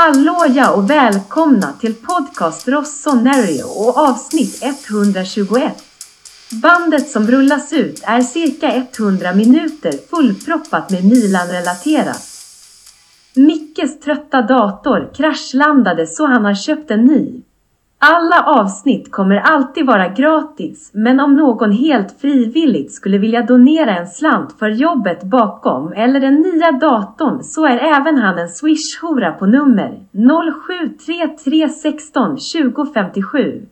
Hallåja och välkomna till podcast Rossonero och avsnitt 121. Bandet som rullas ut är cirka 100 minuter fullproppat med Milan-relaterat. Mickes trötta dator kraschlandade så han har köpt en ny. Alla avsnitt kommer alltid vara gratis, men om någon helt frivilligt skulle vilja donera en slant för jobbet bakom eller den nya datorn så är även han en swish-hora på nummer 073316 2057.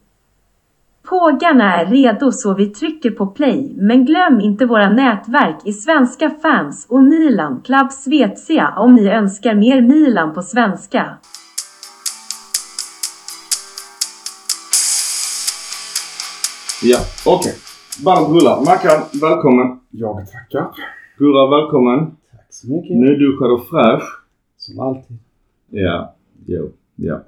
Pågarna är redo så vi trycker på play, men glöm inte våra nätverk i Svenska fans och Milan Club Svezia om ni önskar mer Milan på svenska. Ja, okej. Bandet rullar. Mackan, välkommen. Jag tackar. Gurra, välkommen. Tack så mycket. Nyduschad och fräsch. Som alltid. Ja, jo, ja.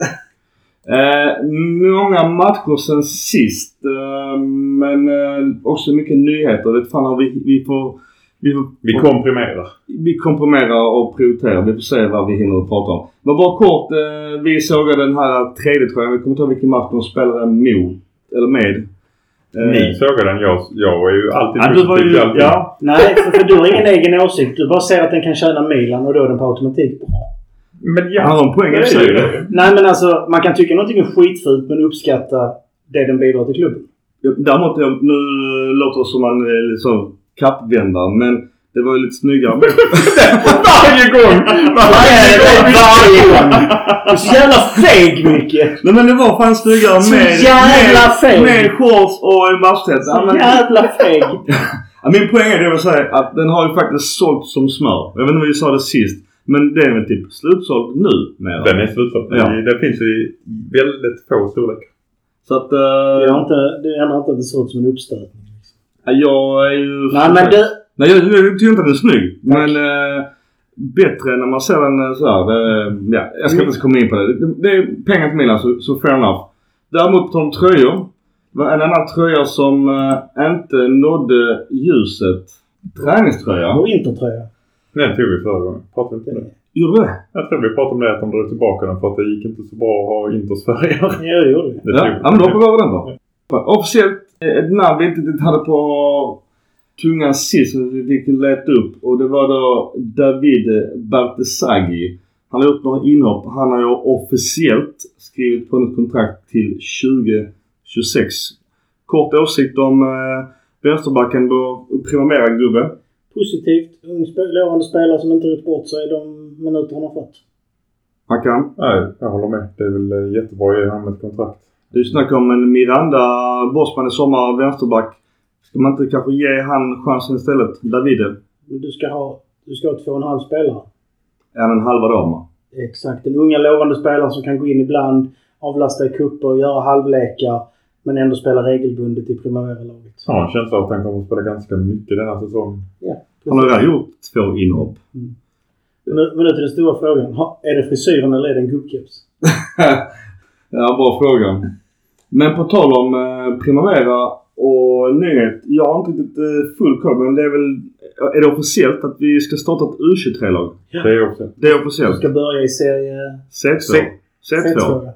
eh, många matcher sen sist. Eh, men eh, också mycket nyheter. Det fan vi, vi får... Vi, får, Vi komprimerar. vi komprimerar och prioriterar. Vi får se vad vi hinner prata om. Men bara kort. Eh, vi sågade den här tredje tröjan. Vi kommer inte ihåg vilken match de spelade mot. Eller med. Eh, Ni sågar den. Jag, jag är ju alltid Ja, du var ju... Ja. Nej, för, för du har ingen egen åsikt. Du bara säger att den kan tjäna Milan och då är den på automatik bra. Men ja. Han har en poäng i sig. Nej, men alltså man kan tycka någonting är skitfult men uppskatta det den bidrar till klubben. Ja, Däremot, jag- nu låter det som man är så kappvändare men det var ju lite snyggare. Varje gång! Varje gång! Varje gång! Du är så jävla feg Micke! Nej men det var fan snyggare Så med, jävla med, feg. med shorts och en. Ja, Så men, jävla feg! min poäng är det jag vill säga att den har ju faktiskt sålt som smör. Jag vet inte om vi sa det sist. Men det är väl typ slutsåld nu med Den är slutsåld. Ja. Det finns i väldigt få storlekar. Så att... Det, Uh, har inte, det ändrar inte att det ser ut som en uppstötning. jag är ju... Nej men du... Nej jag, jag tycker inte att den är snygg. Men eh, bättre när man ser den eh, så här. Det, ja, jag ska inte komma in på det. Det, det är pengar till Milan så, så fair enough. Däremot på de tröjor. Det var en annan tröja som eh, inte nådde ljuset. Träningströja. Och intertröja. Den tog vi förra gången. Pratade vi inte om det? Gjorde det? Jag tror vi pratade om det att de drog tillbaka den för att det gick inte så bra att ha Intersfärger. Ja, det gjorde vi. Det Ja, men då hoppar vi över den då. Officiellt eh, ett namn vi inte hade på tungan sist som vi fick leta upp och det var då David Bartesaghi. Han har gjort några inhopp. Han har ju officiellt skrivit på ett kontrakt till 2026. Kort åsikt om eh, vänsterbacken vår Primavera-gubbe. Positivt. Ung lovande spelare som inte gjort bort sig de minuter han har fått. Mackan. Nej, jag håller med. Det är väl eh, jättebra att ge honom ett kontrakt. Du snackade om en Miranda Bosman i sommar, vänsterback. Ska man inte kanske ge han chansen istället? Davide? Men du ska ha, du ska ha två och en halv spelare. Är han en halva dam? Exakt. Den unga lovande spelaren som kan gå in ibland, avlasta i kupper, göra halvlekar. Men ändå spela regelbundet i Primavera-laget. Har en känsla av att han kommer att spela ganska mycket den här säsongen. Ja, Han har redan gjort två inhopp. Men nu, men nu till den stora frågan. Ha, är det frisyren eller är det en gubbkeps? ja, bra fråga. Men på tal om eh, Primavera och nyhet. Jag har inte riktigt eh, full koll men det är väl... Är det officiellt att vi ska starta ett U23-lag? Det är också. Det är officiellt. ska börja i serie C2. C2. C2.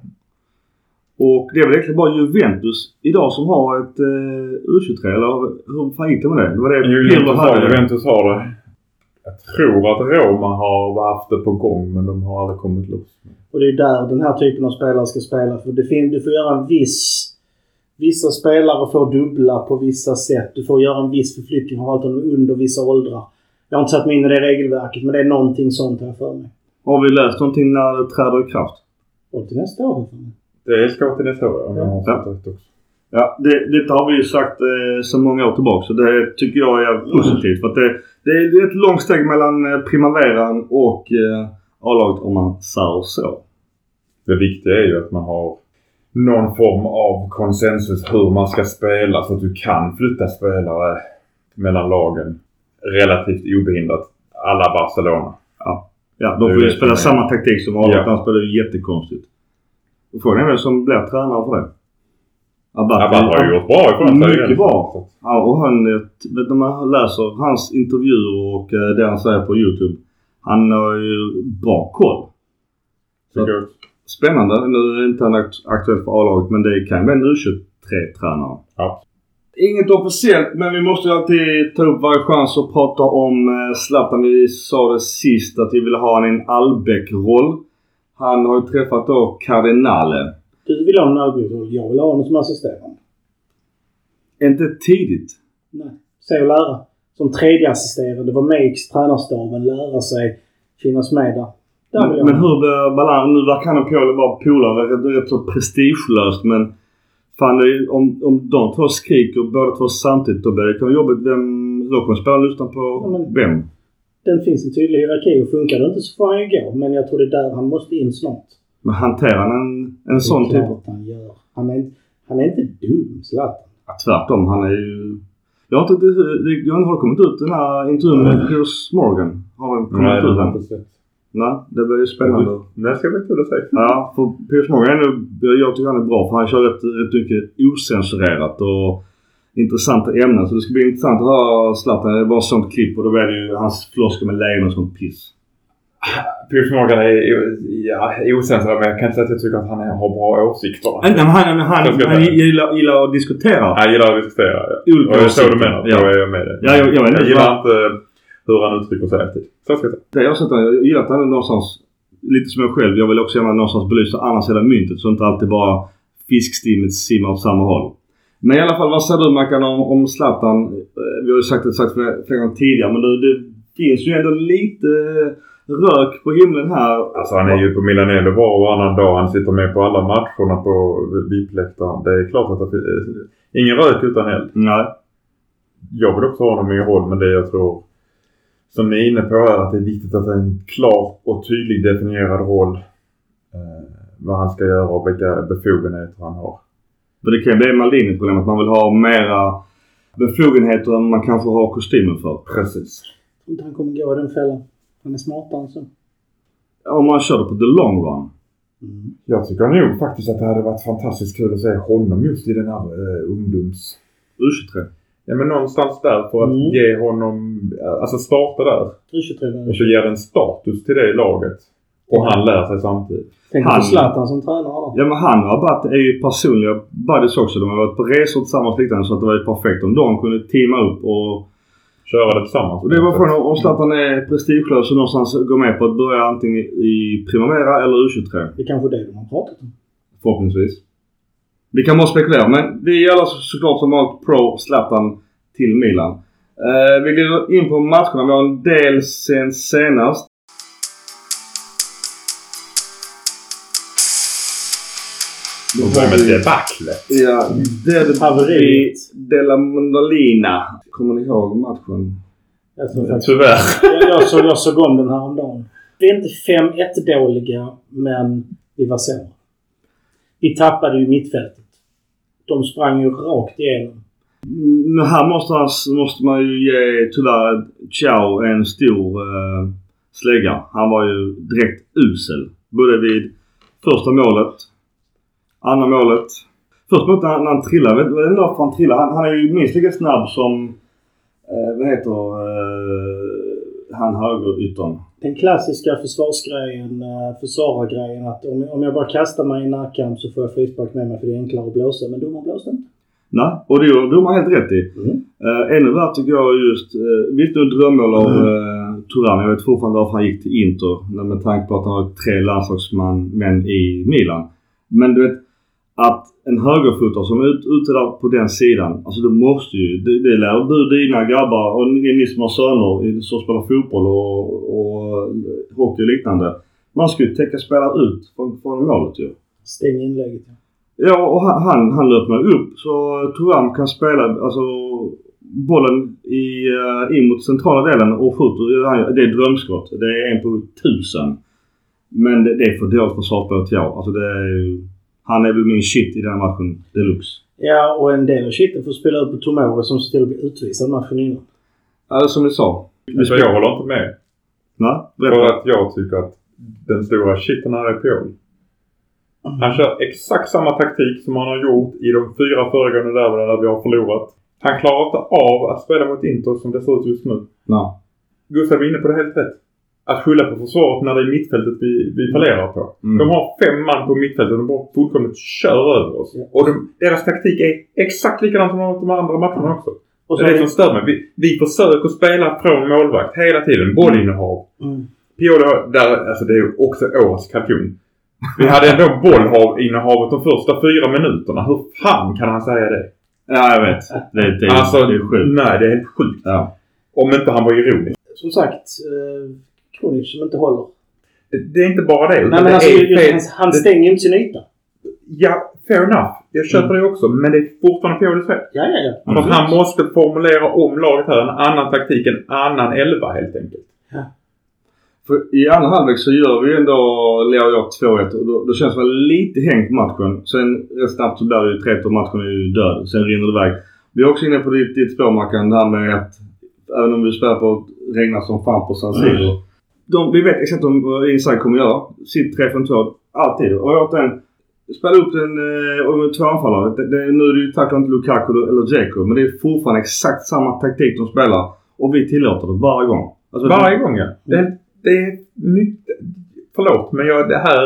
Och det är väl egentligen bara Juventus idag som har ett eh, U23 eller hur fan gick det med det? Det var det Juventus har. Juventus har det. Jag tror att Roma har haft det på gång men de har aldrig kommit loss. Och det är där den här typen av spelare ska spela. För det fin- du får göra en viss... Vissa spelare får dubbla på vissa sätt. Du får göra en viss förflyttning av allt under vissa åldrar. Jag har inte satt mig in i det regelverket men det är någonting sånt här för mig. Har vi läst någonting när det träder i kraft? Och till nästa år för mig. Det ska till nästa år om jag har Ja. fattat rätt också. Ja, det, detta har vi ju sagt eh, så många år tillbaka. Så det tycker jag är positivt. För att det, det är ett långt steg mellan eh, Primaveran och eh, A-laget om man säger så. Det viktiga är ju att man har någon form av konsensus hur man ska spela så att du kan flytta spelare mellan lagen relativt obehindrat. Alla Barcelona. Ja, de Det är får ju det spela samma taktik som A-laget. Ja. Han spelar ju jättekonstigt. Och Frågan är vem som blir tränare för det. Abbat, Abbat har ju gjort bra ifrån sig. Mycket bra. Ja, och han, vet när man läser hans intervjuer och eh, det han säger på YouTube. Han har ju bra koll. Jag. Spännande. Nu är inte han akt- aktuell för A-laget men det kan vara en U23-tränare. Ja. Inget officiellt men vi måste ju alltid ta upp varje chans att prata om eh, Zlatan. Vi sa det sist att vi ville ha han i en Albeck-roll. Han har ju träffat då Cardinale. Du vill ha en Albion Jag vill ha honom som assisterande. Inte tidigt. Nej. Se och lära. Som tredje assisterande. Vara med i tränarstaben. Lära sig. Finnas med där. Men, hur blir balansen? Nu verkar han och Pioli vara polare. Det är rätt- så prestigelöst men Fan, det är, om, om de två skriker båda två samtidigt då blir det jobbigt. Vem, då kommer spelaren lyssna på Ja, men- vem? Den finns en tydlig hierarki och funkar det inte så får han ju gå. Men jag tror det är där han måste in snart. Men hanterar han en, en sån det är typ? klart han gör. Han är, han är inte dum, Zlatan. Ja, tvärtom. Han är ju... Jag har inte, det, jag har kommit ut den här intervjun med Piers Morgan. Har den kommit Nej, det ut har jag. Nej, det blir ju spännande. Det ska bli kul att se. Ja, för Piers Morgan är nog, jag tycker han är bra för han kör rätt, rätt mycket osensurerat och intressanta ämnen. Så det ska bli intressant att höra Zlatan. Det var ett sånt klipp och då blir det ju hans floskler med lejon och sånt piss. Piers Morgan är ja, osensurerad men jag kan inte säga att jag tycker att han är, har bra åsikter. Nej, men han, han, han, Jag han gillar, gillar att diskutera. Jag gillar att diskutera. Ja. Olika Och jag så du menar. Ja. Då är jag med dig. Ja, jag- jag vet inte. gillar inte hur han uttrycker sig alltid. Så ska jag säga. Det jag har sett, jag gillar att han är någonstans, lite som jag själv, jag vill också gärna någonstans belysa andra sidan myntet så inte alltid bara fiskstimmet simmar åt samma håll. Men i alla fall, vad säger du Mackan om, om Zlatan? Eh, Vi har ju sagt det sagt flera gånger tidigare men det, det finns ju ändå lite rök på himlen här. Alltså han är ju på Milanello var och varannan dag. Han sitter med på alla matcherna på VIP-läktaren. Det är klart att det finns... Ingen rök utan eld. Nej. Jag vill också ha honom i roll men det jag tror som ni är inne på är att det är viktigt att det är en klar och tydlig definierad roll. Eh, vad han ska göra och vilka befogenheter han har. För det kan ju bli Maldini-problem att man vill ha mera befogenheter än man kanske har kostymen för. Precis. Jag tror inte han kommer gå i den fällan. Han är smartare än så. Om man kör det på the long run. Mm. Jag tycker nog faktiskt att det hade varit fantastiskt kul att se honom just i den här eh, ungdoms... U23. Ja men någonstans där för att Mm. ge honom... Alltså starta där. U23 Och så ger den status till det laget. Och han lär sig samtidigt. Tänk Han- på Zlatan som tränare då. Ja men han och Abbat är ju personliga buddies också. De har varit på resor tillsammans liknande så att det var ju perfekt om de kunde teama upp och... Köra det tillsammans. och det var frågan om Zlatan är prestigelös och någonstans går med på att börja antingen i Primavera eller U23. Det är kanske det de har pratat om. Förhoppningsvis. Vi kan bara spekulera men vi är alla så- såklart som vanligt pro Zlatan till Milan. Eh, vi glider in på matcherna. Vi har en del sen senast. De var med debaclet. Ja, Derby Haveriet. della Mandalina. Kommer ni ihåg matchen? Jag, Tyvärr. jag, jag, såg, jag såg om den här om dagen. Vi är inte 5-1 dåliga, men vi var sämre. Vi tappade ju mittfältet. De sprang ju rakt igenom. Men här måste, måste man ju ge tyvärr Ciao en stor eh, slägga. Han var ju direkt usel. Både vid första målet, andra målet. Första målet när, han- när han trillade. Vet vet du varför han trillade? Han, han är ju minst lika snabb som, eh, vad heter eh, han högeryttern? Den klassiska försvarsgrejen, eh, försvarargrejen att om, om jag bara kastar mig i närkamp så får jag frispark med mig för det är enklare att blåsa. Men domaren blåste inte. Nej, och det gjorde de har helt rätt i. Mm. Uh, ännu värre tycker jag just, uh, visst nu drömmål av uh, Thuram. Jag vet fortfarande varför han gick till Inter. Med tanke på att han har tre landslagsmän i Milan. Men du vet, att en högerfotare som är ut, ute där på den sidan. Alltså det måste ju, det, det lär du dina grabbar och ni, ni som har söner som spelar fotboll och, och hockey och liknande. Man ska ju täcka spelare ut från, från målet ju. Stäng inlägget. ja. Ja, och han, han, löpnar upp så Thuram kan spela alltså, bollen i, uh, in mot centrala delen och skjuter. Det är drömskott. Det är en på tusen. Men det, det är för dåligt försvarsspel till jag. Alltså det är ju, Han är väl min shit i den här matchen deluxe. Ja, och en del av skiten får spela ut på Tomori som ser till att bli utvisad matchen innan. Ja, det är som ni sa. Så jag håller inte med. Nej, För att jag tycker att den stora shiten här är Pioli. Han kör exakt samma taktik som han har gjort i de fyra föregående derbyna där vi har förlorat. Han klarar inte av att spela mot Inter som det ser ut just nu. Nej. Gustav är inne på det helt rätt. Att skylla på försvaret när det är mittfältet vi, vi fallerar på. Mm. De har fem man på mittfältet och de bara fullkomligt kör över oss. Och de, deras taktik är exakt likadant som de andra matcherna också. Och Det så är det som stör mig. Vi, vi försöker spela från målvakt hela tiden. Bollinnehav. mm. Piolo, där, alltså det är ju också årets kalkon. Vi hade ändå bollinnehavet de första fyra minuterna. Hur fan kan han säga det? Ja, jag vet. Det, det, alltså, det är sjukt. nej det är helt sjukt. Ja. Om inte han var ironisk. Som sagt, eh, Kronic som inte håller. Det, det är inte bara det. Nej, men det alltså, är han, han Det- stänger ju inte sin yta. Ja, fair enough. Jag köper det också. Men det är fortfarande Piolis fel. Ja, ja, ja. För att han måste formulera om laget här. En annan taktik, en annan elva helt enkelt. För i andra halvlek så gör vi ändå, Leo och jag, 2-1 och då, då känns det väl lite hängt matchen. Sen rätt snabbt så blir det ju 3-1 och matchen är ju död. Sen rinner det iväg. Vi är också inne på ditt, ditt spår Mackan, det här med att även om vi spelar på att regna som fan på San Siro. De, vi vet exakt vad Inside kommer göra. Sitt 3-5-2. Alltid. Och återigen, spela upp den eh, och med två anfallare. Det, det, nu är det ju tack vare inte Lukaku eller Dzeko. Men det är fortfarande exakt samma taktik de spelar. Och vi tillåter det varje gång. Alltså, Varje gång ja. Det, det är mycket... Förlåt men jag, det här...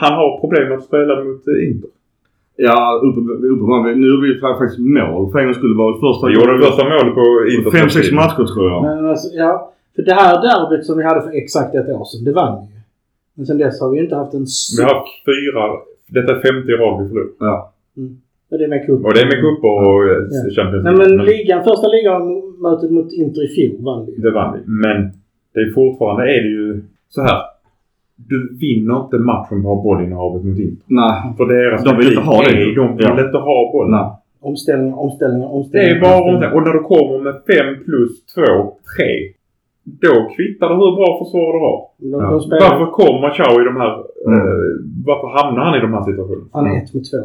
Han har problem att spela mot eh, Inter. Ja, uppe, uppe, man, nu är vi faktiskt mål. För en gång skulle det vara det första. Vi gjorde det första målet på Inter. Fem, sex matcher tror jag. Men alltså, ja. För det här derbyt som vi hade för exakt ett år sedan, det vann vi ju. Men sen dess har vi inte haft en... Vi har haft fyra... Detta är femte i rad vi förlorar. Ja. Och det är med cup. Och det är med cup och eh, Ja. Champions Nej League. men ligan, första ligamötet mot Inter i fjol vann vi. Det vann vi. Men det är fortfarande är det ju så här. Du vinner inte matchen på att ha bollinnehavet mot Inter. Nej. För deras De vill inte ha det. är- De vill Ja. inte ha bollen. Nej. Omställningar, omställningar, Det omställningar. är bara om det. Och när du kommer med 5 plus 2, 3. Då kvittar det hur bra försvar du har. Ja. Varför kommer Chao i de här... Mm. Eh, varför hamnar han i de här situationerna? han är ett mot två.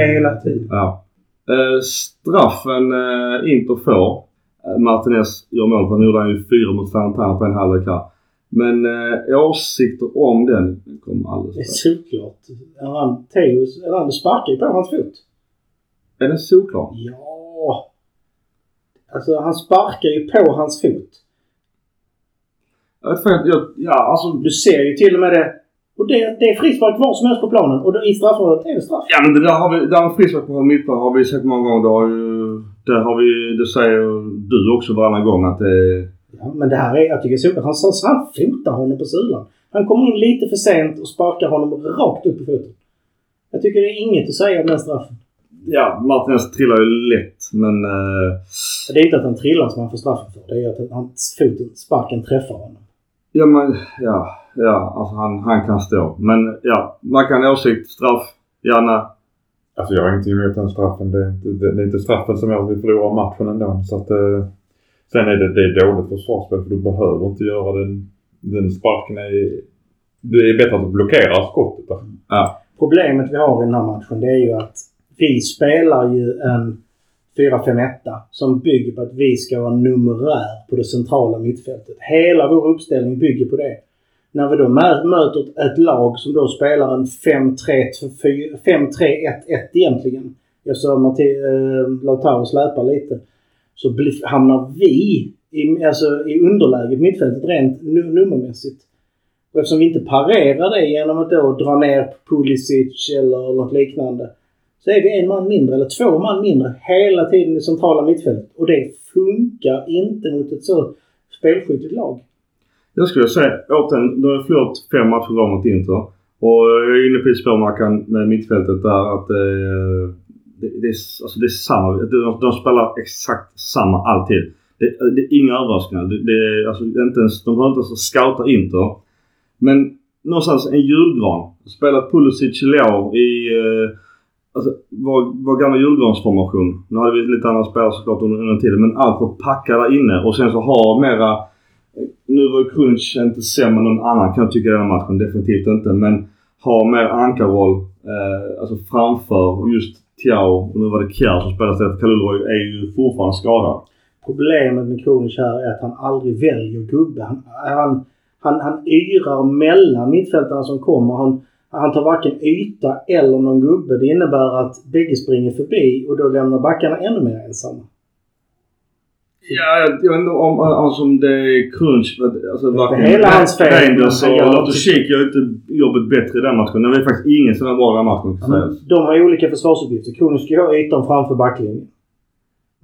Hela tiden. Ja. Eh, straffen eh, Inter får. Eh, Martinez gör mål på. Nu gjorde han ju fyra mot Fantana på en halvlek här. Men eh, åsikter om den kommer alldeles Det är solklart. Eller han sparkar ju på hans fot. Är den solklar? Ja. Alltså han sparkar ju på hans fot. Jag jag, ja alltså. Du ser ju till och med det. Och det, det är frispark var som helst på planen. Och då, i straffområdet är det straff. Ja men det där har vi, där med frispark på mittplan har vi sett många gånger. Det har ju, det har vi, det säger du också varannan gång att det Ja, men det här är, jag tycker solklart. Han, han, han fotar honom på sulan. Han kommer in lite för sent och sparkar honom rakt upp i foten. Jag tycker det är inget att säga om den straffen. Ja, Martinez trillar ju lätt men... Eh, Det är inte att han trillar som han får straffen för. Det är att hans foten, sparken träffar honom. Ja men, ja, ja, alltså han, han kan stå. Men ja, man kan åsikt, straff, Janne. Alltså jag har ingenting emot den straffen. Det det, det är inte straffen som gör att vi förlorar matchen ändå. Så att, eh, sen är det, det är dåligt försvarsspel för du behöver inte göra den, den sparken. Är, det är bättre att du blockerar skottet. Där. Problemet vi har i den här matchen det är ju att vi spelar ju en 4-5-1 som bygger på att vi ska vara numerär på det centrala mittfältet. Hela vår uppställning bygger på det. När vi då möter ett lag som då spelar en 5-3-1-1 egentligen. Jag sa Matti, eh, Lautaro släpar lite. Så hamnar vi i, alltså, i underläge på mittfältet rent nummermässigt. Och eftersom vi inte parerar det genom att då dra ner Pulisic eller något liknande. Så är vi en man mindre, eller två man mindre, hela tiden i centrala mittfältet. Och det funkar inte mot ett så spelskickligt lag. Jag skulle säga återigen, du har förlorat fem matcher var mot Inter. Och jag är inne på ditt med mittfältet där att eh, det, det, är, alltså det är samma. De, de spelar exakt samma alltid. Det, det är inga överraskningar. Det, det, är, alltså, inte ens, de behöver inte ens scouta Inter. Men någonstans en julgran. Spela Pulisic Leao i eh, alltså, vår, vår gamla julgransformation. Nu hade vi lite andra spelare såklart under, under tiden. Men allt var packa där inne och sen så ha mera nu var ju Krunic inte sämre än någon annan kan jag tycka i den här matchen. Definitivt inte. Men ha mer ankarroll eh, alltså framför just Tiao. Och nu var det Kjär som spelade istället. Kalulroy är ju fortfarande skadad. Problemet med Kronic här är att han aldrig väljer gubbe. Han, han, han, han yrar mellan mittfältarna som kommer. Han, han tar varken yta eller någon gubbe. Det innebär att bägge springer förbi och då lämnar backarna ännu mer ensamma. Ja, jag, jag vet inte om, alltså, om det är crunch. Alltså, Det varken hela hans fel, Rangers men och Loftus-Cheek gör inte jobbet bättre i den matchen. Det var faktiskt ingen som var bra i den matchen. Men De har ju olika försvarsuppgifter. Kronos ska ju ha ytan framför backlinjen.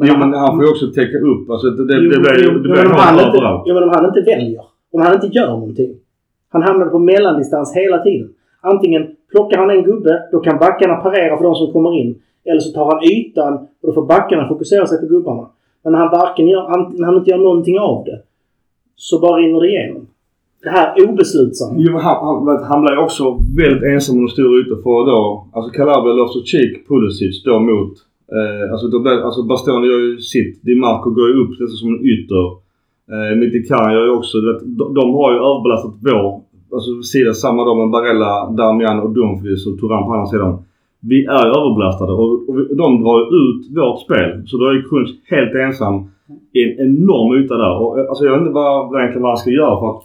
Jo, men han får ju också täcka upp. Alltså, det, det, Jo, det blir jo, det men blir han mål inte, överallt. jo, men om han inte väljer. Om han inte gör någonting. Han hamnade på mellandistans hela tiden. Antingen plockar han en gubbe, då kan backarna parera för de som kommer in. Eller så tar han ytan och då får backarna fokusera sig på gubbarna. Men när han varken gör, han- när han inte gör någonting av det. Så bara rinner det igenom. Det här obeslutsamma. Jo, men han, han, han blev också väldigt ensam under stora yta för då, alltså Calabria, Loftus-Cheek, Pulisic då mot, eh, alltså då blev, alltså Bastoni gör ju sitt. Di Marco går ju upp nästan som en ytter. Eh, Mkhitaryan gör ju också, vet, de, de har ju överbelastat vår, alltså sida samma då med Barella, Darmian och Dumfries och Turan på andra sidan. Vi är överbelastade och, och de drar ju ut vårt spel. Så då är Kunz helt ensam i en enorm yta där. Och, eh, alltså jag vet inte vad, egentligen vad han ska göra för att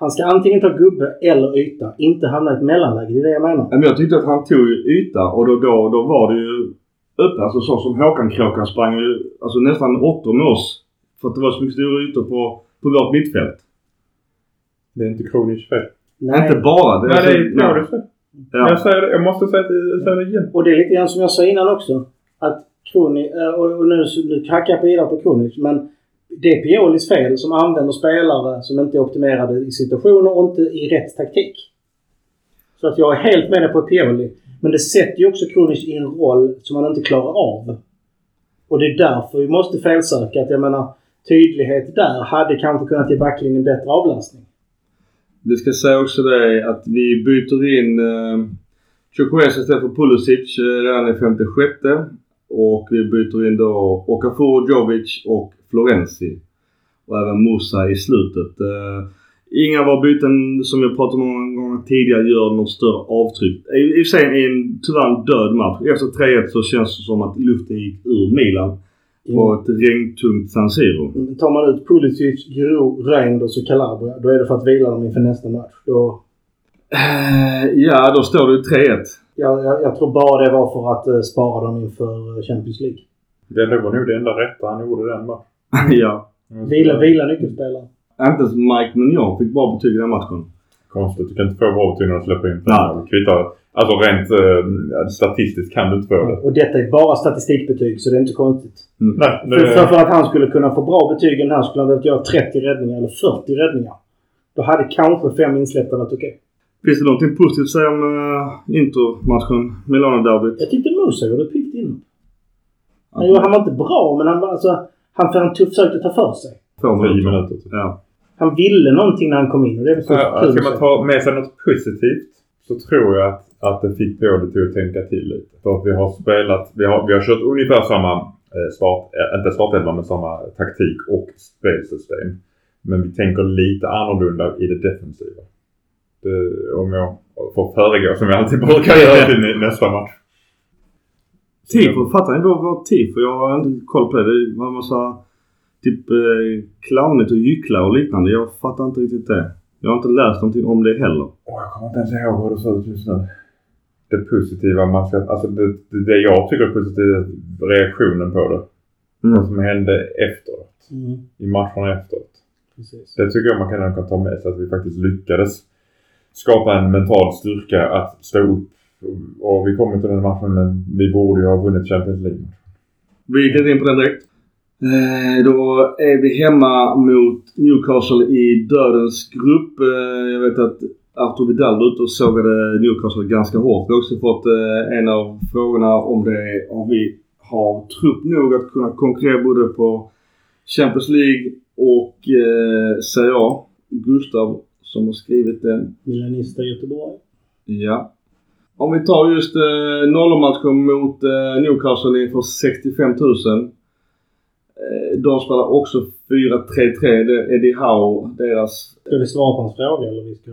Han ska antingen ta gubbe eller yta. Inte hamna i ett mellanläge. Det är det jag menar. Men jag tyckte att han tog yta och då, då, då var det ju öppet. Alltså så som Håkan Kråkan sprang ju alltså nästan åtta med oss. För att det var så mycket stora ytor på, på vårt mittfält. Det är inte Kronics fel. Nej. Inte bara. Det Nej, det är Pjodis fel. ja. Jag säger det. Jag måste säga det, säga det igen. Och det är lite grann som jag sa innan också. Att Kroni, eh, och nu, nu hackar jag på vidare på Kronic, men det är Piolis fel som använder spelare som inte är optimerade i situationer och inte i rätt taktik. Så att jag är helt med dig på Pioli. Men det sätter ju också Kronic i en roll som han inte klarar av. Och det är därför vi måste felsöka. Att jag menar, tydlighet där hade kanske kunnat ge backlinjen bättre avlastning. Vi ska säga också det att vi byter in eh, Chukwueze istället för Pulisic eh, redan i 56 Och vi byter in då Okafor, Jovic och Florenzi. Och även Musa i slutet. Eh, inga av våra byten som jag pratat om många gånger tidigare gör något större avtryck. I, och för sig i en tyvärr en död match. Efter 3-1 så känns det som att luften gick ur Milan. På ett regntungt San Siro. Tar man ut Pulisic, Giroud, Reinders och Calabria, då är det för att vila dem inför nästa match. Då, Eh, ja, då står det ju 3-1. jag, jag, jag tror bara det var för att eh, spara dem inför eh, Champions League. Det var nog det enda rätta han gjorde den va? ja. Vila, vila nyckelspelare. Inte ens Mike Mignon fick bra betyg i den matchen. Konstigt. Du kan inte få bra betyg när du släpper in Nej. Kvittar. Alltså rent eh, statistiskt kan du inte få det. Och detta är bara statistikbetyg, så det är inte konstigt. Nej, För, för, att han skulle kunna få bra betyg den här skulle han behövt göra 30 räddningar eller 40 räddningar. Då hade kanske fem insläppta varit okej. Finns det någonting positivt att säga om uh, Inter-matchen? Milano-derbyt? Jag tyckte Musa gjorde ett piggt inhopp. Han, gjorde- han var inte bra, men han var alltså... Han, han tog- försökte ta för sig. Två minuter. minuter. Typ. Ja. Han ville någonting när han kom in och det är väl så Ja, kul ska man ta med sig något positivt så tror jag att, att det fick Pioli till att tänka till lite. För att vi har spelat, vi har, vi har kört ungefär samma eh, start, eh, inte startelva men samma taktik och spelsystem. Men vi tänker lite annorlunda i det defensiva. Det, om jag får föregå som jag alltid brukar göra till nä- nästa match. Tifo, fattar ni vår, vår tifo? Jag har inte koll på det. Det var en massa typ eh, clownigt och gycklar och liknande. Jag fattar inte riktigt det. Jag har inte läst någonting om det heller. Åh, jag kommer inte ens ihåg hur det ser ut just nu. Det positiva man ska, alltså det, det, jag tycker är positivt är reaktionen på det. Vad Mm. som hände efteråt. Mm, I matcherna efteråt. precis. Det tycker jag man kan, kan ta med sig att vi faktiskt lyckades skapa en mental styrka att stå upp. Och vi kom inte till den matchen men vi borde ju ha vunnit Champions League. Vi glider in på den direkt. Eh, då är vi hemma mot Newcastle i dödens grupp. Eh, jag vet att Artur Vidal var ute och sågade Newcastle ganska hårt. Vi har också fått eh, en av frågorna om det är om vi har trupp nog att kunna konkurrera både på Champions League och eh, Serie A. Gustav som har skrivit den Milanista Göteborg. Ja. Om vi tar just eh, nollmatchen mot eh, Newcastle inför 65 000. Eh, de spelar också 4-3-3. Det är Eddie Howe, deras... Ska vi svara på hans fråga eller vi ska...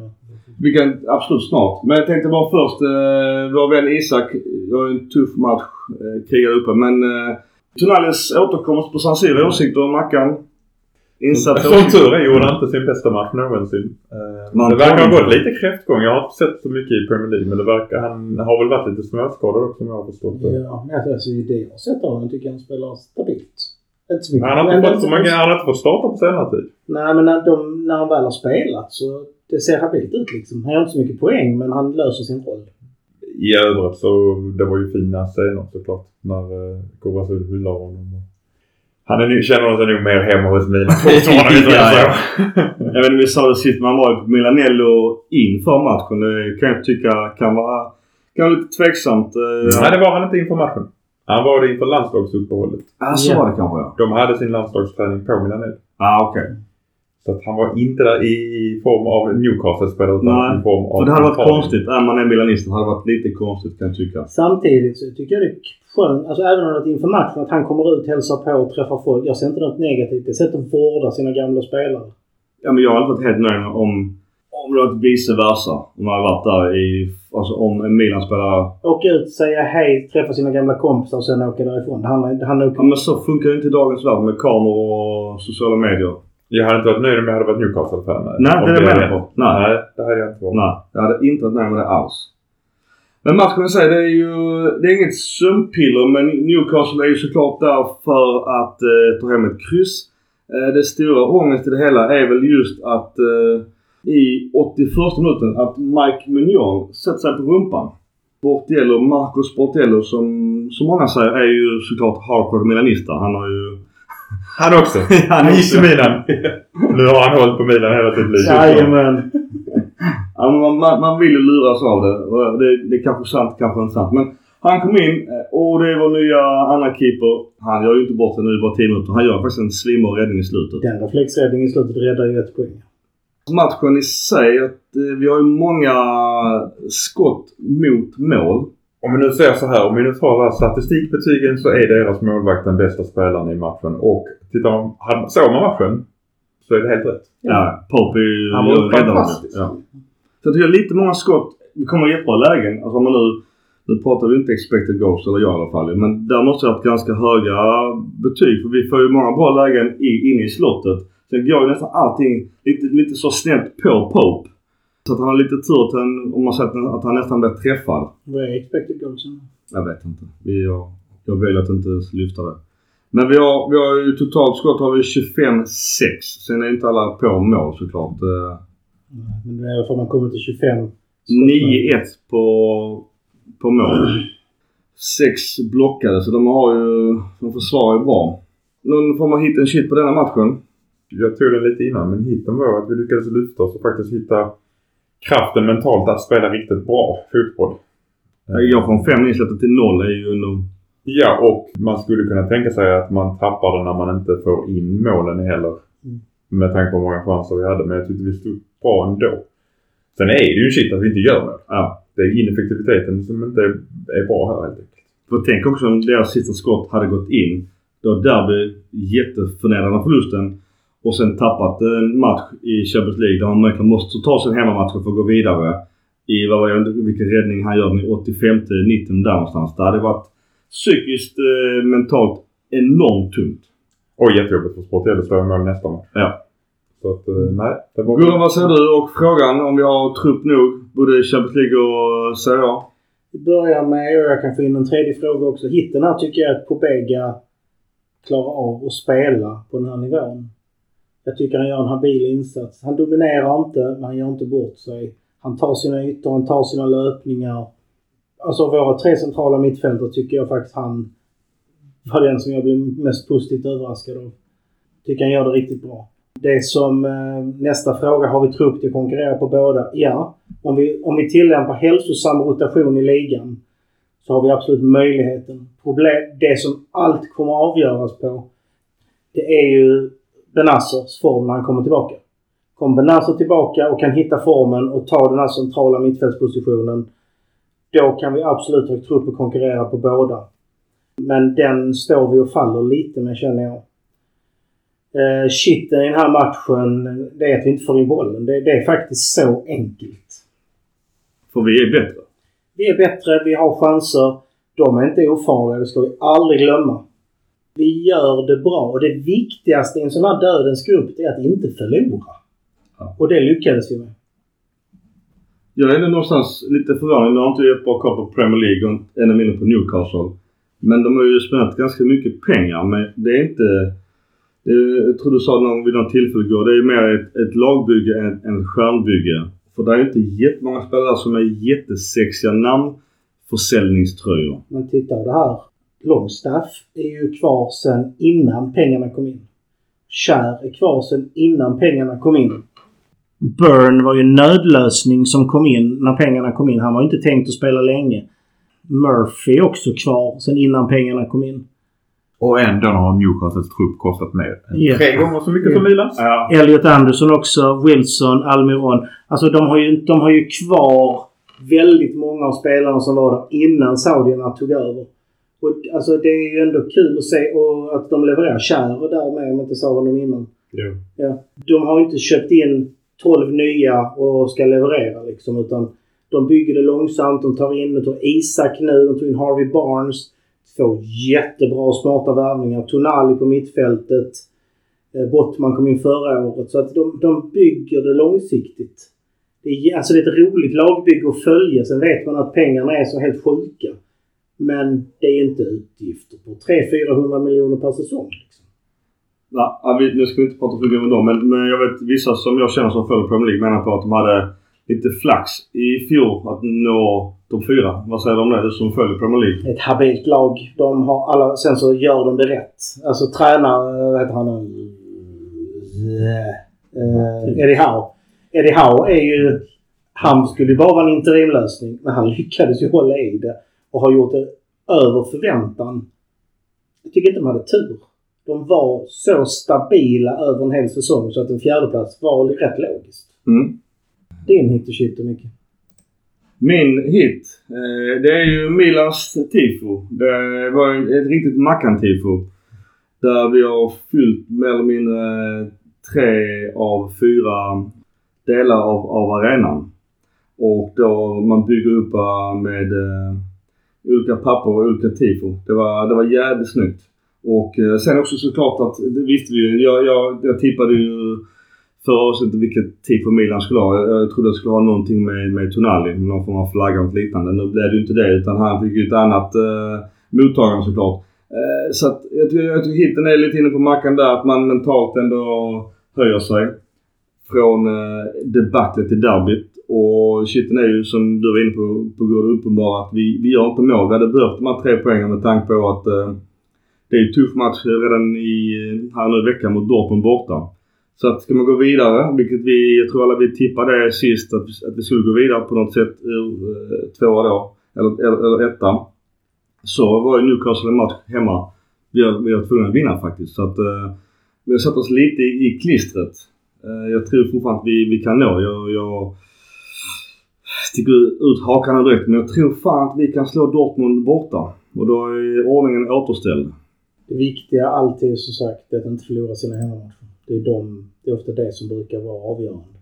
Vi kan absolut snart. Men jag tänkte bara först, eh, vår vän Isak. Jag har en tuff match, eh, krigar uppe. Men eh, Tonali's återkomst på San Siro, åsikter om Mackan? Insatser? Som tur är gjorde han inte sin bästa match någonsin. Eh, det verkar ha gått lite kräftgång. Jag har inte sett så mycket i Premier League men det verkar, han har väl varit lite småskadad också om jag har förstått det. Ja, men alltså i det jag har sett av honom tycker jag han spelar stabilt. Inte så mycket. Han har inte fått så många, han har inte fått starta på senare tid. Nej, men när, de, när han väl har spelat så det ser habilt ut liksom. Han gör inte så mycket poäng, men han löser sin roll. I övrigt så det var ju fina scener såklart. När uh, Kovacic hyllar honom. Han är, nu- känner sig nog mer hemma hos mina fortfarande. Ja, ja. Jag vet inte, vi sa det sist, man var ju på Milanello inför matchen. Det kan jag tycka kan vara, kan vara lite tveksamt. eh. Nej, det var han inte inför matchen. Han var det inför landslagsuppehållet. Ja, så var det kanske ja. De hade sin landslagsträning på Milanello. Ah, okej. Så att han var inte där i form av Newcastle-spelare utan Nej, i form av För det hade varit Italien. konstigt. Är man är milanist det hade varit lite konstigt kan jag tycka. Samtidigt så tycker jag det är skönt, alltså även om det är inför matchen, att han kommer ut, hälsar på och träffar folk. Jag ser inte något negativt. Det är ett sätt att vårda sina gamla spelare. Ja, men jag har inte varit helt nöjd om, om det varit vice versa. Om jag hade varit där i... Alltså om en Milan-spelare... Åka ut, säga hej, träffa sina gamla kompisar och sen åka därifrån. Det handlar, det handlar Ja, men så funkar det inte i dagens värld med kameror och sociala medier. Jag hade inte varit nöjd om jag hade varit Newcastle-fan. Nej, det är jag med på. Nej. Nej, det hade jag inte varit. Nej, jag hade inte varit nöjd med det alls. Men matchen i sig, det är ju... Det är inget sömnpiller men Newcastle är ju såklart där för att eh, ta hem ett kryss. Eh, det stora ångest i det hela är väl just att eh, i 81 minuten att Mike Mignon sätter sig på rumpan. Sportiello, Marcos Sportiello som så många säger är ju såklart hardcore milanista. Han har ju... Han också. Han gick också. till Milan. nu har han hållit på Milan hela sitt liv. Jajamän. Man, man, man vill ju luras av det. Det, det är kanske sant, kanske inte sant. Men han kom in eh, och det är vår nya andra keeper. Han gör ju inte bort sig nu bara 10 minuter. Han gör faktiskt en slimmig räddning i slutet. Den reflexräddningen i slutet räddar ju ett poäng. Matchen i sig, att, eh, vi har ju många skott mot mål. Om vi nu säger så här, om vi nu tar statistikbetygen så är deras målvakt den bästa spelaren i matchen. Och tittar man, såg man matchen så är det helt rätt. Ja, ju Han var fantastisk. Ja. Så jag tycker lite många skott. Vi kommer i jättebra lägen. Alltså om man nu, nu pratar vi inte expected goals, eller jag i alla fall. Men där måste jag ha haft ganska höga betyg. För vi får ju många bra lägen i, inne i slottet. Sen går ju nästan allting lite, lite så snett på Pope. Så att han har lite tur att han, om man säger att han nästan blir träffad. Vad är expected goalsen? Jag vet inte. Vi har, jag väljer att inte lyfta det. Men vi har, vi har ju totalt skott har vi 25-6. Sen är inte alla på mål såklart. Eh, Men det är för man kommer till 25. 9-1 på, på mål. Sex blockade så de har ju... De försvarar ju bra. Någon form av hit and shit på denna matchen. Jag tog det lite innan men hitten var att vi lyckades lyfta oss och faktiskt hitta kraften mentalt att spela riktigt bra fotboll. Jag från 5 insläppta till 0 är ju ändå... Ja, och man skulle kunna tänka sig att man tappar det när man inte får in målen heller. Mm. Med tanke på hur många chanser vi hade. Men jag tyckte vi stod bra ändå. Sen är det ju shit att vi inte gör mål. Ja. Det är ineffektiviteten som inte är, är bra här helt enkelt. För tänk också om deras sista skott hade gått in. Då hade Derby jätteförnedrande förlusten. Och sen tappat en match i Champions League där man verkligen måste ta sin hemmamatch för att gå vidare. I vad var det, vilken räddning han gör den i 85 90 där någonstans. Det hade varit psykiskt, eh, mentalt enormt tungt. Och jättejobbigt för Sportello att slå mål nästa match. Ja. Så att, eh, nej. Det var... Gurra, vad säger du? Och frågan om vi har trupp nog både i Champions League och Serie A? Vi börjar med, och jag kan få in en tredje fråga också. Hitten här tycker jag att Pobega klarar av att spela på den här nivån. Jag tycker han gör en habil insats. Han dominerar inte, men han gör inte bort sig. Han tar sina ytor, han tar sina löpningar. Alltså våra tre centrala mittfältare tycker jag faktiskt han var den som jag blev mest positivt överraskad av. Tycker han gör det riktigt bra. Det som eh, nästa fråga, har vi trupp till att konkurrera på båda? Ja. Om vi, om vi tillämpar hälsosam rotation i ligan så har vi absolut möjligheten. Problem, det som allt kommer att avgöras på det är ju Benazzers form när han kommer tillbaka. Kommer Benazzer tillbaka och kan hitta formen och ta den här centrala mittfältspositionen då kan vi absolut ha trupp att konkurrera på båda. Men den står vi och faller lite med känner jag. Eh, shitten i den här matchen, det är att vi inte får in bollen. Det, det är faktiskt så enkelt. För vi är bättre. Vi är bättre, vi har chanser. De är inte ofarliga, det ska vi aldrig glömma. Vi gör det bra och det viktigaste i en sån här dödens grupp är att inte förlora. Ja. Och det lyckades vi med. Jag är någonstans lite förvånad. Nu har inte jag jättebra koll på Premier League och ännu mindre på Newcastle. Men de har ju spenderat ganska mycket pengar. Men det är inte... Jag tror du sa någon, vid något tillfälle igår. Det är mer ett, ett lagbygge än ett stjärnbygge. För det är inte jättemånga spelare som är jättesexiga namnförsäljningströjor. Men titta det här. Longstaff är ju kvar sen innan pengarna kom in. Kär är kvar sen innan pengarna kom in. Burn var ju en nödlösning som kom in när pengarna kom in. Han var inte tänkt att spela länge. Murphy är också kvar sen innan pengarna kom in. Och ändå har Newcastles trupp kostat mer. Ja. Tre gånger så mycket som Milans. Ja. Elliot Anderson också, Wilson, Almiron. Alltså de har ju, de har ju kvar väldigt många av spelarna som var där innan saudierna tog över. Och, alltså det är ju ändå kul att se och att de levererar. Kär där med om inte sa honom innan. Jo. Ja. De har inte köpt in 12 nya och ska leverera liksom utan de bygger det långsamt. De tar in de tar Isak nu, de tog in Harvey Barnes. Två jättebra och smarta värvningar. Tonali på mittfältet. Eh, Bottman kom in förra året. Så att de, de bygger det långsiktigt. Det är, alltså det är ett roligt lagbygge att följa. Sen vet man att pengarna är så helt sjuka. Men det är inte utgifter på 300-400 miljoner per säsong. Liksom. Vi, nu ska vi inte prata för mycket om dem, men, men jag vet vissa som jag känner som följer Premier League menar på att de hade lite flax i fjol att nå topp fyra. Vad säger du om det? Du som följer Premier League. Ett habilt lag. De har alla, sen så gör de det rätt. Alltså tränare, vad heter han nu? Uh, Eddie Howe. Eddie Howe är ju... Han skulle ju bara vara en interimlösning. Men han lyckades ju hålla i det. Och har gjort det över förväntan. Jag tycker inte de hade tur. De var så stabila över en hel säsong så att en fjärdeplats var rätt logiskt. Mm. Din hit och shit mycket. Min hit, eh, det är ju Milans tifo. Det var ett riktigt Mackan-tifo. Där vi har fyllt mer eller mindre tre av fyra delar av, av arenan. Och då man bygger upp eh, med olika papper och olika tifo. Det var, det var jävligt snyggt. Och eh, sen också såklart att, det visste vi ju. Jag, jag, jag tippade ju förra avsnittet vilket tifo Milan skulle ha. Jag, jag trodde det skulle ha någonting med, med Tonali, någon form av flagga och liknande. Nu blev det ju inte det utan han fick ju ett annat eh, mottagande såklart. Eh, så att jag tycker, jag tycker hitten är lite inne på mackan där att man mentalt ändå höjer sig. Från eh, debaclet till derbyt. Och shitten är ju som du var inne på, på går det uppenbara att vi, vi gör inte mål. Vi hade behövt de här tre poängen med tanke på att eh, det är en tuff match redan i, eh, här nu i veckan mot Dortmund borta. Så att ska man gå vidare, vilket vi, jag tror alla vi tippade sist att, att vi skulle gå vidare på något sätt ur eh, tvåa då, eller, eller, eller etta. Så var ju Newcastle en match hemma vi har, vi har tvungna att vinna faktiskt. Så att eh, vi har satt oss lite i, i klistret. Eh, jag tror fortfarande att vi, vi kan nå. Jag, jag sticker ut hakan direkt men jag tror fan att vi kan slå Dortmund borta. Och då är ordningen återställd. Det viktiga alltid är som sagt att inte förlora sina hemmamatcher. Det är, de, det är ofta det som brukar vara avgörande.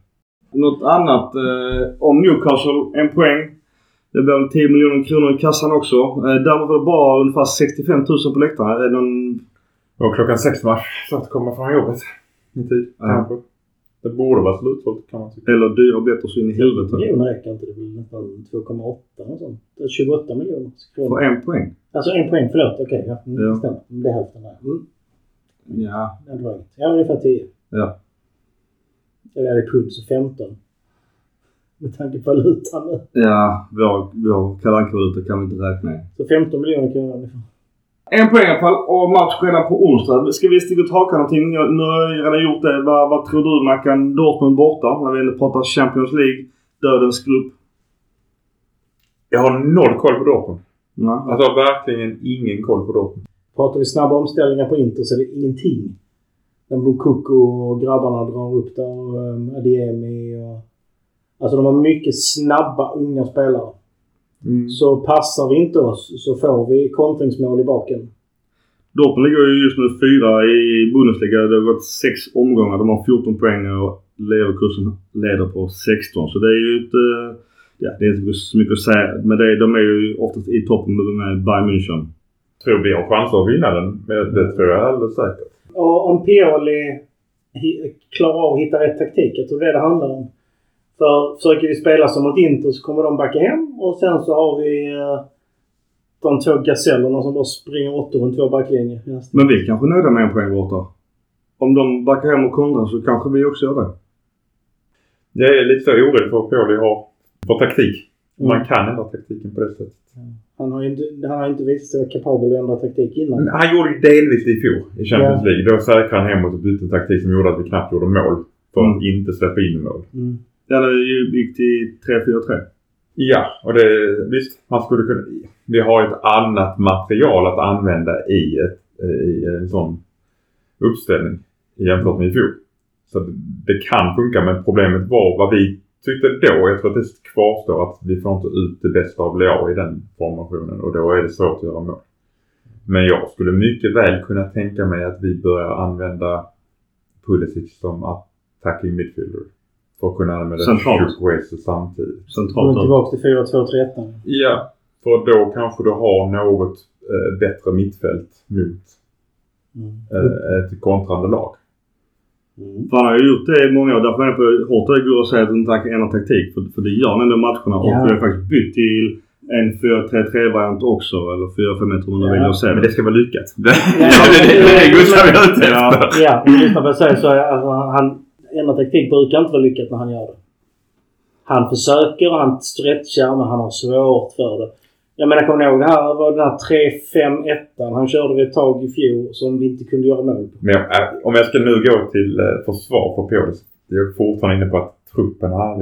Något annat eh, om Newcastle, en poäng. Det väl 10 miljoner kronor i kassan också. Eh, däremot var det bara ungefär 65 000 på läktaren. Är det någon... Och klockan sex match så att komma från jobbet i tid Ja. Det borde vara slutsålt kan man tycka. Eller dyra biljetter så in i helvete. miljoner räcker inte. Det blir nästan 2,8 och sånt. Det är 28 miljoner För en poäng. Alltså en poäng, förlåt. Okej, ja. Mm, Ja. det stämmer. Det är hälften där. Mm. Ja. Det var. Ja, ungefär 10. Ja. Eller är det pund så 15. Med tanke på valutan nu. Ja, vår, vår Kalle Anka-valuta kan vi inte räkna i. Så 15 miljoner kronor ungefär. En poäng i alla fall och match redan på onsdag. Ska vi sticka ut hakan någonting? Jag, nu har jag redan gjort det. Vad, vad tror du Mackan? Dortmund borta när vi ändå pratar Champions League. Dödens grupp. Jag har noll koll på Dortmund. Nej. Alltså verkligen ingen koll på Dortmund. Pratar vi snabba omställningar på Inter så är det ingenting. När Mukoko och grabbarna drar upp där och um, Adiemi och... Alltså de har mycket snabba unga spelare. Mm. Så passar vi inte oss så får vi kontringsmål i baken. Dortmund ligger ju just nu fyra i Bundesliga. Det har gått sex omgångar. De har 14 poäng och Leverkusen leder på 16. Så det är ju inte... Ja, det är inte så mycket att säga. Men det, de är ju oftast i toppen med Bayern München. Tror vi har chanser att vinna den. Det tror jag alldeles säkert. Och om Pioli klarar av att hitta rätt taktik. Jag tror det är det handlar om. För försöker vi spela som mot Inter så kommer de backa hem och sen så har vi eh, de två gasellerna som bara springer åtta runt vår backlinje. Men vi är kanske nöjda med en poäng borta. Om de backar hem och kontrar så kanske vi också gör det. Jag är lite så orolig för Pioli har för taktik. Man Mm. kan ändra taktiken på det sättet. Han har inte, han har inte visat sig vara kapabel att ändra taktik innan. Men Han gjorde ju delvis det i fjol i Champions Ja. League. Då säkrade han hemåt och bytte taktik som gjorde att vi knappt gjorde mål. För att Mm. inte släppa in mål. Mm. Ja, det gick till 3-4-3. Ja, och det, visst, man skulle kunna... Vi har ett annat material att använda i, ett, i en sån uppställning jämfört med i fjol. Så det, det kan funka, men problemet var vad vi tyckte då. Jag tror att det kvarstår att vi får inte ut det bästa av Leao i den formationen och då är det svårt att göra mål. Men jag skulle mycket väl kunna tänka mig att vi börjar använda Pulisic som attacking midfielder. För att kunna använda Centralt. Samtidigt. Centralt. tillbaka till 4-2-3-1. Ja, för då kanske du har något eh, bättre mittfält mot Mm. eh, ett kontrande lag. Mm. För han har ju gjort det i många år. Därför är jag på hårt det går att säga att han inte kan ändra taktik. För, för det gör han ändå matcherna. Och Ja. vi har faktiskt bytt till en 4-3-3-variant också. Eller 4-5-1 om man Ja. väljer att säga Men det. det ska vara lyckat. Det, Ja, det, det, det är Gustav jag är ute Ja. efter. Ja, om du lyssnar på säger så är alltså, han ändra taktik brukar inte vara lyckat när han gör det. Han försöker, han stretchar, men han har svårt för det. Jag menar, kommer ni ihåg det här? var den här 3-5-1 han körde vi ett tag i fjol som vi inte kunde göra mål på. Men jag, äh, om jag ska nu gå till eh, försvar för Piolis. Jag är fortfarande inne på att truppen här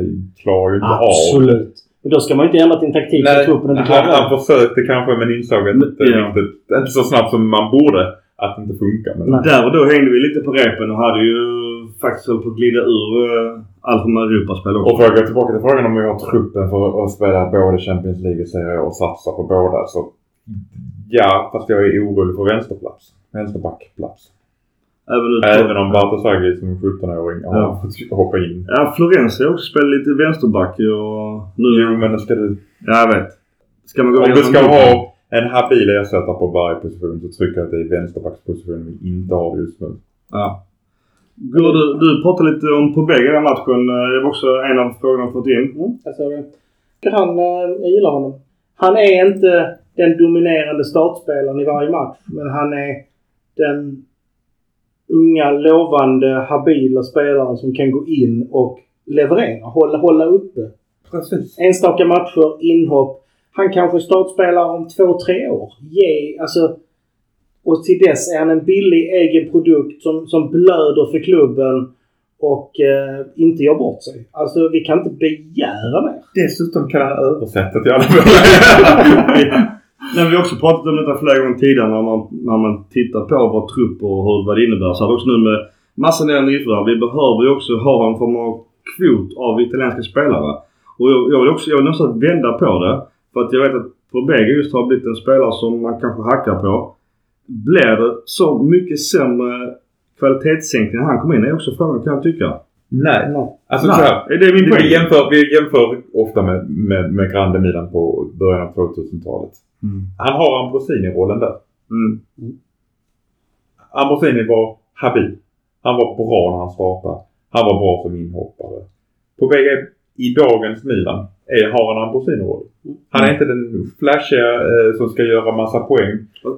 klarar ju inte av Absolut. Men då ska man ju inte ändra sin taktik Nej, att truppen inte han, klarar han av försökte kanske men insåg att det Ja. riktigt, inte så snabbt som man borde, att det inte funkar. Men Nej. Där och då hängde vi lite på repen och hade ju faktiskt hållit på att glida ur uh, allt från Europaspel också. Och för att gå tillbaka till frågan om vi har truppen för att spela både Champions League och Serie A och satsa på båda så ja, fast jag är orolig för vänsterplats. Vänsterbackplats. Även, Även om Bartoszagi som 17-åring har Ja. fått hoppa in. Ja, Florenzi har också spelat lite vänsterback och nu... Jo, men ska du, Ja, jag vet. Ska man gå om du ska ha en habil ersättare på varje position så tycker jag att det är vänsterbackspositionen vi inte har just nu. Ja. Går du, du pratade lite om Pobega i den matchen. Det var också en av frågorna fått in. Mm, jag såg det. Han, eh, jag gillar honom. Han är inte den dominerande startspelaren i varje match. Men han är den unga, lovande, habila spelaren som kan gå in och leverera. Hålla, hålla uppe. Precis. Enstaka matcher, inhopp. Han kanske startspelar om två, tre år. Ge, alltså, och till dess är han en billig egen produkt som, som blöder för klubben och eh, inte gör bort sig. Alltså vi kan inte begära mer. Dessutom kan han översätta till alla Nej, vi har också pratat om detta flera gånger tidigare när man, när man tittar på vår trupp och hur, vad det innebär. Så vi också nu med massa nya nyförvärv. Vi behöver ju också ha en form av kvot av italienska spelare. Och jag, jag vill också jag vill nästan vända på det. För att jag vet att Probega just har blivit en spelare som man kanske hackar på. Blir det så mycket sämre kvalitetssänkning när han kom in är också frågan kan jag tycka. Nej. Nej. Alltså Nej, så här, det är min vi, jämför, vi jämför ofta med, med, med Grande Milan på början av 2000-talet. Mm. Han har Ambrosini-rollen där. Mm. Ambrosini var habil. Han var bra när han startade. Han var bra som inhoppare. På bägge i dagens Milan är, har han Ambrosini-roll. Han är inte den flashiga eh, som ska göra massa poäng.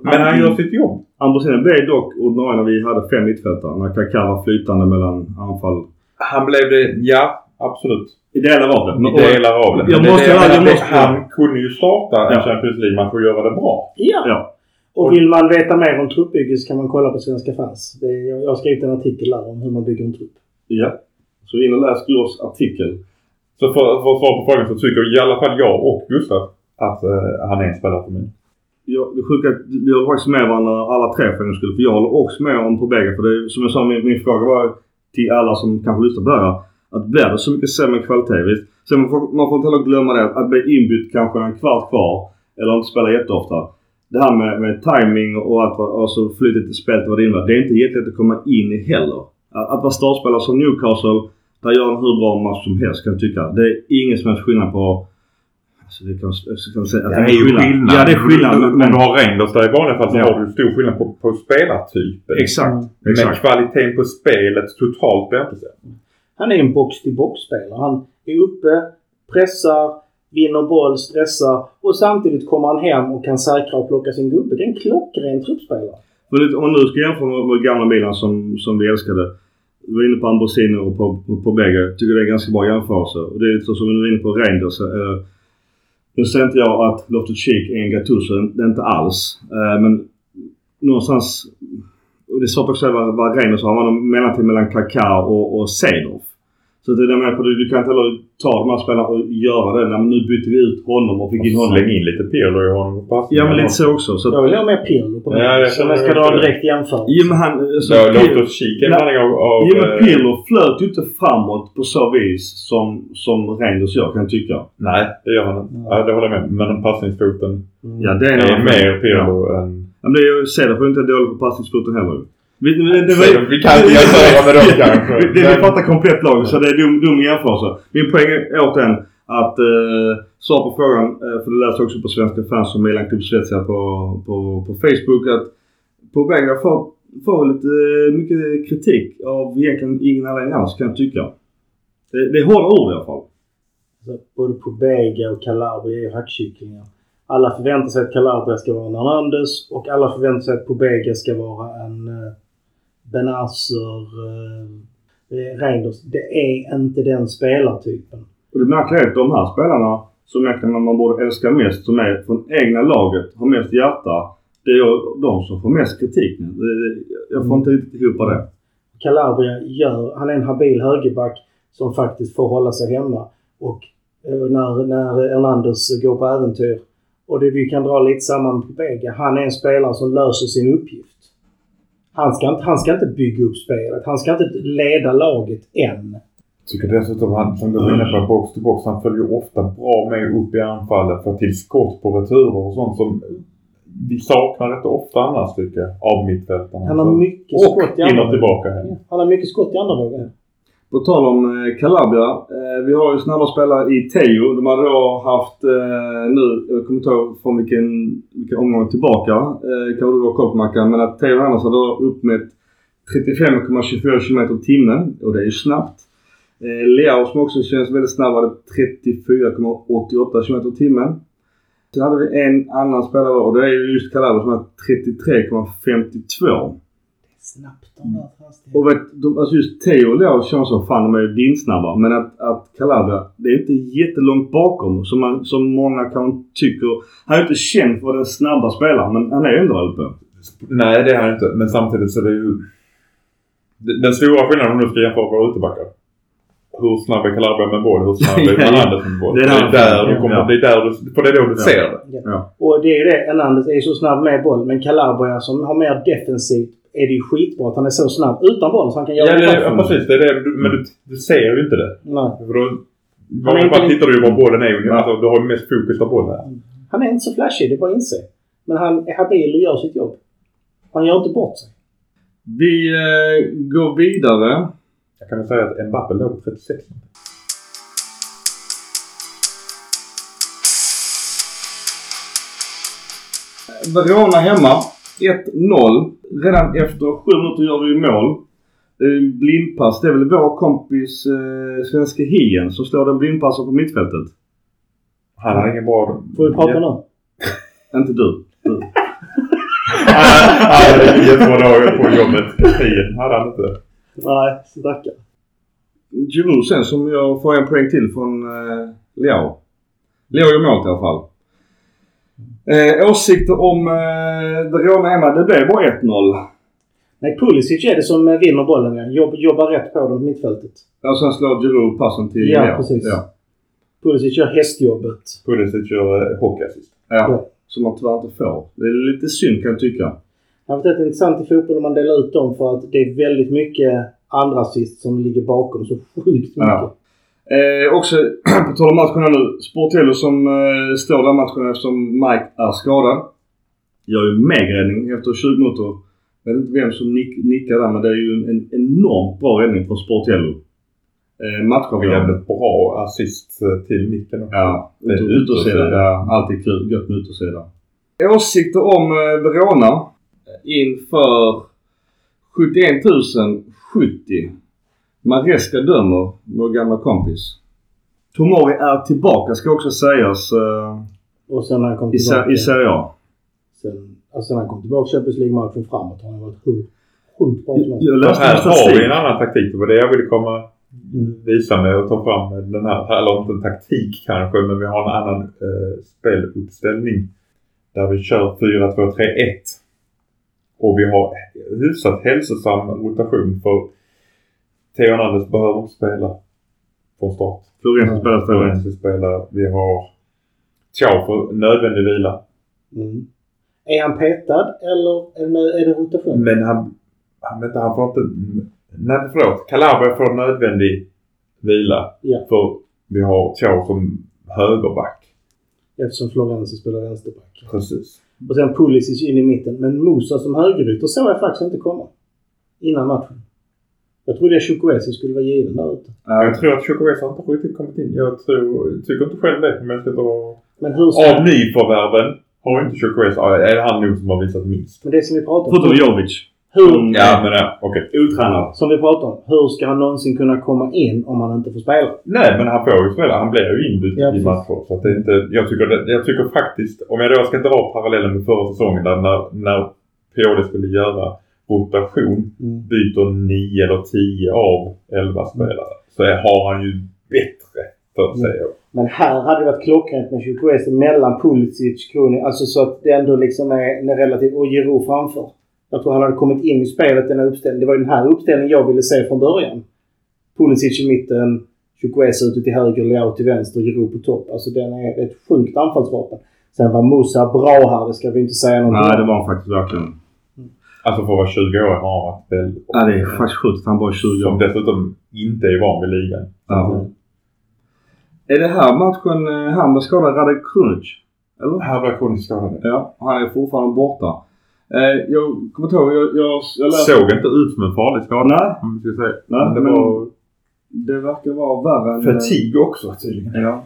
Men han gör sitt jobb. Ambrosini blev dock ordinarie när vi hade fem mittfältare. När Kaká var flytande mellan anfall. Han blev det, ja absolut. I delar av det. I delar av det. Jag det måste- det jag jag måste- Han kunde ju starta en Ja. Champions League-match och göra det bra. Ja. Ja. Och vill man veta mer om truppbygge så kan man kolla på Svenska fans. Är, jag har skrivit en artikel där om hur man bygger en trupp. Ja. Så in och läs Gurs artikel. Så för, för att svara på frågan så tycker i alla fall jag och Gustav att eh, han är en spelare för mig. Ja, det sjuka är att vi håller faktiskt med varandra alla tre för en skull. För jag håller också med om Pobega. För det som jag sa, min, min fråga var till alla som kanske lyssnar på det här. Att blir det så mycket sämre kvalitet? Visst? Sen man får, man får inte heller glömma det att, att bli inbytt kanske en kvart kvar. Eller inte spela jätteofta. Det här med, med timing och allt vad, alltså flytet i spelet och vad det innebär. Det är inte jättelätt att komma in i heller. Att, att vara startspelare som Newcastle. Där gör han hur bra match som helst kan jag tycka. Det är ingen som helst skillnad på... Alltså det kan, jag kan säga att Det är ju skillnad. Ja det är skillnad. Om Men, du men, har Reinders där i vanliga fall så Ja. har du stor skillnad på, på spelartypen. exakt. Men exakt. kvaliteten på spelet totalt blir inte så. Han är en box-till-box-spelare. Han är uppe, pressar, vinner boll, stressar och samtidigt kommer han hem och kan säkra och plocka sin gubbe. Det är en klockren truppspelare. Men Om nu ska jämföra med, med gamla Milan som, som vi älskade. Vi var inne på Ambrosini och på, på, på bägge. Jag tycker det är en ganska bra jämförelse. Och det är lite som vi var inne på Reinders. Eh, nu säger inte jag att Loftus-Cheek är en Gattuso. Det är inte alls. Eh, men någonstans... Och det är svårt att säga vad, vad Rangers har. Han var mellanting mellantid mellan Kaká och, och Seedorf. Så det är det menar på. Du, du kan inte heller ta de här spelarna och göra det. Nej, men nu bytte vi ut honom och fick in honom. Släng in lite Pirlo i honom på. Ja men lite så också. Så att, Jag vill ha med Pirlo på det. Ja, jag så om jag ska dra en det. direkt jämförelse. Jo men han... alltså, Så Pirlo- låt oss kika en Nej. blandning av... av Jo men eh, Pirlo flöt ju inte framåt på så vis som, som Rangers gör kan jag tycka. Nej, det gör han inte. Ja, det håller jag med. Men den passningsfoten Mm. Ja det är, är en mer Pirlo Ja. än... Ja, men det är ju Cederf är inte dålig på passningsfoten heller. Vi, det, Cederf, vi kan inte jämföra med dem kanske. Vi, det, vi Men- pratar komplett lag så det är dum, dum jämförelse. Min poäng är återigen att eh, svara på frågan, eh, för det läste också på Svenska fans och Milan Club Svezia på, på, på Facebook att Pobega får, får lite eh, mycket kritik av egentligen ingen anledning alls kan jag tycka. Det, det är hårda ord i alla fall. Både Pobega och Calabria är ju hackkycklingar. Alla förväntar sig att Calabria ska vara en Hernandez och alla förväntar sig att Pobega ska vara en uh, Benazer, uh, Reinders. Det är inte den spelartypen. Och det märkliga är att de här spelarna som egentligen man borde älska mest, som är från egna laget, har mest hjärta. Det är de som får mest kritik nu. Det, jag får inte riktigt ihop det. Calabria gör, han är en habil högerback som faktiskt får hålla sig hemma. Och eh, när, när Hernandez går på äventyr och det vi kan dra lite samman på Pobega. Han är en spelare som löser sin uppgift. Han ska, inte, han ska inte bygga upp spelet. Han ska inte leda laget än. tycker dessutom han, som du var inne på, box to box, han följer ofta bra med upp i anfallet, får till skott på returer och sånt som vi saknar rätt ofta annars tycker jag, av mittfältarna. Han har mycket skott i andra och tillbaka hem. Ja, Han har mycket skott i andra vågen. På tal om eh, Calabria. Eh, vi har ju snabba spelare i Teo. De hade då haft eh, nu, jag kommer inte ihåg från vilken, vilken omgång tillbaka. Kanske du har koll på Mackan. Men att Teo Hernandez hade då uppmätt 35,24 km i timmen. Och det är ju snabbt. Leao som också känns väldigt snabb hade 34,88 km i timmen. Sen hade vi en annan spelare och det är ju just Calabria som hade 33,52. Snabbt de där hastigheterna. Och vet, de, alltså just Theo och Leo känns som fan de är vindsnabba. Men att, att Calabria, det är inte jättelångt bakom som, man, som många kan tycker. Han är inte känd för den snabba spelaren men han är ju ändå där uppe. Nej, det är han inte. Men samtidigt så är det ju... Den stora skillnaden om du ska jämföra våra utebackar. Hur snabb är Calabria med boll? Hur snabb är. Hernandez med boll? Det Det är är, där- där du kommer... ja. Det är där du... För det är då du Ja. ser det. Ja. Och det är ju det. Hernandez är ju så snabb med boll. Men Calabria som har mer defensivt är det ju skitbra att han är så snabb utan boll så han kan göra Ja, det, ja precis. Det är det. Du, men du, du ser ju inte det. Nej. För då... Fall inte- tittar du ju var bollen är. Alltså, du har ju mest fokus på bollen. Han är inte så flashig, det är bara att inse. Men han är habil och gör sitt jobb. Han gör inte bort sig. Vi eh, går vidare. Jag kan väl säga att Mbappé låg på 36. Verona hemma. 1-0. Redan efter sju minuter gör vi mål. En blindpass. Det är väl vår kompis eh, svenske Hien som slår den blindpassen på mittfältet. Han har ingen bra... Får vi prata ja. nu? Inte du. du. Han hade jättebra dag på jobbet. Tiden hade han inte. Nej, stackarn. Giroud sen som jag får en poäng till från eh, Leao. Leao gör målet i alla fall. Eh, åsikter om eh, Verona hemma. Det blev bara 1-0. Nej, Pulisic är det som vinner bollen. Ja. Jobb, jobbar rätt på den på mittfältet. Och sen slår Giroud passen till Ja, Leao. precis. Ja. Pulisic gör hästjobbet. Pulisic gör eh, hockeyassist. Ja. Ja. Som man tyvärr inte får. Det är lite synd kan jag tycka. Det har varit rätt intressant i fotboll om man delar ut dem för att det är väldigt mycket andra assist som ligger bakom så sjukt mycket. Ja. Eh, också på tal om matcherna nu. Sportello som eh, står där matchen eftersom Mike är skadad. Gör ju megräddning efter 20 minuter. Jag vet inte vem som nick, nickar där men det är ju en, en enormt bra räddning från Sportello. Eh, matchavgörande. jävligt bra assist eh, till nicken också. Ja, utersida. Ja, alltid kul. Gött med utersida. Åsikter om eh, Verona inför 71 070. Maresca dömer, vår gamla kompis. Tomori är tillbaka ska också sägas eh, Och sen när han kom tillbaka. I Serie A. Sen, alltså när han kom tillbaka Champions League-matchen framåt har han varit sjukt sjukt bra här har vi en annan taktik. Det var det jag ville komma Mm. visa med att ta fram den här, eller inte en taktik kanske, men vi har en annan eh, speluppställning. Där vi kör 4-2-3-1. Och vi har hyfsat hälsosam rotation för Theo Hernandez behöver inte spela från start. Florenzi spelar Florenzi spelar. Vi har Thiaw för nödvändig vila. Mm. Är han petad eller är det, är det rotation? Men han, han, vänta, han får inte... Nej, förlåt. Calabria får nödvändig vila. Ja. För vi har Thiaw som högerback. Eftersom Florenzi spelar vänsterback. Precis. Och sen Pulisic in i mitten. Men Musa som högerytter såg jag faktiskt inte komma. Innan matchen. Jag trodde att Chukwueze skulle vara given där ute. Jag tror att Chukwueze inte riktigt kommit in. Jag tror, tycker inte själv det. Men jag ska dra... Men hur ska... Av nyförvärven har inte Chukwueze... Är det han nog som har visat minst? Men det som vi pratar om. Förutom Jovic. Hur, Mm. Ja, men ja, okej. Otränad. som vi pratar om. Hur ska han någonsin kunna komma in om han inte får spela? Nej, men han får ju spela. Han blir ju inbytt Ja, i matcher. Så att det inte... Jag tycker, det, jag tycker faktiskt... Om jag då ska dra parallellen med förra säsongen där när, när Pioli skulle göra rotation Mm. byter 9 eller 10 av 11 spelare. Så har han ju bättre för sig. Men här hade det varit klockrent med Chukwueze mellan Pulisic, Kroni. Alltså så att det ändå liksom är, är relativt... Och Giroud framför. Jag tror han hade kommit in i spelet den här uppställningen. Det var ju den här uppställningen jag ville se från början. Pulisic i mitten, Chukwueze ute till höger, Leao till vänster, Giroud på topp. Alltså den är ett sjukt anfallsvapen. Sen var Musa bra här, det ska vi inte säga någonting Nej, det var han faktiskt verkligen. Alltså för att vara 20 år har han varit väldigt Ja, det är faktiskt sjukt att han bara är 20 Som år. dessutom inte är van vid ligan. Ja. Är det här matchen eh, han blev skadad, Radek Krunic? Eller? Här var kroniskt skadad. Ja, han är fortfarande borta. Eh, jag kommer inte ihåg, jag, jag, jag läste... Såg inte ut som en farlig skada. Nej, Om ska säga. Nej, men det men- var det verkar vara värre än... fatigue också tydligen. Ja.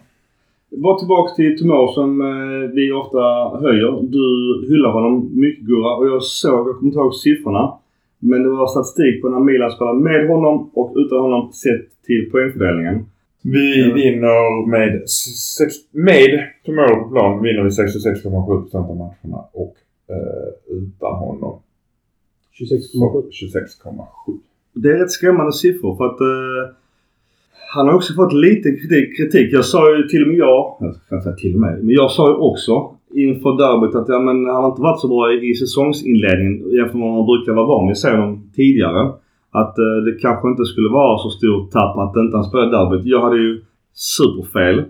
Bara tillbaks till Tomor som eh, vi ofta höjer. Du hyllar honom mycket Gurra och jag såg, jag kommer inte ihåg siffrorna. Men det var statistik på när Milan spelar med honom och utan honom sett till poängfördelningen. Vi Ja. vinner med, sex, med Tomorrow på plan vinner vi 66,7% av matcherna och eh, utan honom 26,7. så 26,7. Det är rätt skrämmande siffror för att eh, han har också fått lite kritik. Jag sa ju till och med jag, jag säga till och med, men jag sa ju också inför derbyt att ja, men han har inte varit så bra i, säsongsinledningen jämfört med vad man brukar vara van vid se honom tidigare. Att eh, det kanske inte skulle vara så stort tapp att inte han spelade derbyt. Jag hade ju superfel.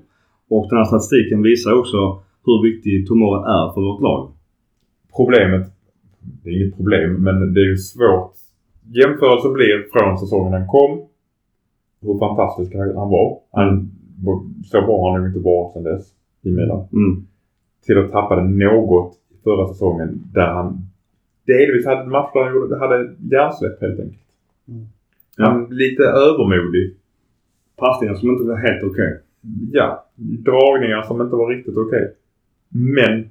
Och den här statistiken visar också hur viktig Tomori är för vårt lag. Problemet, det är inget problem, men det är ju svårt. Jämförelse blir från säsongen han kom. Hur fantastisk han var. Han, så bra har han nog inte varit sedan dess i Milan. Mm. till att tappa det något förra säsongen där han delvis hade matcher han gjorde- hade hjärnsläpp helt enkelt. Mm. Han lite övermodig. Passningar som inte var helt okej. Ja, dragningar som inte var riktigt okej. Men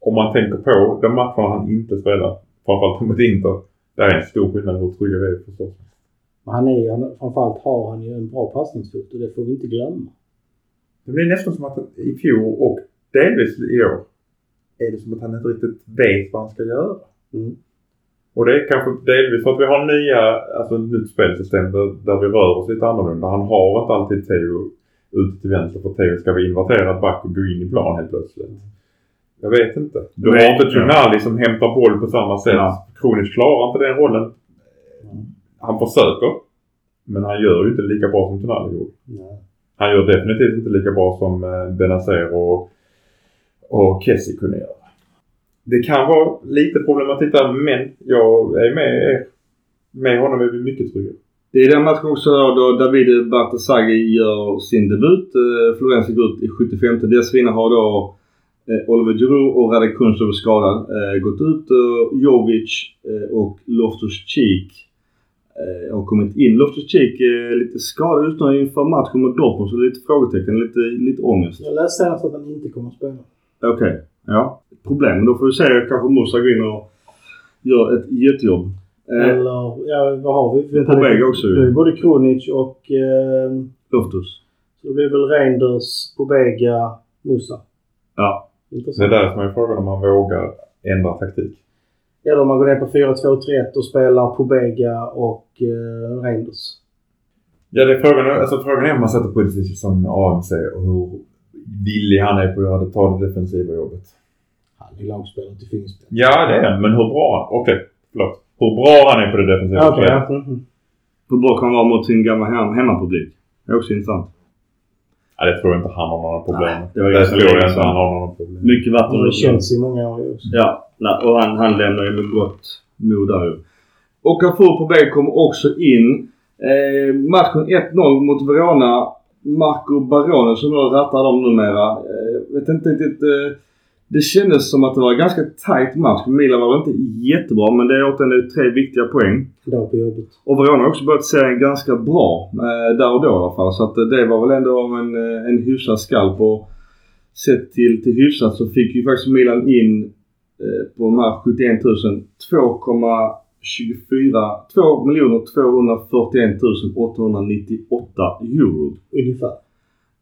om man tänker på de matcherna han inte spelar, framförallt mot Inter, där är en stor skillnad hur trygga vi är förstås. Men han är framförallt har han ju en bra passningsfot och det får vi inte glömma. Det blir nästan som att i fjol och delvis i år är det som att han inte riktigt vet vad han ska göra. Mm. Och det är kanske delvis för att vi har nya, alltså ett nytt spelsystem där, där vi rör oss lite annorlunda. Han har inte alltid Theo ute till vänster för Theo ska vara inverterad back och gå in i plan helt plötsligt. Jag vet inte. Du Nej, har inte ja. Tonali som hämtar boll på samma sätt. Ja. Kronisch klarar inte den rollen. Han försöker. Men han gör ju inte lika bra som Tonali gjorde. Nej. Han gör definitivt inte lika bra som eh, Benazer och, och Kessie kunde göra. Det kan vara lite problematik där men jag är med er. Med honom är vi mycket trygga. Det är den matchen också då, David Bartesaghi gör sin debut. Eh, Florenzi går ut i 75. Dessförinnan har då eh, Oliver Giroud och Radek Kunstov skadad gått ut. Jovic och Loftus-Cheek eh, har kommit in. Loftus-Cheek är lite skadad nu inför matchen mot Dortmund så lite frågetecken, lite, lite ångest. Jag läste senast att han inte kommer att spela. Okej, ja. Problem. Då får vi se kanske Musa går in och gör ett jättejobb. Eh, Eller, ja vad har vi? vi På väg också ju. Det är både Kronic och... Eh, Loftus. Så det blir väl Reinders, Pobega, Musa. Ja. Det är Intressant. där som är frågan om man vågar ändra taktik. Eller om man går ner på 4-2-3-1 och spelar Pobega och eh, Reinders. Ja, det är frågan, alltså, frågan är om man sätter Pulisic som AMC och hur villig han är på att göra det, ta det defensiva jobbet. Han är lagspelare till Finspel. Ja, det är han. Men hur bra... Okej, förlåt. Hur bra han är på det defensiva spelet. ja. Mhm. Hur bra kan han vara mot sin gamla hem, hemmapublik? Det är också intressant. Ja, det tror jag inte han har några problem med. det det tror jag inte han har några problem. Mycket vatten Han har Chelsea i många år också. Ja, och han, han lämnar ju med gott mod där ju. Okafor på B kom också in. Eh, matchen 1-0 mot Verona. Marco Barone som då rattar dem numera. Eh, vet inte riktigt. Eh, det kändes som att det var en ganska tight match. Milan var väl inte jättebra men det är återigen tre viktiga poäng. Idag på jobbet. Och Verona har också börjat serien ganska bra. Eh, där och då i alla fall. Så att eh, det var väl ändå en, eh, en hyfsad skalp. Och sett till, till hyfsat så fick ju faktiskt Milan in på de här 71 000 2,24 2 241 898 euro. Ungefär.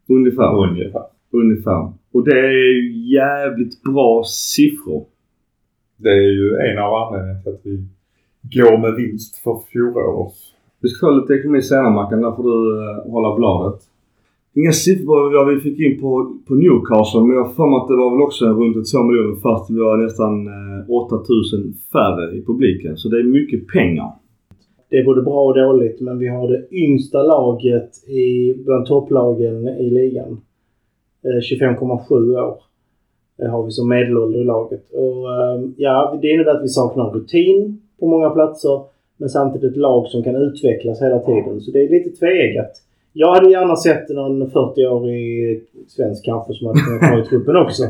Ungefär. Ungefär. Ungefär. Och det är ju jävligt bra siffror. Det är ju en av anledningarna till att vi går med vinst för fjolårs. Vi ska ta lite ekonomi senare Mackan. Där får du eh, hålla bladet. Inga siffror vad vi fick in på, på Newcastle men jag har för mig att det var väl också runt 2 miljoner fast vi var nästan eh, 8000 färre i publiken. Så det är mycket pengar. Det är både bra och dåligt men vi har det yngsta laget i, bland topplagen i ligan. Eh, 25,7 år eh, har vi som medelålder i laget. Och, ja, det innebär att vi saknar rutin på många platser men samtidigt ett lag som kan utvecklas hela tiden. Så det är lite tveeggat. Jag hade gärna sett någon 40-årig svensk kanske som hade kunnat vara i truppen också.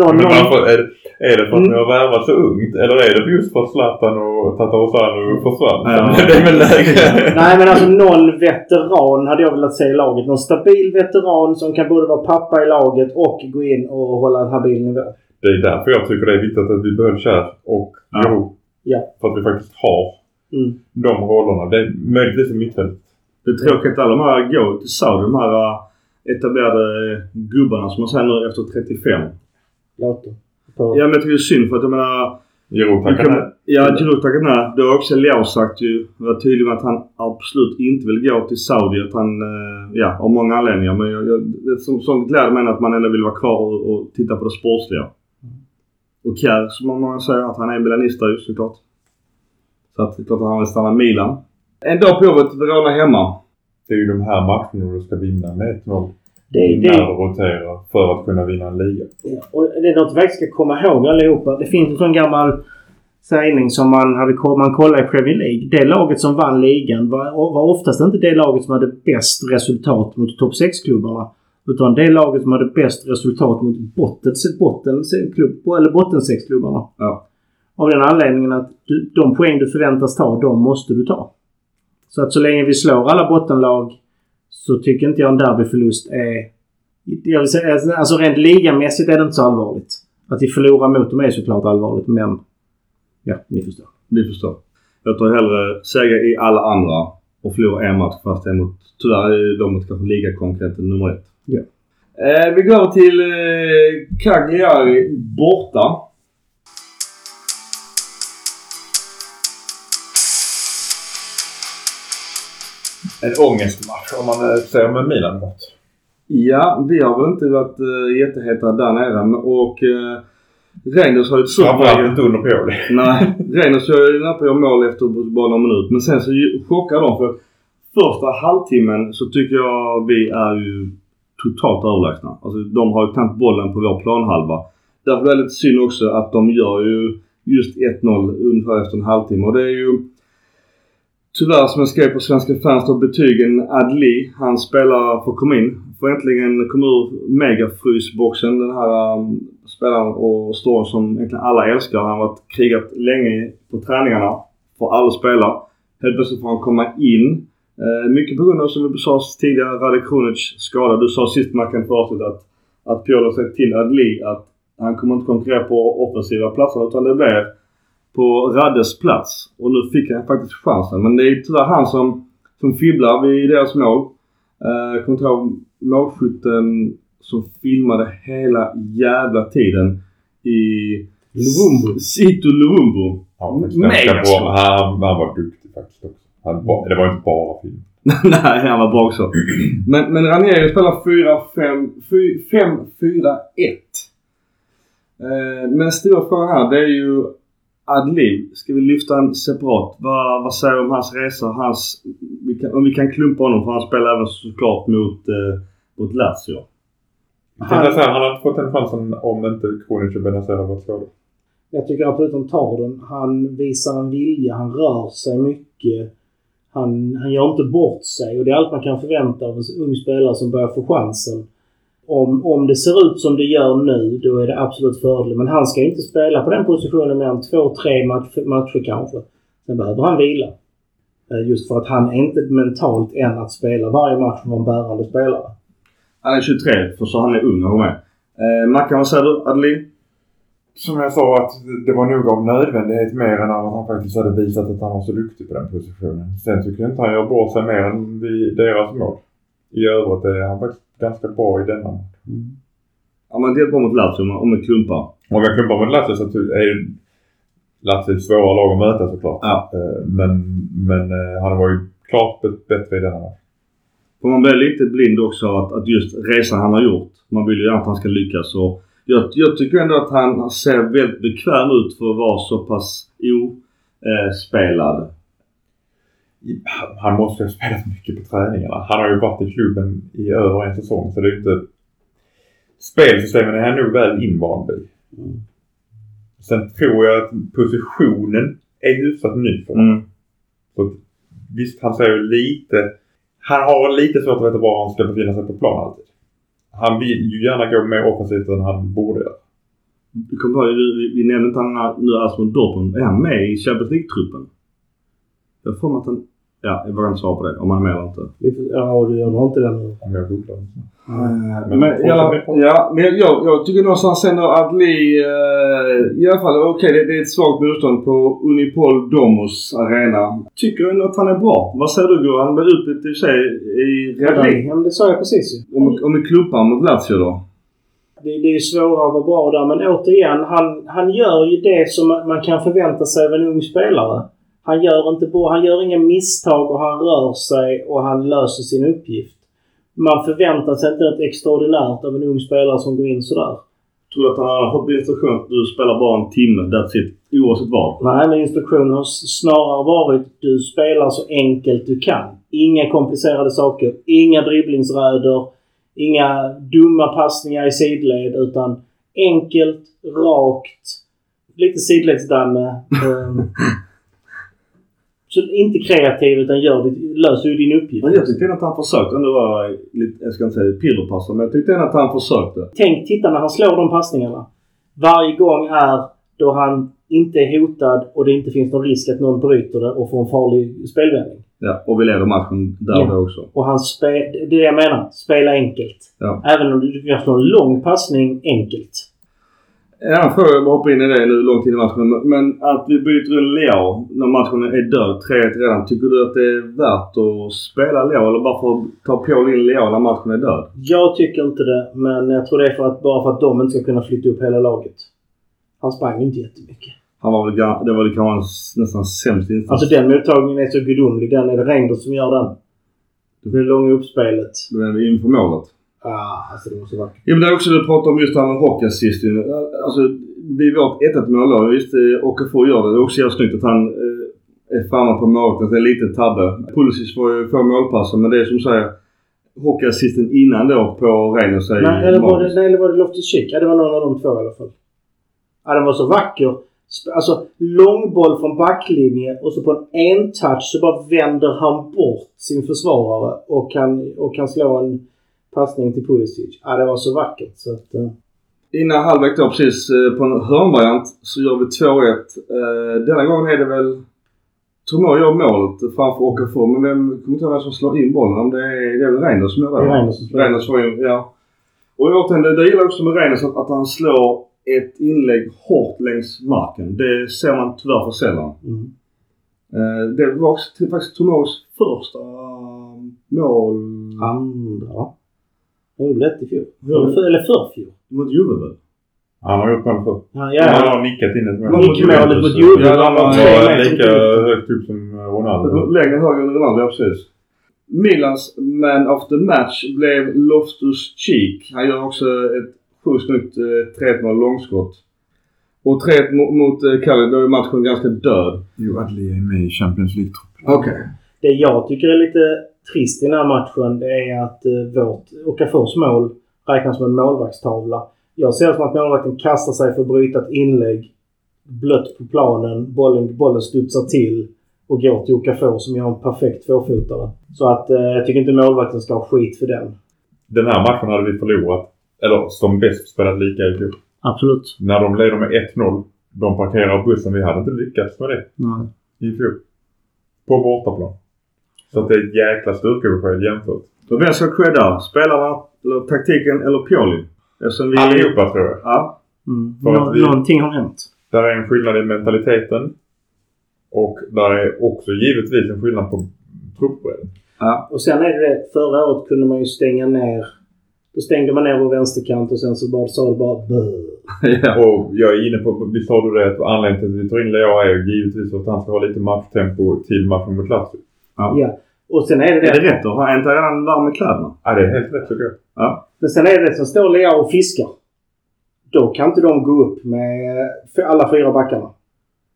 Någon, Men varför, är, det- är det för att Mm. ni har värvat så ungt? Eller är det just för att Zlatan och Tatarosanu försvann? Ja. det är väl läge. Nej men alltså någon veteran hade jag velat se i laget. Någon stabil veteran som kan både vara pappa i laget och gå in och hålla en habil nivå. Det är därför jag tycker det är viktigt att vi behöll Kär och Ja. Jo. Ja. För att vi faktiskt har Mm. de rollerna. Det är möjligtvis i mittfält. Det är tråkigt att alla de här går till Saudi. De här eh, etablerade gubbarna som man säger nu efter 35. Låt dem. På. Ja men jag tycker det är synd för att jag menar Giroud kan- nej. Ja, Giroud tackar nej. Det har också Leao sagt ju. Var tydlig med att han absolut inte vill gå till Saudi. Att han, eh, ja, av många anledningar. Men jag, jag, det som, som gläder mig att man ändå vill vara kvar och, och titta på det sportsliga. Och Kjär, som man säger, att han är en milanista ju såklart. Så att det är klart att han vill stanna i Milan. En dag på jobbet, Verona hemma. Det är ju de här matcherna du ska vinna med 1-0. Det, När det, du roterar för att kunna vinna en liga. ja, och det är något vi faktiskt ska komma ihåg allihopa. Det finns en sån gammal sägning som man hade man kollar i Premier League. Det laget som vann ligan var, var oftast inte det laget som hade bäst resultat mot topp 6-klubbarna. Utan det laget som hade bäst resultat mot botten, botten, klubb, eller botten 6-klubbarna. Ja. Av den anledningen att du, de poäng du förväntas ta, de måste du ta. Så att så länge vi slår alla bottenlag så tycker inte jag en derbyförlust är... Jag vill säga, alltså rent ligamässigt är det inte så allvarligt. Att vi förlorar mot dem är såklart allvarligt men... Ja, ni förstår. Vi förstår. Jag tar hellre seger i alla andra och förlora en match fast det är mot, tyvärr är de mot kanske ligakonkurrenten nummer ett. Ja. Eh, vi går till eh, Cagliari borta. En ångestmatch om man eh, säger med Milan bort. Ja, vi har väl inte varit uh, jätteheta där nere och uh, Reiners har ju ett stort Framförallt inte under Pioli. Nej, Reiners gör ju göra mål efter bara någon minut. Men sen så chockar de för första halvtimmen så tycker jag vi är ju totalt överlägsna. Alltså de har ju knappt bollen på vår planhalva. Därför är det lite synd också att de gör ju just 1-0 ungefär efter en halvtimme. Och det är ju tyvärr som jag skrev på Svenska fans då betygen Adli. Han spelar för komma in. Får äntligen komma ur megafrysboxen. Den här um, spelaren och står som egentligen alla älskar. Han har varit krigat länge på träningarna. Får aldrig spela. Helt plötsligt får han komma in. Eh, mycket på grund av som vi sa tidigare Radek Krunic skada. Du sa sist Mackan förut att, att Piolo har sagt till Adli att han kommer inte konkurrera på offensiva platser utan det blir på Raddes plats. Och nu fick han faktiskt chansen. Men det är tyvärr han som, som fibblar vid deras mål. Eh, Jag kommer inte ihåg målskytten som filmade hela jävla tiden i Luvumbu. Sito Luvumbu. Han var faktiskt Mega ganska bra. skott. Han, han var duktig faktiskt också. Han, ba- det var inte bara film. Nej, han var bra också. Men, men Ranieri spelar 4-5-4-1. Eh, men stora frågan här det är ju Adli. Ska vi lyfta en separat? Vad, vad säger du om hans resa? Hans, vi kan, om vi kan klumpa honom för han spelar även såklart mot, eh, mot Lazio. Jag tänkte säga, han hade inte fått den chansen om inte Kronic och Benazer varit skadade. Jag tycker absolut han tar den. Han visar en vilja, han rör sig mycket. Han, han gör inte bort sig och det är allt man kan förvänta av en ung spelare som börjar få chansen. Om, om det ser ut som det gör nu, då är det absolut fördel. Men han ska inte spela på den positionen mer än två, tre match, matcher kanske. Sen behöver han vila. Eh, Just för att han är inte mentalt än att spela varje match vara en bärande spelare. Han är 23 för så han är ung och med. Eh, Mackan, vad säger du? Adli? Som jag sa att det var nog av nödvändighet mer än att han faktiskt hade visat att han var så duktig på den positionen. Sen tycker jag inte han gör bort sig mer än vid deras mål. I övrigt är han faktiskt ganska bra i denna match. Ja men det är bra mot Lazio om man klumpar. Om jag klumpar mot Lazio så är Lazio svårare lag att möta såklart. Ja. Eh, Men, men eh, han var ju klart bättre i denna match. För man blir lite blind också att, att just resan han har gjort. Man vill ju att han ska lyckas. Och jag, jag tycker ändå att han ser väldigt bekväm ut för att vara så pass ospelad. Han måste ju ha spelat mycket på träningarna. Han har ju varit i klubben i över en säsong så det är ju inte... Spelsystemen är han nog väl invand i. Sen tror jag att positionen är hyfsat ny för honom. Mm. Så visst, han säger ju lite... Han har lite svårt att veta var han ska befinna sig på plan alltid. Han vill ju gärna gå mer offensivt än han borde göra. Vi, kom på, vi, vi nämnde inte han nu Asmund Dortmund. Är han med i Champions League-truppen? Jag får mig att han... Ja, jag vågar inte svara på det. Om han är med eller inte. Ja, du gör inte den nu. Om jag googlar. Men, men, ja, ja, men jag, jag, jag tycker någonstans ändå att Lee, eh, i alla fall okej det, det är ett svagt motstånd på Unipol Domos arena. Tycker ändå att han är bra. Vad säger du Gurra? Han blev utbytt i sig i redan. Ja, det sa jag precis ju. Om, om vi klumpar mot Lazio då? Det, det är ju svårare att vara bra där, men återigen, han, han gör ju det som man man kan förvänta sig av en ung spelare. Han gör, inte bra, han gör inga misstag och han rör sig och han löser sin uppgift. Man förväntar sig inte något extraordinärt av en ung spelare som går in sådär. Tror du att han har fått instruktion att du spelar bara en timme, that's it, oavsett vad? Nej, men instruktionen har snarare varit du spelar så enkelt du kan. Inga komplicerade saker, inga dribblingsräder, inga dumma passningar i sidled utan enkelt, rakt, lite sidledsdanne. så inte kreativ utan gör det, löser ju din uppgift. Men jag tyckte ändå att han försökte ändå vara lite, jag ska inte säga pillerpassare, men jag tyckte ändå att han försökte. Tänk, titta när han slår de passningarna. Varje gång är då han inte är hotad och det inte finns någon risk att någon bryter det och får en farlig spelvändning. Ja, och vi leder matchen där Ja. då också. Och han spe, det är det jag menar. Spela enkelt. Ja. Även om du slå en lång passning enkelt. Annan fråga, jag bara hoppar in i det nu långt in i matchen. Men, att vi byter in Leo när matchen är död, 3-1 redan. Tycker du att det är värt att spela Leo eller bara för att ta Paul in Leo när matchen är död? Jag tycker inte det, men jag tror det är för att, bara för att de inte ska kunna flytta upp hela laget. Han sprang inte jättemycket. Han var väl, det var väl kanske nästan sämst insats. Alltså den mottagningen är så gudomlig. Den är det Reinders som gör den. Det blir långa uppspelet. Då är inför målet. Ah, alltså det var så vackert. Ja men det är också det du pratade om just det här med hockeyassist. Alltså vid vårt 1-1 mållag, visst eh, Okafor gör det. Det är också jävligt snyggt att han eh, är framme på målet. Det är lite tabbe. Pulisic får ju få målpassen men det är som säger hockeyassisten innan då på Reynolds Nej, eller var det, nej, eller var det Loftus Cheek? Ja, det var någon av de två i alla fall. Ja, den var så vacker. Alltså långboll från backlinje och så på en en-touch så bara vänder han bort sin försvarare och kan, och kan slå en passning till Pulisic. Ja, det var så vackert så att... eh, Innan halvlek då precis eh, på en hörnvariant så gör vi 2-1. Eh, denna gången är det väl Tomor gör målet framför Okafor. Men vem kommer inte ihåg vem som slår in bollen. Om det är, det är väl Reinders som gör det? Det är Reinders som slår. Reinders får in, ja. Och återigen, det, det gillar också med Reinders att, att han slår ett inlägg hårt längs marken. Det ser man tyvärr för sällan. Mm. Eh, det var också faktiskt Tomos första mål Andra va? Han gjorde ett i fjol. Ja. Eller för- Eller förfjol. mot Juve väl? Han har gjort mål förr. Ja, Han ja. har nickat in ett mål. Nickmålet mot Juve. Ja, Han var lika högt upp som Ronaldo. Längre höger än Ronaldo, ja precis. Milans man of the match blev Loftus Cheek. Han gör också ett sjukt snyggt eh, 3-1 mål långskott. Och 3-1 mo- mot eh, då är matchen ganska död. Jo, Adli är med i Champions League-truppen. Okej. Det jag tycker är lite trist i den här matchen det är att eh, vårt Okafors mål räknas som en målvaktstavla. Jag ser det som att målvakten kastar sig för att bryta ett inlägg. Blött på planen. Bollen, bollen studsar till och går till Okafor som gör en perfekt tvåfotare. Så att eh, jag tycker inte målvakten ska ha skit för den. Den här matchen hade vi förlorat. Eller som bäst spelat lika i fjol. Absolut. När de leder med 1-0. De parkerar bussen. Vi hade inte lyckats med det Nej. i fjol. På bortaplan. Så att det är ett jäkla styrkebesked jämfört. Så vem ska credda? Spelarna, eller taktiken eller Pioli? Vi... Allihopa tror jag. Ja. Mm. För att Nå- vi- Någonting har hänt. Där är en skillnad i mentaliteten. Och där är också givetvis en skillnad på truppbredden. ja. Och sen är det förra året kunde man ju stänga ner. Då stängde man ner vår vänsterkant och sen så bara sa det bara ja. Och jag är inne på, visst sa du det, att anledningen till att vi tar in Leo är givetvis att han ska ha lite matchtempo till matchen mot Lazio. Ja. Och sen är det Är det. det rätt? Har han inte redan varm med kläderna? Ja, det är helt rätt tycker jag. Ja. Men sen är det det som står Lea och fiskar. Då kan inte de gå upp med alla fyra backarna.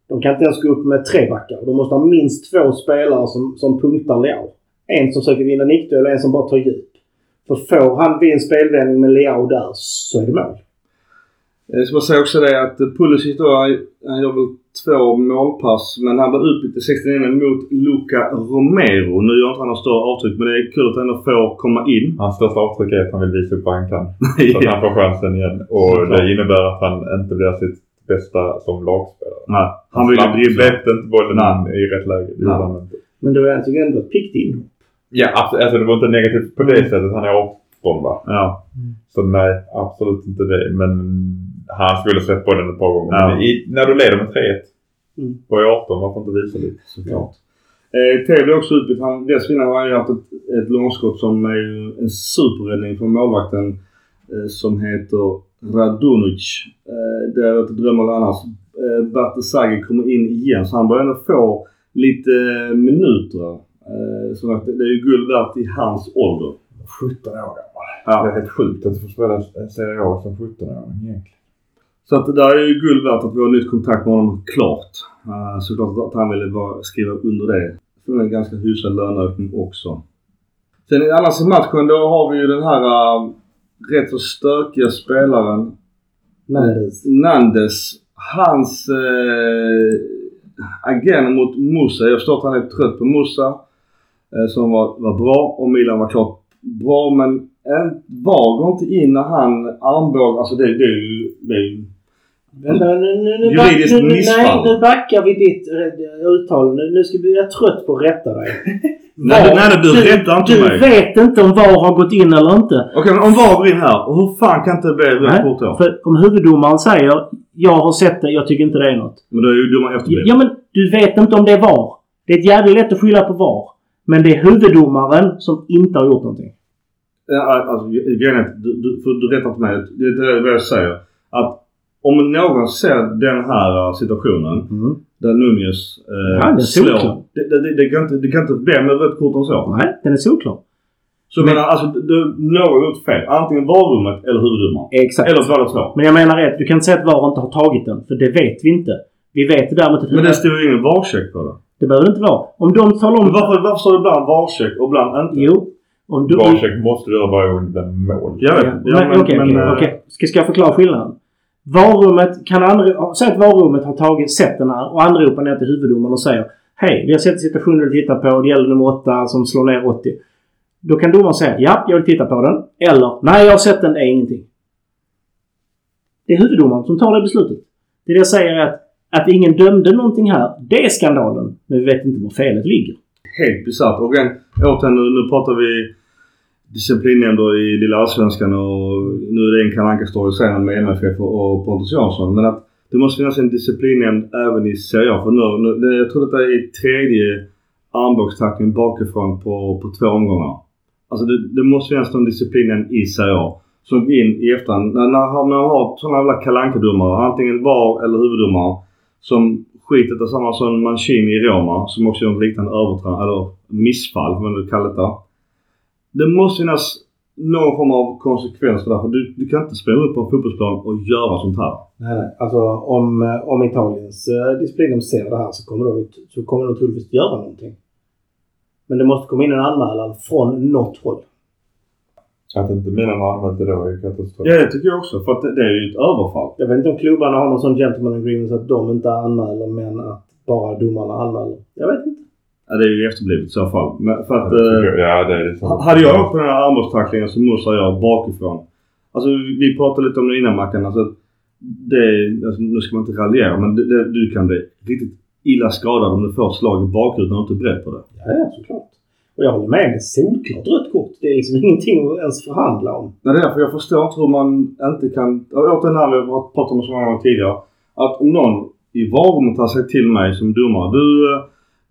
De kan inte ens gå upp med tre backar. De måste ha minst två spelare som, som punktar Leao. En som försöker vinna nickduell och en som bara tar djup. För får han vid en spelvändning med Leao där så är det mål. Jag ska bara säga också det att Pulisic då, han han gör väl två målpass men han blir utbytt i 69 mot Luca Romero. Nu gör inte han några större avtryck men det är kul att han ändå får komma in. Hans största avtryck är att han vill visa upp vad han kan. Så att han får chansen igen. Och Såklart. det innebär att han inte blir sitt bästa som lagspelare. Nej, han vill ju släpp- dribbla. släppte inte bollen Nej. i rätt läge. Nej. han. Men det var jag tycker ändå ett piggt inhopp. Ja. Alltså det var inte negativt på det sättet. Han är 18 va? Ja. Så nej, absolut inte det. Men han skulle släppt bollen ett par gånger. Ja. I, när du leder med 3-1 Mm. och är 18, varför inte visa lite? Såklart. Eh, Teo blev också utbytt. Han, dessförinnan har han haft ett, ett långskott som är en superräddning från målvakten eh, som heter Radunic. Eh, det varit ett drömmål annars. Eh, Bartesagi kommer in igen så han börjar ändå få lite minuter. Eh, så att det är ju guld värt i hans ålder. 17 år gammal. Ja. Det är helt sjukt att du får spela Serie A som 17-åring egentligen. Så att det där är ju guld värt att vi har nytt kontrakt med honom klart. Uh, såklart att han ville bara skriva under det. För en ganska hyfsad löneökning också. Sen annars i matchen då har vi ju den här uh, rätt så stökiga spelaren Nandes. Nandes. Hans uh, agerande mot Musa. Jag förstår att han är trött på Musa. eh, som var, var bra och Milan var klart bra men en, VAR går inte in när han armbågar. Alltså det, det. Det ju Vänta, nu, nu, nu, Juridiskt back, nu, missfall. nej, nu backar vi ditt eh, uttal. Nu, nu ska vi, jag är trött på att rätta dig. Nej, du- nej, du rättar inte du mig. vet inte om VAR har gått in eller inte. Okej, men om VAR går in här. Och hur fan kan inte det bli rött kort då? för om huvuddomaren säger jag har sett det, jag tycker inte det är något. Men då är ju domaren efterbliven. Ja men du vet inte om det är VAR. Det är jävligt lätt att skylla på VAR. Men det är huvuddomaren som inte har gjort någonting. Ja, alltså, grejen är du, du, för du rättar inte mig. Det är det jag säger. Att om någon ser den här uh, situationen där Nunez eh, Ja, det är solklart. slår. Det, det, det, kan inte, det kan inte bli med rött kort än så. Nej, den är solklar. Så jag menar, alltså, du, någon har gjort fel. Antingen varummet eller huvuddomaren. Exakt. Eller båda två. Men jag menar rätt, du kan inte säga att VAR inte har tagit den. För det vet vi inte. Vi vet däremot att Men det står ju ingen varcheck på det. det behöver det inte vara. Om de talar om... Men varför, varför står det ibland varcheck och ibland inte? Jo. Om du... Varcheck måste du göra varje gång det är mål. Jag vet. Ja, men, okej, okej, eh, okej. Ska, ska jag förklara skillnaden? Varummet kan andra... Säg att varummet har tagit, sett den här och anropar ner till huvuddomaren och säger Hej, vi har sett situationen du tittar på. Det gäller nummer 8 som slår ner 80. Då kan domaren säga ja, jag vill titta på den. Eller nej, jag har sett den. Det är ingenting. Det är huvuddomaren som tar det beslutet. Det jag säger är att, att ingen dömde någonting här, det är skandalen. Men vi vet inte var felet ligger. helt bisarrt. Och återigen nu, nu pratar vi disciplinnämnder i lilla allsvenskan och nu är det en Kalle Anka-story sen med MFF och Pontus Jansson. Men att det måste finnas en disciplinnämnd även i Serie A. För nu, nu, jag tror detta är tredje armbågstackling bakifrån på, på två omgångar. Alltså det, det måste finnas någon disciplinen i Serie A. Som går in i efterhand. När, när, när man har sådana jävla kalankadomare antingen VAR eller huvuddomare. Som skitet är samma som Mancini i Roma som också gör liknande övertramp, eller missfall vad man nu kalla det. Det måste finnas någon form av konsekvens för det. För du, du kan inte spela upp på en fotbollsplan och göra sånt här. Nej, nej. Alltså om, eh, om Italiens eh, disciplin ser det här så kommer de, så kommer de troligtvis göra någonting. Men det måste komma in en anmälan från något håll. Att inte Milan har använt det då är ju katastrof. Ja, det tycker jag också. För att det, det är ju ett överfall. Jag vet inte om klubbarna har någon sån gentleman agreement så att de inte anmäler men att bara domarna anmäler. Jag vet inte. Ja, det är ju efterblivet i så fall. Men för att... Ja, det tycker eh, jag. Ja, det är det så. hade jag åkt på den här armbågstacklingen så mosar jag bakifrån. Alltså vi pratade lite om det innan Mackan. Alltså, det, alltså, nu ska man inte raljera men det, det, du kan bli riktigt illa skadad om du får ett slag i bakhuvudet och inte är beredd på det. Ja, såklart. Och jag håller med. Det är solklart rött kort. Det är liksom ingenting att ens förhandla om. Nej, det är därför jag förstår inte hur man inte kan... Återigen här vi har pratat om så många gånger tidigare. Att om någon i varummet tar sig till mig som domare. Du, eh,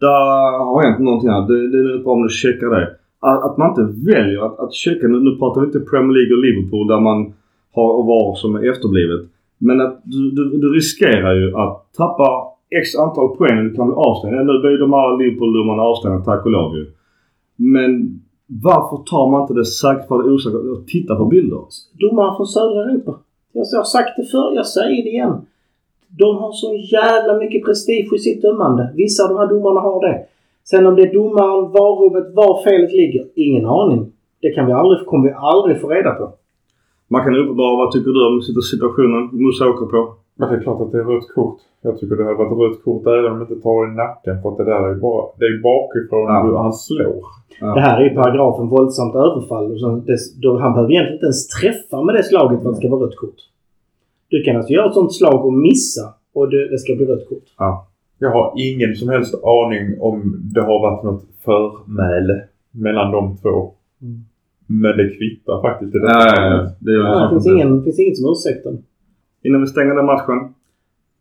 där har hänt någonting här. Det, det är bra om du checkar det. Att, att man inte väljer att, att checka. Nu, nu pratar vi inte Premier League och Liverpool där man har VAR som är efterblivet. Men att du, du, du riskerar ju att tappa x antal poäng. Du kan bli avstängd. Nu blir de här Liverpool-domarna avstängda tack och lov ju. Men varför tar man inte det säkert för det osäkra och tittar på bilder? Domare från södra Europa. Jag har sagt det förr, jag säger det igen. De har så jävla mycket prestige i sitt dömande. Vissa av de här domarna har det. Sen om det är domaren, varummet, var felet ligger. Ingen aning. Det kan vi aldrig, kommer vi aldrig få reda på. Man kan uppenbara vad tycker du om situationen Musa åker på? Men det är klart att det är rött kort. Jag tycker det hade varit rött kort även om det inte tar i nacken. För att det där är bara... Det är bakifrån Ja. hur han slår. Det här är ju paragrafen våldsamt överfall. Det, då, han behöver egentligen inte ens träffa med det slaget för att det ska vara rött kort. Du kan alltså göra ett sånt slag och missa och det, det ska bli rött kort. Jag har ingen som helst aning om det har varit något förmäle mellan de två. Mm. Men det kvittar faktiskt i det Nej, det gör Ja, det finns, ingen, finns inget som ursäktar. Innan vi stänger den matchen.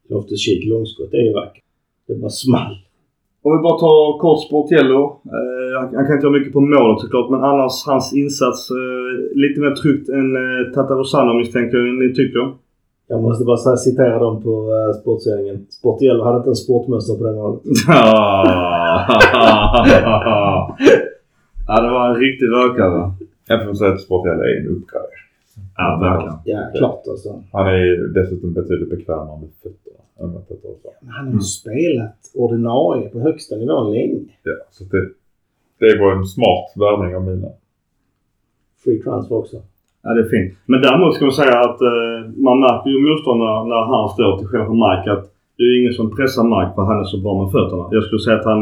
Loftus-Cheek långskott, det är ju vackert. Det bara small. Om vi bara tar kort Sportiello. Eh, han, han kan inte göra mycket på målet såklart men annars hans insats eh, lite mer tryggt än eh, Tatarusano misstänker jag ni tycker. Jag måste bara citera dem på uh, Sportsändningen. Sportiello hade inte en sportmössa på det målet. ja, det var en riktig rökare. Jag får säga att Sportiello är en uppgradering. Ja, verkligen. Ja, klart alltså. Han är ju dessutom betydligt bekvämare med fötterna än vad. Men han har ju spelat ordinarie på högsta nivån länge. Ja, så det, det var en smart värvning av Milan. Free transfer också. Ja, det är fint. Men däremot ska man säga att eh, man märker ju motståndarna när han står till skillnad från Mike att det är ju ingen som pressar Mike för han är så bra med fötterna. Jag skulle säga att han,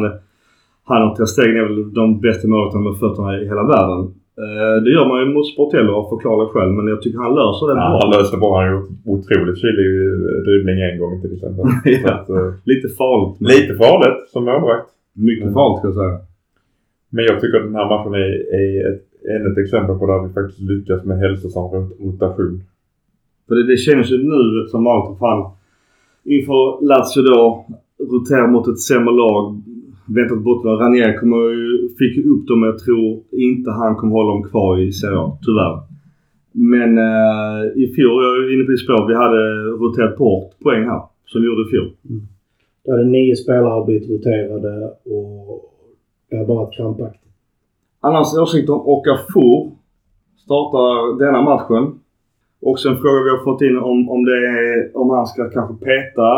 han och Stegen är väl de bästa målvakterna med fötterna i hela världen. Eh, det gör man ju mot Sportello av förklarliga skäl men jag tycker han löser det Ja, bra. han löste bra. Han har gjort otroligt kylig dribbling en gång till exempel. Ja. Att, eh, Lite farligt. Men lite farligt som målvakt. Mycket farligt ska jag säga. Men jag tycker att den här matchen är, är ett, ännu ett exempel på där vi faktiskt lyckas med hälsosam rot- rotation. För det, det känns ju nu som allt fan inför Lazio då roterar mot ett sämre lag. Väntat bortlag. Ranier kommer ju, fick upp dem men jag tror inte han kommer hålla dem kvar i Serie A. Tyvärr. Men eh, i fjol, jag är inne på ditt spår, vi hade roterat bort poäng här. Som vi gjorde i fjol. Då hade nio spelare blivit roterade och det har bara varit krampaktigt. Annars åsikt om Okafor. Startar denna matchen. Också en fråga vi har fått in om, om, det är, om han ska kanske peta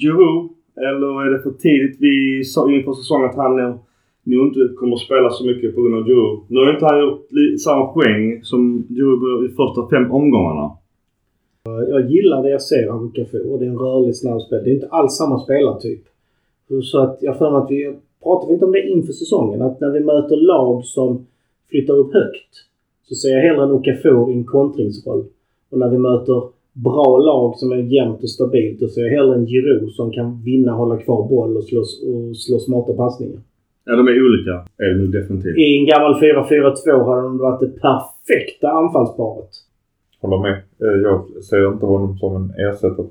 Giroud. Eller är det för tidigt? Vi sa inför säsongen att han nog, nog inte kommer att spela så mycket på grund av Giroud. Nu har inte han gjort samma poäng som Giroud i första fem omgångarna. Jag gillar det jag ser av Okafor. Det är en rörlig snabbspel. Det är inte alls samma spelartyp. Så att jag för mig att vi pratar vi inte om det inför säsongen. Att när vi möter lag som flyttar upp högt så ser jag hellre en Okafor i en kontringsroll. Och när vi möter bra lag som är jämnt och stabilt då ser jag hellre en Giroud som kan vinna, hålla kvar boll och slå, och slå smarta passningar. Ja, de är olika. Är det nu definitivt. I en gammal 4-4-2 hade de varit det perfekta anfallsparet. Håller med. Eh, Jag ser inte honom som en ersättare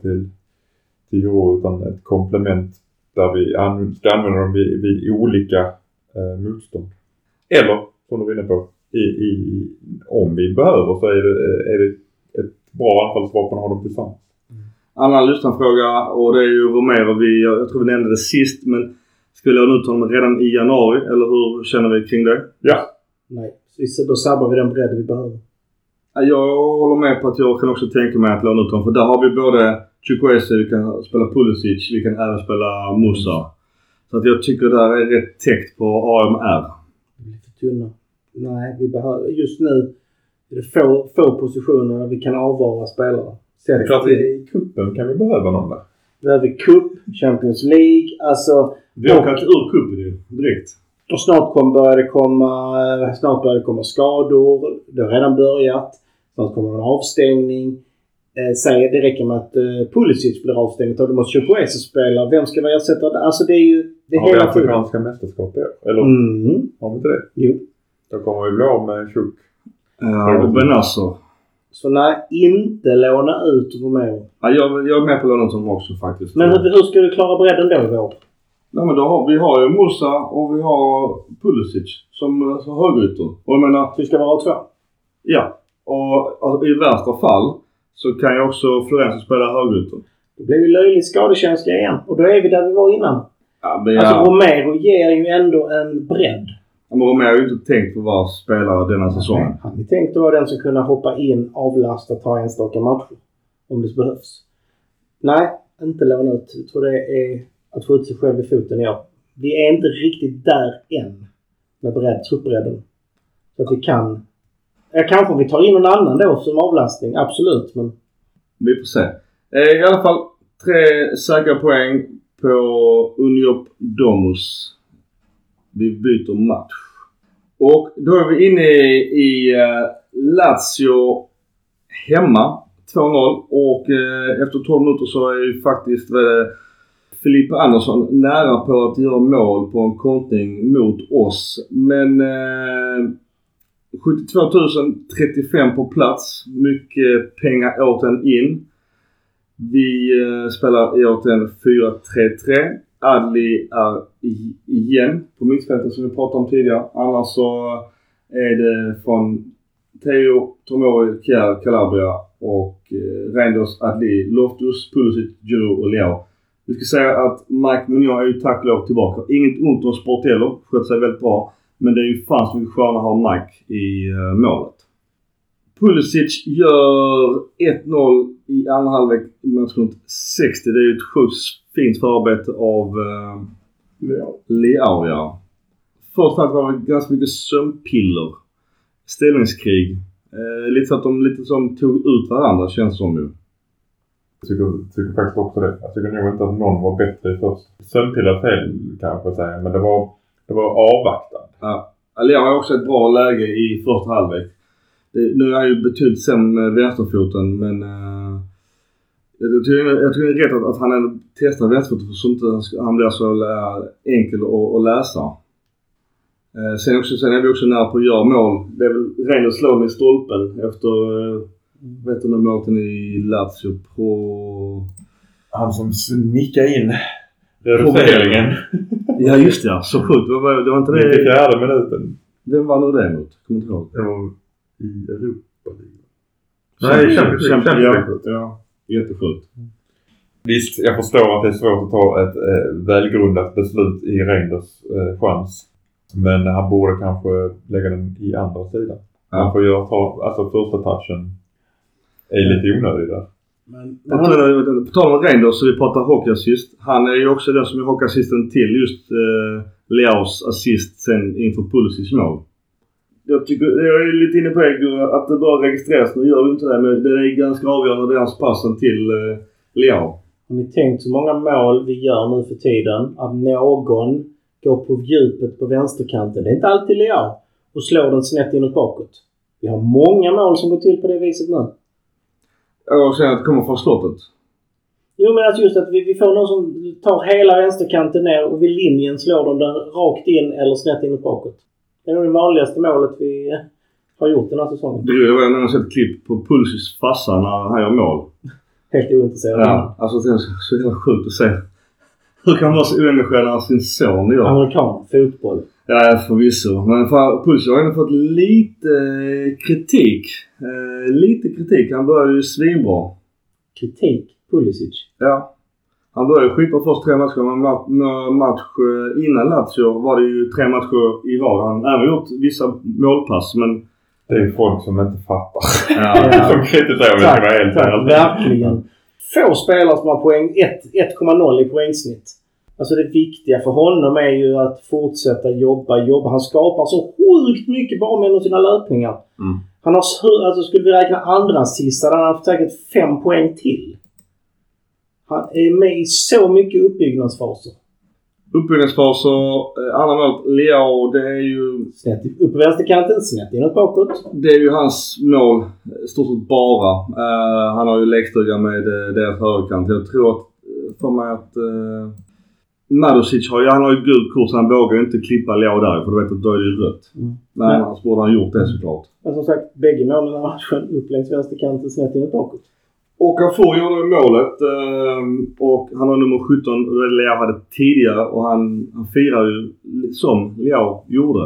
till år utan ett komplement där vi an, ska använda dem vid, vid olika eh, motstånd. Eller, som du var inne på, i, i, om vi behöver så är det, är det ett bra anfallsvapen att ha dem tillsammans. Annan lyssnarfråga och det är ju Romero. Vi, jag tror vi nämnde det sist men vi låna ut honom redan i januari eller hur känner vi kring det? Ja, Nej, då sabbar vi den bredd vi behöver. Ja, Jag håller med på att jag kan också tänka mig att låna ut honom för där har vi både Chukwueze, vi kan spela Pulisic, vi kan även spela Musa. Så att jag tycker det där är rätt täckt på AMR. För tunna. Nej, vi behöver... Just nu är det få, få positioner där vi kan avvara spelare. det är klart i kuppen kan vi behöva någon där. Vi behöver Cup, Champions League, alltså... Vi har åkt ur cupen ju direkt. Och snart kommer börjar det komma, snart börjar det komma skador. Det har redan börjat. Snart kommer en avstängning. Eh, säg, det räcker med att eh, Pulisic blir avstängd och då måste Chukwueze spela. Vem ska vara ersättare? Alltså det är ju... Det är Har vi hela tiden. afrikanska mästerskap i år? Eller Mm. har vi inte det? Jo. Då kommer vi bli av med Chuk. Ja, och. Så nej, inte låna ut Romero. Ja, jag, jag är med på att låna ut honom också faktiskt. Men hur, hur ska du klara bredden då i vår? Nej men då har, vi har ju Musa och vi har Pulisic som, som högerytter. Och jag menar, Vi ska vara två. ja. Och alltså, i värsta fall så kan ju också Florenzo spela högerytter. Då blir vi löjligt skadekänsliga igen. Och då är vi där vi var innan. Ja, men Alltså ja. Romero ger ju ändå en bredd. Ja, men Romero är ju inte tänkt för att vara spelare denna säsongen. Han är tänkt att vara den som kunna hoppa in, avlasta, ta enstaka matcher. Om det behövs. Nej, inte låna ut. Jag tror det är att skjuta sig själv i foten i år. Vi är inte riktigt där än. Med bredd, truppbredden. Så att vi kan... Ja, kanske vi tar in någon annan då som avlastning. Absolut, men... Vi får se. Eh, I alla fall tre säkra poäng på Uniop Domus. Vi byter match. Och då är vi inne i eh, Lazio hemma. 2-0 och eh, efter 12 minuter så är ju faktiskt Filippa Andersson nära på att göra mål på en kontring mot oss. Men eh, 72 035 på plats. Mycket pengar återigen in. Vi eh, spelar i återigen 4-3-3. Adli är igen på mittfältet som vi pratade om tidigare. Annars så är det från Teo, Tomori, Kjär, Calabria och eh, Reinders, Adli, Loftus, Pulisic, Giroud och Leo. Vi ska säga att Mike Mignon är ju tack och lov tillbaka. Inget ont om Sportello. Sköt sig väldigt bra. Men det är ju fan så mycket skönare att ha Mike i eh, målet. Pulisic gör 1-0 i andra halvlek i matchminut 60. Det är ju ett sjukt fint förarbete av eh, Leao, ja. Först och främst var det ganska mycket sömnpiller. Ställningskrig. Eh, lite så att de lite som tog ut varandra känns som ju. Jag tycker, tycker faktiskt också det. Jag tycker nog inte att någon var bättre först. Sömnpiller fel kanske säger, men det var, det var avvaktande. Ja. Leao har också ett bra läge i första halvlek. Nu är han ju betydligt sämre med vänsterfoten men uh, jag, tycker, jag tycker det är rätt att, att han testar vänsterfoten för så inte han blir så enkel att, att läsa. Uh, sen, också, sen är vi också nära på att göra mål. Det är väl ren och slå den i stolpen efter, uh, vet du nu målten i Lazio på... Han som nickade in reduceringen. Ja just det ja, så sjukt. Det var, det var inte det... 94 minuten. Vem var nu det mot? Kommer inte ihåg. Det var i Europa. Nej, Champions League. Champions League. Ja, jättesjukt. Visst, jag förstår att det är svårt att ta ett eh, välgrundat beslut i Reinders eh, chans. Men han borde kanske lägga den i andra sidan. Ja. Han får göra, ta, alltså första touchen är lite onödig där. Men, På tal- På tal om Reinders så vi pratar hockeyassist. Han är ju också den som är hockeyassisten till just eh, Leaos assist sen inför Pulisic mål. Jag tycker, jag är lite inne på det att det bör registreras. Nu gör det inte det men det är ganska avgörande deras passen till eh, Leao. Har ni tänkt så många mål vi gör nu för tiden att någon går på djupet på vänsterkanten. Det är inte alltid Leao. Och slår den snett inåt bakåt. Vi har många mål som går till på det viset nu. Och sen att det kommer från slottet. Jo men alltså just att vi, vi får någon som tar hela vänsterkanten ner och vid linjen slår de den rakt in eller snett inåt bakåt. Det är nog det vanligaste målet vi eh, har gjort den här säsongen. Det roliga var när jag sett klipp på Pulisics farsa när han gör mål. Helt ointresserad. Ja, alltså det är så, så jävla sjukt att se. Hur kan han vara så oengagerad när sin son gör? Amerikan, fotboll. Ja, förvisso. Men Pulisic har ändå fått lite eh, kritik. Eh, lite kritik. Han började ju svinbra. Kritik. Pulisic. Ja. Han började ju skitbra först tre matcher, men ma- ma- match eh, innan Lazio var det ju tre matcher i rad. Han har även gjort vissa målpass, men... Det är ju folk som inte fattar. Ja. som kritiserar vi ska vara helt tack. ärliga. Verkligen. Få spelare som har poäng. ett- 1,0 i poängsnitt. Alltså det viktiga för honom är ju att fortsätta jobba, jobba. Han skapar så sjukt mycket bara med sina löpningar. Mm. Han har, så- alltså skulle vi räkna andra sista han haft säkert fem poäng till. Han är med i så mycket uppbyggnadsfaser. Uppbyggnadsfaser, eh, andra målet, Leao, det är ju... Snett upp vänsterkanten, snett inåt bakåt. Det är ju hans mål, eh, stort sett bara. Eh, han har ju lekstuga med uh, deras högerkant. Jag tror att, för mig att uh, Marusic har ju, han har ju gult kort så han vågar ju inte klippa Leao där för du vet att då är det ju rött. Mm. Men Men- annars borde han gjort det såklart. Men som sagt, bägge målen i matchen upp längs vänsterkanten, snett inåt bakåt. Och Cafour gjorde ju målet eh, och han har nummer 17 och det Leao hade tidigare och han, han firar ju som Leao gjorde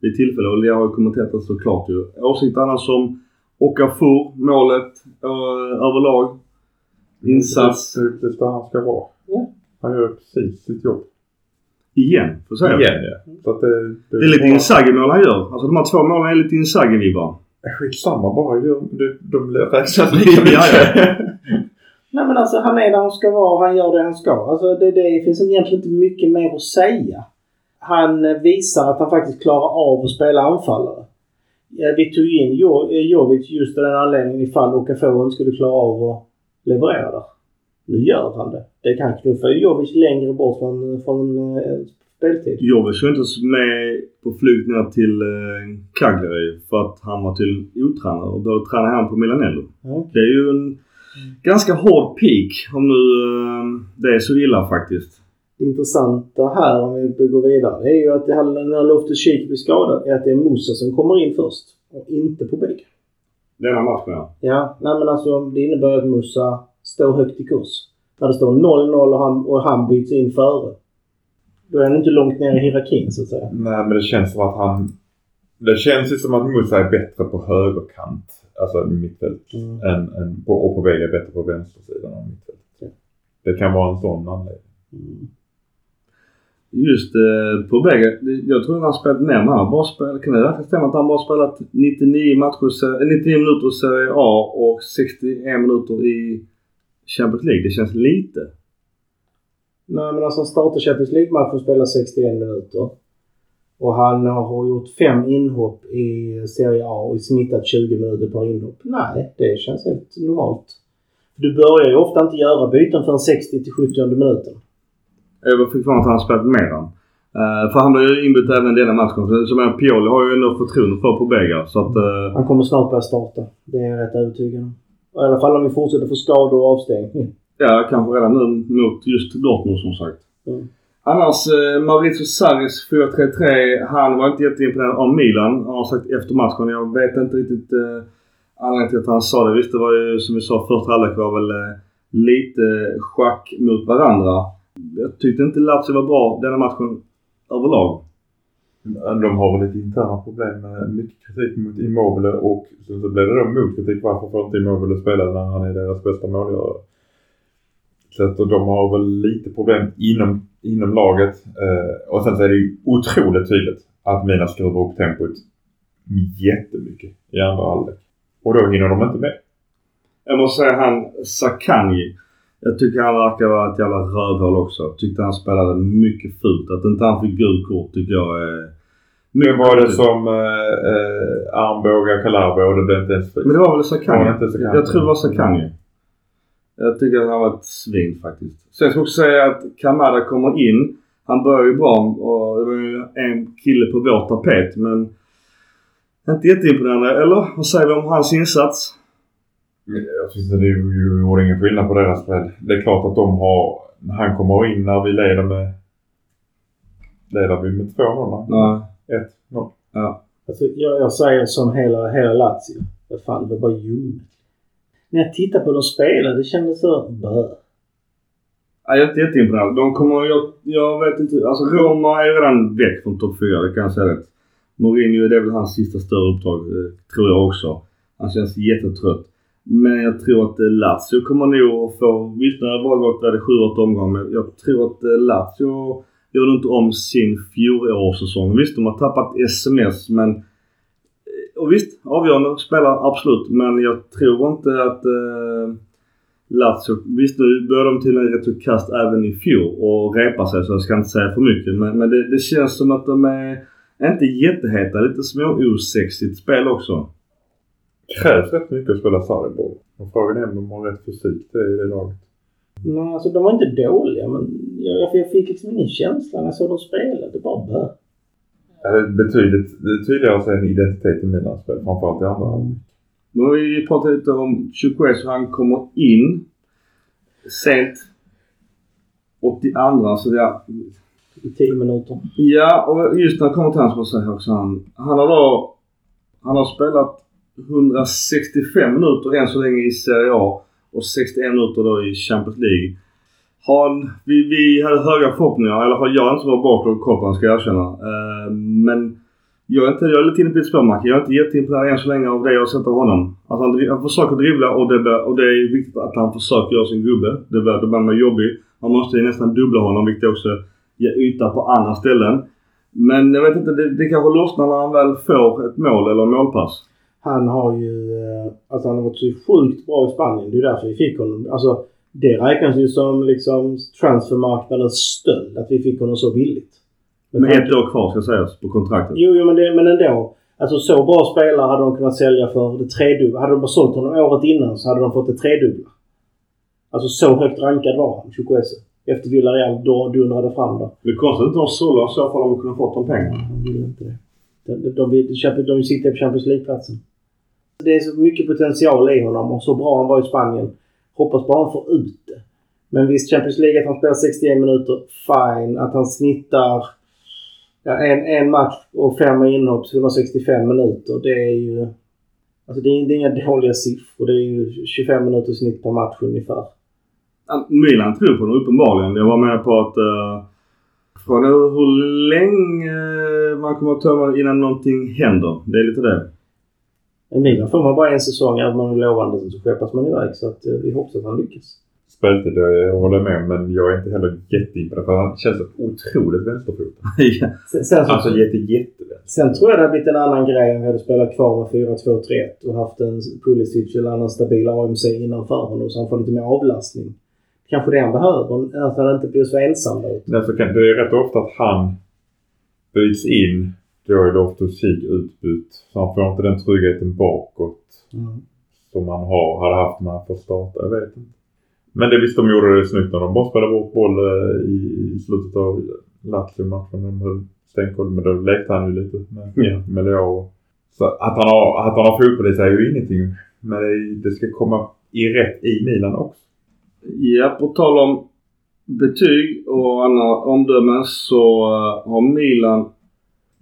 vid tillfälle och Leao har ju kommenterat det såklart ju. Åsikt annars som Okafor, målet eh, överlag. Insats. Det är precis där han ska vara. Ja. Han gör precis sitt jobb. Igen, får jag säga. Igen ja. Så att det, Det är lite Inzaghi-mål han gör. Alltså de här två målen är lite Inzaghi-vibbar. Skitsamma bara. De, de räknas lika mycket. Nej men alltså han är där han ska vara och han gör det han ska. Alltså det, det finns egentligen inte mycket mer att säga. Han visar att han faktiskt klarar av att spela anfallare. Vi tog in Jo- Jovic just av den anledningen ifall Okafor inte skulle klara av att leverera där. Nu gör han det. Det kan knuffa Jovic längre bort från, från eh, speltid. Jovic var inte med på ner till eh, Cagliari för att han var till otränad och började träna hem på Milanello. Ja. Det är ju en ganska hård peak om nu eh, det är så illa faktiskt. Det intressanta här om vi går vidare det är ju att det här, när Loftus-Cheek blir skadad är att det är Musa som kommer in först och inte på bägge. Denna matchen ja. Ja, nej men alltså det innebär att Musa står högt i kurs. När det står 0-0 och han, och han byts in före. Då är han inte långt ner i hierarkin så att säga. Nej men det känns som att han... Det känns ju som att Musa är bättre på högerkant. Alltså mittfält. Mm. Än, än på, och på väg är bättre på vänstersidan av mittfält. Ja. Det kan vara en sån anledning. Mm. Just eh, på bägge. Jag tror att han spelat mer men han har bara spelat, kan det verkligen stämma att han bara spelat 99 matcher, i Serie- eh, 99 minuter i Serie A och 61 minuter i Champions League? Det känns lite. Nej men alltså han startar Champions League-matchen och spelar 61 minuter. Och han har gjort fem inhopp i Serie A och snittat 20 minuter per inhopp. Nej, det känns helt normalt. Du börjar ju ofta inte göra byten förrän 60 till 70 minuten. Jag fick för att han spelat mer än. Eh, för han blev ju inbytt även denna matchen. Så men Pioli har ju ändå förtroende för. Så att... eh, Han kommer snart börja starta. Det är jag rätt övertygad om. I alla fall om vi fortsätter få skador och avstängning. ja, kanske redan nu mot just Dortmund som sagt. Mm. Annars, eh, Maurizio Sarris 4-3-3. Han var inte jätteimponerad av Milan. Han har sagt efter matchen. Jag vet inte riktigt eh, anledningen till att han sa det. Visst, det var ju som vi sa första halvlek var väl eh, lite schack mot varandra. Jag tyckte inte Lazio var bra denna matchen överlag. De har väl lite interna problem med mycket kritik mot Immobile och sen så blev det då motkritik. Varför får inte Immobile spela när han är deras bästa målgörare? Så att de har väl lite problem inom, inom laget. Eh, och sen så är det ju otroligt tydligt att Mina skruvar upp tempot jättemycket i andra halvlek. Och då hinner de inte med. Jag måste säga han Sakanji. Jag tycker han verkar vara ett jävla rövhål också. Jag tyckte han spelade mycket fult. Att inte han fick gult kort tycker jag är... Nu var det som eh, eh, armbågar Calabria och det blev inte ens fri. Men det var väl inte Sakanji? Jag tror det var Sakanji. Jag tycker att han var ett svin faktiskt. Sen ska jag också säga att Kamada kommer in. Han börjar ju bra och det var ju en kille på vår tapet men inte jätteimponerande. Eller? Vad säger vi om hans insats? Jag tyckte det ju- gjorde ingen skillnad på deras spel. Det är klart att de har... Han kommer in när vi leder med... Leder vi med 2-0? Nej. 1-0. Alltså, jag, jag säger som hela, hela Lazio. Vad fan, det var bara ljummet. när jag tittade på dem spela, det kändes så... Bö. Ja, jag är inte jätteimponerad. De kommer, jag, jag vet inte. Alltså Roma är redan väck från topp 4, det kan jag säga det. Mourinho, det är väl hans sista större uppdrag, eh, tror jag också. Han känns jättetrött. Men jag tror att eh, Lazio kommer nog få, visst när har det bara gått det 7-8 omgångar, men jag tror att eh, Lazio gör inte om sin fjolårssäsong. Visst, de har tappat SMS men eh, och visst, avgörande spelar absolut. Men jag tror inte att eh, Lazio... Visst nu började de till en rätt så kast även i fjol och repa sig så jag ska inte säga för mycket. Men, men det, det känns som att de är inte jätteheta. Lite små-osexigt spel också. Krävs rätt mycket att spela sarriboll. Och frågan är om de har rätt fysik till det i det laget. Nej, alltså de var inte dåliga men jag, jag fick liksom ingen känsla när jag såg dem spela. Det bara bö. Ja, betydligt tydligare att se en identitet i Milans spel. Framförallt i andra halvlek. Nu har vi pratat lite om Chukwueze. Han kommer in sent 82 så ja. I tio minuter. Ja, och just när det kommer till hans jag säga också han. Han har då... Han har spelat 165 minuter än så länge i Serie A och 61 minuter då i Champions League. Han, vi, vi hade höga förhoppningar. I alla fall jag är inte så bra bakåt koll på honom ska jag erkänna. Uh, men jag är, inte, jag är lite inne på ditt spår Macke. Jag är inte jätteimponerad än så länge av det jag har sett av honom. Alltså han, han försöker dribbla och det, bör, och det är viktigt att han försöker göra sin gubbe. Det blir, bli blir man jobbig. Man måste ju nästan dubbla honom vilket också ger yta på andra ställen. Men jag vet inte, det, det kanske lossnar när han väl får ett mål eller målpass. Han har ju... eh, Alltså han har varit så sjukt bra i Spanien. Det är därför vi fick honom. Alltså det räknas ju som liksom transfermarknadens stöld att vi fick honom så billigt. Men Med han- ett år kvar ska sägas på kontraktet. Jo, jo men, det, men ändå. Alltså så bra spelare hade de kunnat sälja för det tredubbla. Hade de bara sålt honom året innan så hade de fått det tredubbla. Alltså så högt rankad var han, Chukwueze. Efter Villarreal då dundrade fram där. Det konstigt att de sålde i så fall om de kunde fått de pengarna. Han ville inte det. De, de, de, vill- de, de siktar på Champions League-platsen. Det är så mycket potential i honom och så bra han var i Spanien. Hoppas bara han får ut det. Men visst, Champions League att han spelar 61 minuter, fine. Att han snittar ja, en, en match och fem inhopp, 165 minuter. Det är ju... Alltså det är, det är inga dåliga siffror. Det är ju 25 minuter snitt per match ungefär. Milan tror på honom uppenbarligen. Jag var med på att... Eh, uh, frågan är hur länge man kommer att tömma innan någonting händer. Det är lite det. I Milan får man bara en säsong, är man lovande så skeppas man iväg. Så att, eh, vi hoppas att han lyckas. Speltid, jag håller med men jag är inte heller jätteimponerad för han känns så otroligt vänsterfotad. ja. Sen, sen, så, Alltså jätte, jättevänster. sen tror jag det hade blivit en annan grej om vi hade spelat kvar med 4-2-3-1 och haft en Pulisic eller annan stabil AMC innanför honom så han får lite mer avlastning. Kanske det han behöver, att han inte blir så ensam. Därför kan, det är rätt ofta att han byts in. Då är Loftus-Cheek utbytt. Så han får inte den tryggheten bakåt som han har, hade haft när han får starta. Jag vet inte. Men det visst de gjorde det snyggt när de bara spelade bort boll eh, i, i slutet av Lazio-matchen. De höll stenkoll. Men då lekte han ju lite med, Ja. med Leao. Så att han har, att han har fotboll i sig är ju ingenting. Men det, det ska komma i rätt i Milan också. ja, på tal om betyg och andra omdömen så eh, har Milan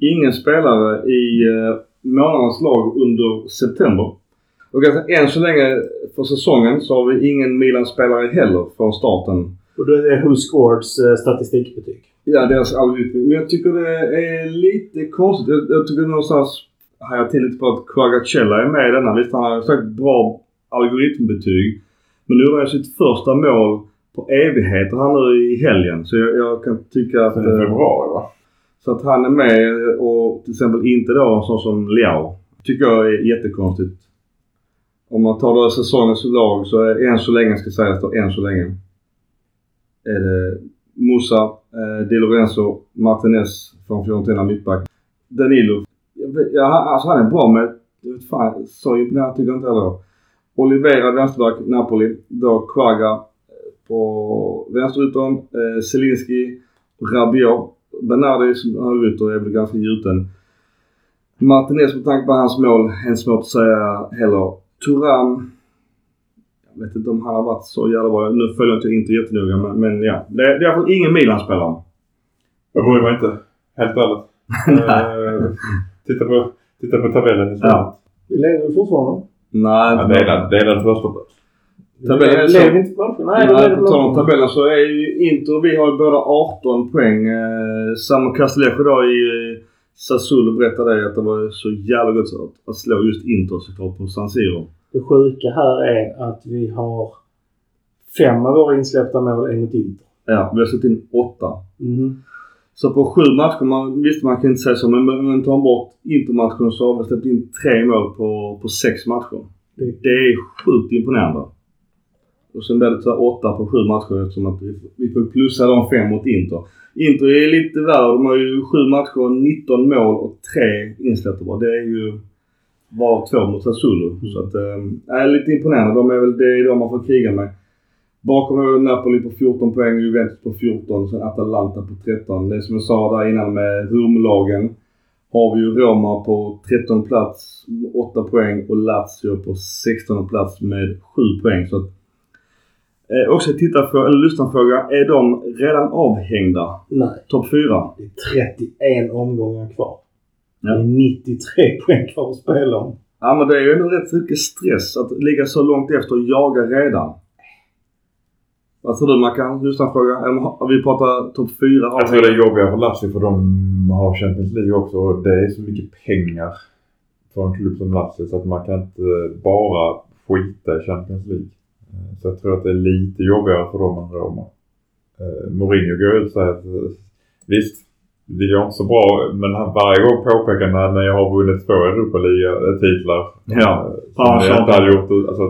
ingen spelare i uh, månadens lag under september. Och alltså, än så länge för säsongen så har vi ingen Milan-spelare heller från starten. Och då är det Who Scores eh, statistikbetyg. Ja, deras algoritm. Men jag tycker det är lite konstigt. Jag, jag tycker någonstans hajar till lite på att Quagacella är med i denna. Visst, han har sagt bra algoritmbetyg. Men nu gjorde han sitt första mål på evigheter han nu i helgen. Så jag, jag kan tycka att... Sen i eh, februari va? Så att han är med och till exempel inte då en sån som Liao. Tycker jag är jättekonstigt. Om man tar då säsongens lag så är än så länge, ska sägas då, än så länge. Är det Musa, eh, Di Lorenzo, Martinez från Fiorentina mittback. Danilo. Ja, alltså han är bra med... jag vet Fan, så imponerad tycker jag inte heller. Olivera vänsterback, Napoli. Då Quagga eh, på vänsteryttern. Eh, Zelinski, Rabiot. Bernardi som har ytter är väl ganska gjuten. Martinez med tanke på hans mål, är svårt att säga heller. Turam. Jag vet inte om han har varit så jävla bra. Nu följer jag inte, inte jättenoga men, men ja. Det, är- det är i alla fall ingen Milan-spelare. Jag bryr mig inte. Helt ärligt. Eh, titta, på, titta på tabellen istället. Ja. Vi lever fortfarande. Nej, inte är den första plats. Tabellen så. blev inte på. Nej, Nej, på tal om tabellen så är ju Inter och vi har ju båda 18 poäng. Eh, Samu Castellejo idag i eh, Sassuolo berättade att det var så jävla gott att, att slå just Inter såklart på San Siro. Det sjuka här är att vi har fem av våra insläppta mål är mot Inter. Ja, vi har släppt in 8. Mm. Så på sju matcher, man, visst man kan inte säga så, men men- men tar man bort Intermatchen så har vi släppt in tre mål på, på sex matcher. Det- Det är sjukt imponerande. Och sen blir det här åtta på sju matcher eftersom att vi, får plussa de fem mot Inter. Inter är lite värre. De har ju sju matcher, 19 mål och tre insläppta bara. Det är ju var två mot Sassuolo. Så att, äh, är lite imponerande. De är väl, det de man får kriga med. Bakom har vi Napoli på 14 poäng, Juventus på 14 och sen Atalanta på 13. Det är som jag sa där innan med rumlagen. Har vi ju Roma på 13 plats, 8 poäng och Lazio på 16 plats med 7 poäng. Så att, eh, också tittarfråga, eller lyssnarfråga. Är de redan avhängda? Nej. Topp 4? Det är 31 omgångar kvar. Ja. Det är 93 poäng kvar att spela om. Ja men det är ju ändå rätt mycket stress att ligga så långt efter och jaga redan. Vad tror du Mackan? Lyssnarfråga. Vi pratar topp 4 Jag tror det är jobbigare för Lazio för de har Champions League också och det är så mycket pengar för en klubb som Lazio så att man kan inte bara skita i Champions League. Så jag tror att det är lite jobbigare för dem än Roma. Mourinho går ut och säger att visst, det går inte så bra men han varje gång påpekar han när jag har vunnit två Europaliga-titlar. Ja. eh, Ja, Som jag så- inte hade gjort. Alltså,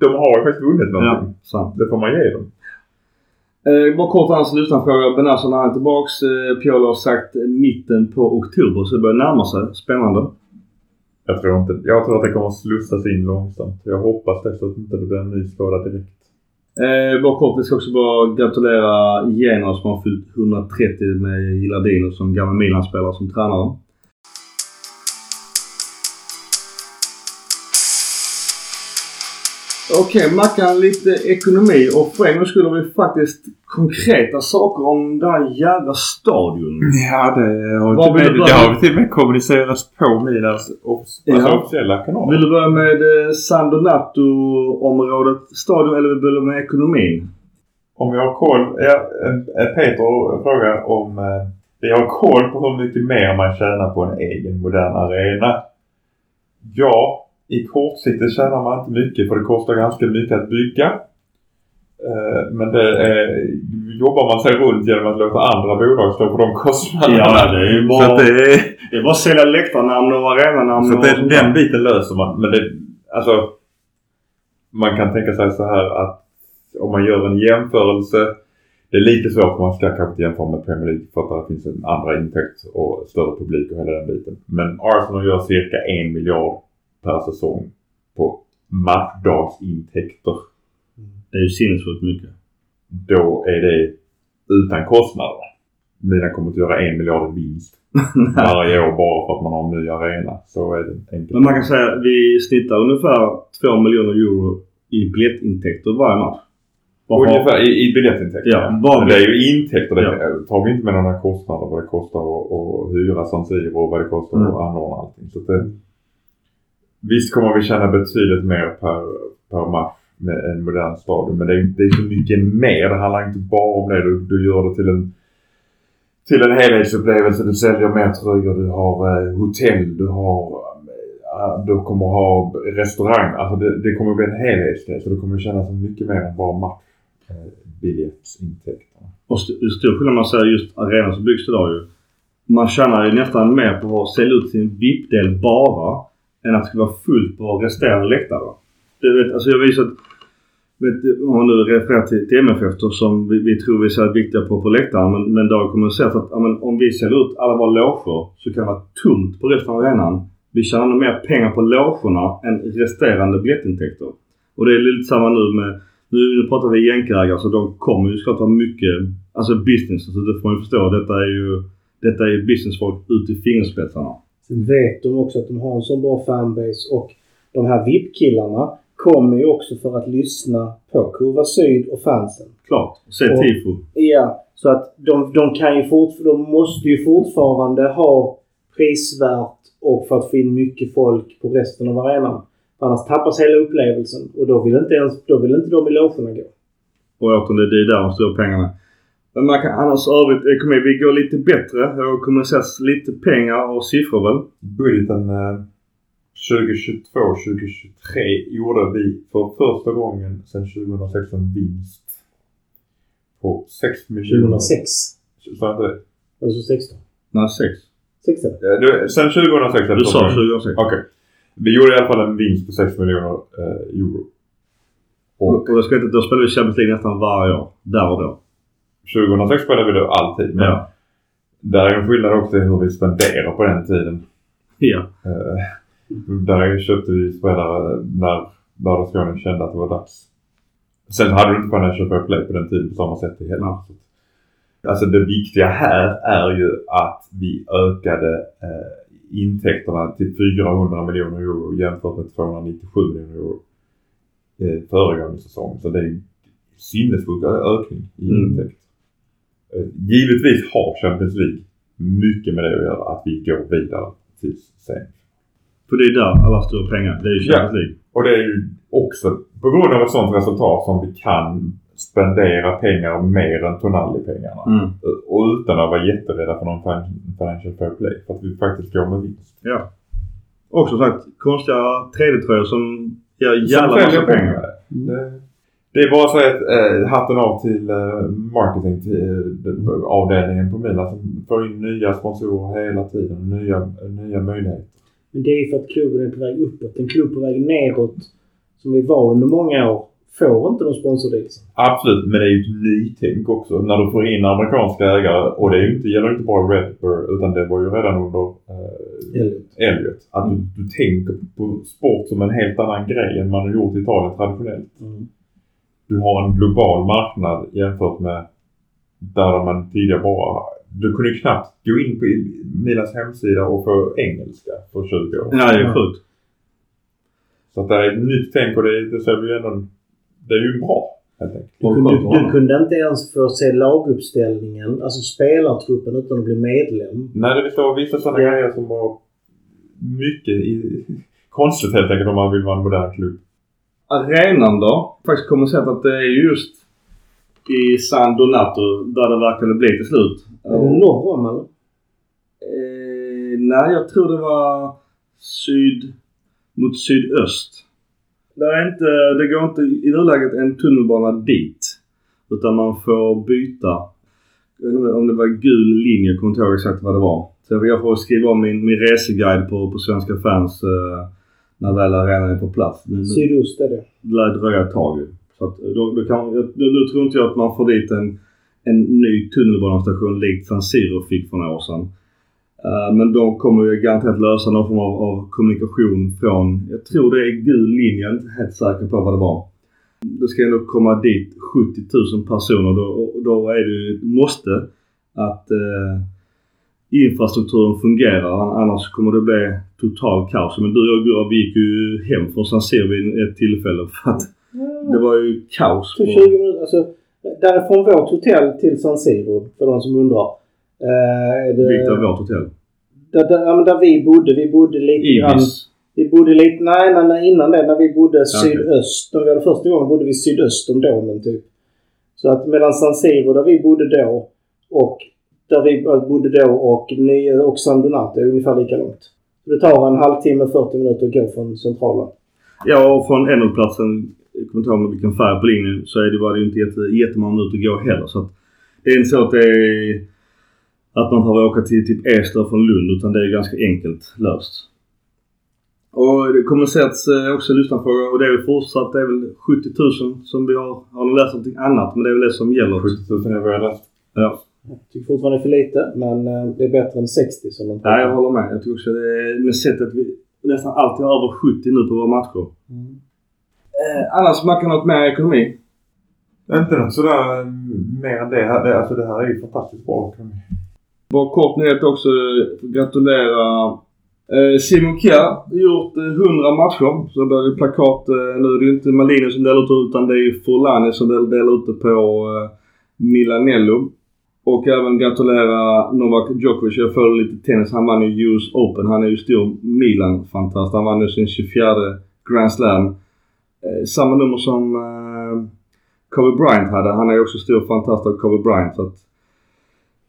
de har ju faktiskt vunnit någonting. Ja, sant. Det får man ge dem. Eh, bara kort annars lyssnarfråga. Benazzo när han är tillbaks. Eh, Piolo har sagt mitten på oktober så det börjar närma sig. Spännande. Jag tror inte, jag tror att det kommer att slussas in långsamt. Jag hoppas det så att det inte blir en ny skada direkt. Eh, bara kort, vi ska också bara gratulera Genoa som har fyllt 130 med Gilardino som gammal Milan-spelare som tränare. Okej, Mackan lite ekonomi och för en gång skulle vi faktiskt konkreta saker om den här jävla stadion. Ja, det har, vill till du med, börja det med? har till och med kommunicerats på Ja. alltså officiella kanaler. Vill du börja med eh, San Donato-området, stadion, eller vill du börja med ekonomin? Om vi har koll. Ja, eh, Peter frågar om eh, vi har koll på hur mycket mer man tjänar på en egen modern arena. Ja, i kortsiktigt tjänar man inte mycket för det kostar ganska mycket att bygga. Eh, Men det är, jobbar man sig runt genom att låta andra bolag stå för de kostnaderna. det är ju bara, det är, det är bara att sälja läktarnamn och arenanamn Så och sånt den biten löser man. Men det, alltså, man kan tänka sig så här att om man gör en jämförelse. Det är lite svårt man ska kanske inte jämföra med Premier League för att det finns en andra intäkt och större publik och hela den biten. Men Arsenal gör cirka en miljard per säsong på matchdagsintäkter. Det är ju sinnessjukt mycket. Då är det utan kostnader. Mina kommer att göra en miljard vinst varje år bara för att man har en ny arena. Så är det enkelt. Men man kan säga att vi snittar ungefär 2 miljoner euro i biljettintäkter varje match. Har- Ungefär i, i biljettintäkter. Ja, Men vi- det är ju intäkter. Det Ja. tar vi inte med några kostnader. Vad det kostar att, hyra San Siro och vad det kostar Mm. att anordna allting. Så det, visst kommer vi tjäna betydligt mer per, per match med en modern stadion. Men det är, det är så mycket mer. Det handlar inte bara om det. Du, du gör det till en till en helhetsupplevelse. Du säljer mer tröjor, du har eh, hotell, du har eh, du kommer ha restaurang. Alltså det, det kommer bli en helhetsgrej. Så du kommer tjäna så mycket mer än bara matchbiljettsintäkterna. Eh. Och st- stor skillnad man ser just arenan som byggs idag ju. Man tjänar ju nästan mer på att sälja ut sin VIP-del bara än att det ska vara fullt på resterande läktare. Du vet, alltså jag visar att vet, om man nu refererar till, till MFF då, som vi, vi tror vi är så här viktiga på, på läktaren. Men, men då kommer att säga att ja, men, om vi säljer ut alla våra loger så kan det vara tomt på resten av arenan. Vi tjänar nog mer pengar på logerna än resterande biljettintäkter. Och det är lite samma nu med nu, nu pratar vi jänkarägare så de kommer ju såklart ha mycket alltså business. Så det får man ju förstå. Detta är ju, detta är ju businessfolk ut i fingerspetsarna. Vet de också att de har en så bra fanbase och de här VIP-killarna kommer ju också för att lyssna på Kurva Syd och fansen. Klart. Se tifo. Ja, så att de, de kan ju fort, de måste ju fortfarande ha prisvärt och för att få in mycket folk på resten av arenan. Annars tappas hela upplevelsen och då vill inte, ens, då vill inte de i logerna gå. Och återigen, det är där de stora pengarna. Men man kan annars övrigt ekonomi. Vi går lite bättre. Det har kommunicerats lite pengar och siffror väl? Budgeten eh, 2022-2023 gjorde vi för första gången sedan 2016 vinst på 6 miljoner. 2006. Sa jag inte det? Eller så 16. Nej, sex. 16. Eh, du, Sen 2006 är det Du sa första gången. 2006. Okej. Vi gjorde i alla fall en vinst på 6 miljoner eh, euro. Och, Och och jag ska inte, då spelar vi Champions League nästan varje år. Där och då. 2006 spelade vi det alltid. Men Ja. där är en skillnad också i hur vi spenderar på den tiden. Ja. Eh, där köpte vi spelare när Barcelona kände att det var dags. Sen hade du inte Financial Fair Play på den tiden på samma sätt heller. Ja. Alltså det viktiga här är ju att vi ökade eh, intäkterna till 400 miljoner euro jämfört med 297 miljoner euro eh, föregående säsong. Så det är en sinnesfull ökning i Mm. intäkt. Eh, givetvis har Champions League mycket med det att göra att vi går vidare till sen. För det är där alla stora pengar. Det är ju Champions League. Och det är ju också på grund av ett sådant resultat som vi kan spendera pengar mer än Tonali-pengarna. Mm. Och utan att vara jätterädda för någon fin- financial fair play. För att vi faktiskt går med vinst. Ja. Och som sagt, konstiga 3D-tröjor som Som jävla massa pengar. Det, det är bara så att eh, hatten av till eh, marketing till, eh, på Milan som får in nya sponsorer hela tiden. Nya, nya möjligheter. Men det är ju för att klubben är på väg uppåt. En klubb på väg neråt, som vi var under många år, får inte de sponsordealsen. Absolut, men det är ju ett nytänk också när du får in amerikanska ägare. Och det är ju inte, gäller inte bara Redbird utan det var ju redan under eh, Elliot. Elliot. Att du, du tänker på sport som en helt annan grej än man har gjort i Italien traditionellt. Mm. Du har en global marknad jämfört med där man tidigare bara... Du kunde ju knappt gå in på Milans hemsida och få engelska för 20 år Ja, det är sjukt. Så att det är ett nytt tänk och det, det ser vi ju ändå... Det är ju bra helt enkelt. Du, kunde, du kunde inte ens få se laguppställningen, alltså spelartruppen, utan att bli medlem. Nej, det var vissa sådana Ja. grejer som var mycket i, konstigt helt enkelt om man vill vara en modern klubb. Arenan då? Faktiskt kommer sett att det är just i San Donato där det verkade bli till slut. Är det norr om eller? Eh, nej, jag tror det var syd mot sydöst. Det, är inte, det går inte i nuläget en tunnelbana dit. Utan man får byta. Om det var gul linje, jag kommer inte ihåg exakt vad det var. Så jag får skriva om min, min reseguide på, på Svenska fans eh, när väl arenan är på plats. Det, Sydost är det. det lär dröja ett tag. Så att då, då, kan, då, då tror inte jag att man får dit en, en ny tunnelbanestation likt San Siro fick för några år sedan. Eh, men de kommer ju garanterat lösa någon form av, av kommunikation från, jag tror det är gul linje, jag är inte helt säker på vad det var. Det ska ändå komma dit 70 000 personer då, då är det ju ett måste att eh, infrastrukturen fungerar. Annars kommer det bli total kaos. Men du och jag vi gick ju hem från San Siro vid ett tillfälle för att det var ju kaos. På- 20 minuter, alltså därifrån vårt hotell till San Siro, för de som undrar. Eh, är det, Vilket vårt hotell? där, där, ja, men där vi bodde, vi bodde lite grann... Vi bodde lite, nej, nej, nej innan det när vi bodde sydöst. När vi hade första gången bodde vi sydöst om domen typ. Så att mellan San Siro där vi bodde då och där vi bodde då och, Ny- och San Donato är ungefär lika långt. Det tar en halvtimme, 40 minuter att gå från centralen. Ja, och från Engelplatsen, jag kommer inte ihåg vilken färg på linjen, så är det, var det ju inte jätte, jättemånga minuter att gå heller. Så att det är inte så att det är att man behöver åka till typ Eslöv från Lund, utan det är ganska enkelt löst. Och det kommer sätts eh, också lyssnarfrågor och det är väl fortsatt, det är väl 70 000 som vi har, har ni läst någonting annat? Men det är väl det som gäller. 70 000 är vad jag läst. Ja. Jag tycker fortfarande det är för lite, men eh, det är bättre än 60 som de Nej, jag håller med. Jag tycker också det är med sättet vi nästan alltid har över 70 nu på våra matcher. Mm. Eh, annars man kan något mer ekonomi? Inte något sådär eh, mer än det. här- det. Alltså det här är ju fantastiskt bra ekonomi. Bara kort nyhet också. Gratulera eh, Simon Kjær. Gjort eh, 100 matcher. Så det blir det plakat. Eh, nu är det ju inte Malini som delar ut utan det är ju Forlani som del- delar ut det på eh, Milanello. Och även gratulera Novak Djokovic. Jag följer lite tennis. Han vann ju US Open. Han är ju stor Milan-fantast. Han vann ju sin 24 Grand Slam. Eh, samma nummer som eh, Kobe Bryant hade. Han är ju också stor fantast av Kobe Bryant. Så att,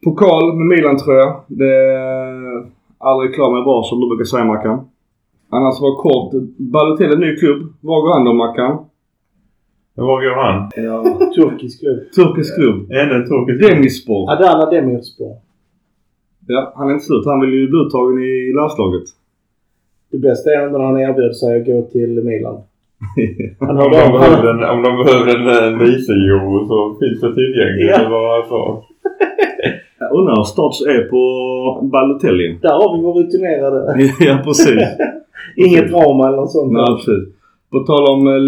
pokal med Milan tror jag. Det är aldrig klar med bra som du brukar säga Mackan. Annars var kort. Balotelli ny klubb. Var går han då Mackan? Var går han? Ja. Turkisk klubb. Turkisk klubb. Ännu en turkisk Demispor. Adana Demirspor. Ja, han är inte slut. Han vill ju bli uttagen i landslaget. Det bästa är när han erbjöd sig att gå till Milan. Han Om de av behöver en, om de behöver en, en vice-euro så finns det tillgängligt. Ja. Det var så. Jag undrar hur stats är på Balotelli. Där har vi vår rutinerade. ja, precis. Inget drama eller något sånt. Nej, precis. På tal om eh,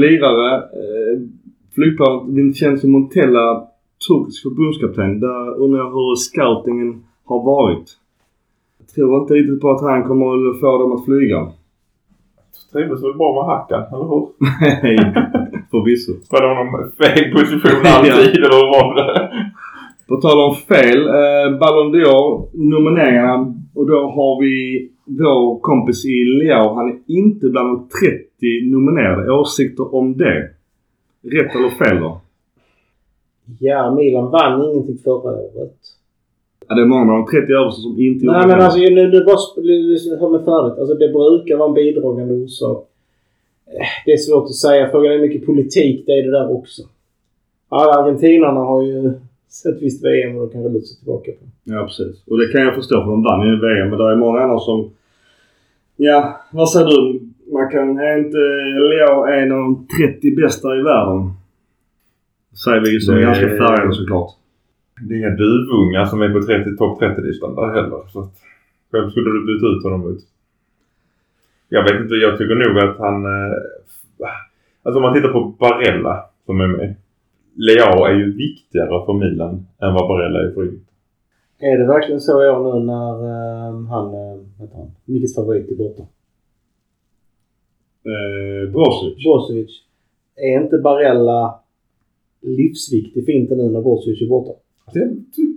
lirare. Eh, flygplanet Vincenzo Montella, turkisk förbundskapten. Där undrar jag hur scoutingen har varit. Jag tror inte riktigt på att han kommer att få dem att flyga. Trivdes väl bra med Hackan, eller hur? Nej, förvisso. Var det någon fel position alltid, eller hur var det? På tal om fel. Eh, Ballon d'Or nomineringarna. Och då har vi vår kompis i Leo. Han är inte bland de 30 nominerade. Åsikter om det? Rätt eller fel då? Ja, Milan vann ingenting förra året. Ja, det är många av de 30 översta som inte Nej gjorde men det. alltså nu, nu bara hör mig färdigt. Alltså det brukar vara en bidragande orsak. Eh, Det är svårt att säga. Frågan är hur mycket politik det är det där också. Ja, argentinarna har ju sett visst VM och då kan det luta sig tillbaka på. Ja, precis. Och det kan jag förstå för de vann ju VM. Men det är många andra som... Ja, vad säger du? Man kan... Är inte Leo en av de 30 bästa i världen? Säger vi som är ganska färgade såklart. Det är inga duvungar som är på 30, topp 30-listan där heller. Så att, vem skulle du byta ut honom mot? Jag vet inte. Jag tycker nog att han... Eh, alltså om man tittar på Barella som är med. Leao är ju viktigare för Milan än vad Barella är för Inter. Är det verkligen så i år nu när eh, han, uh, vad heter han, Mickes favorit är borta? Eh, Brozovic. Brozovic. Är inte Barella livsviktig för Inter nu när Brozovic är borta? Alltså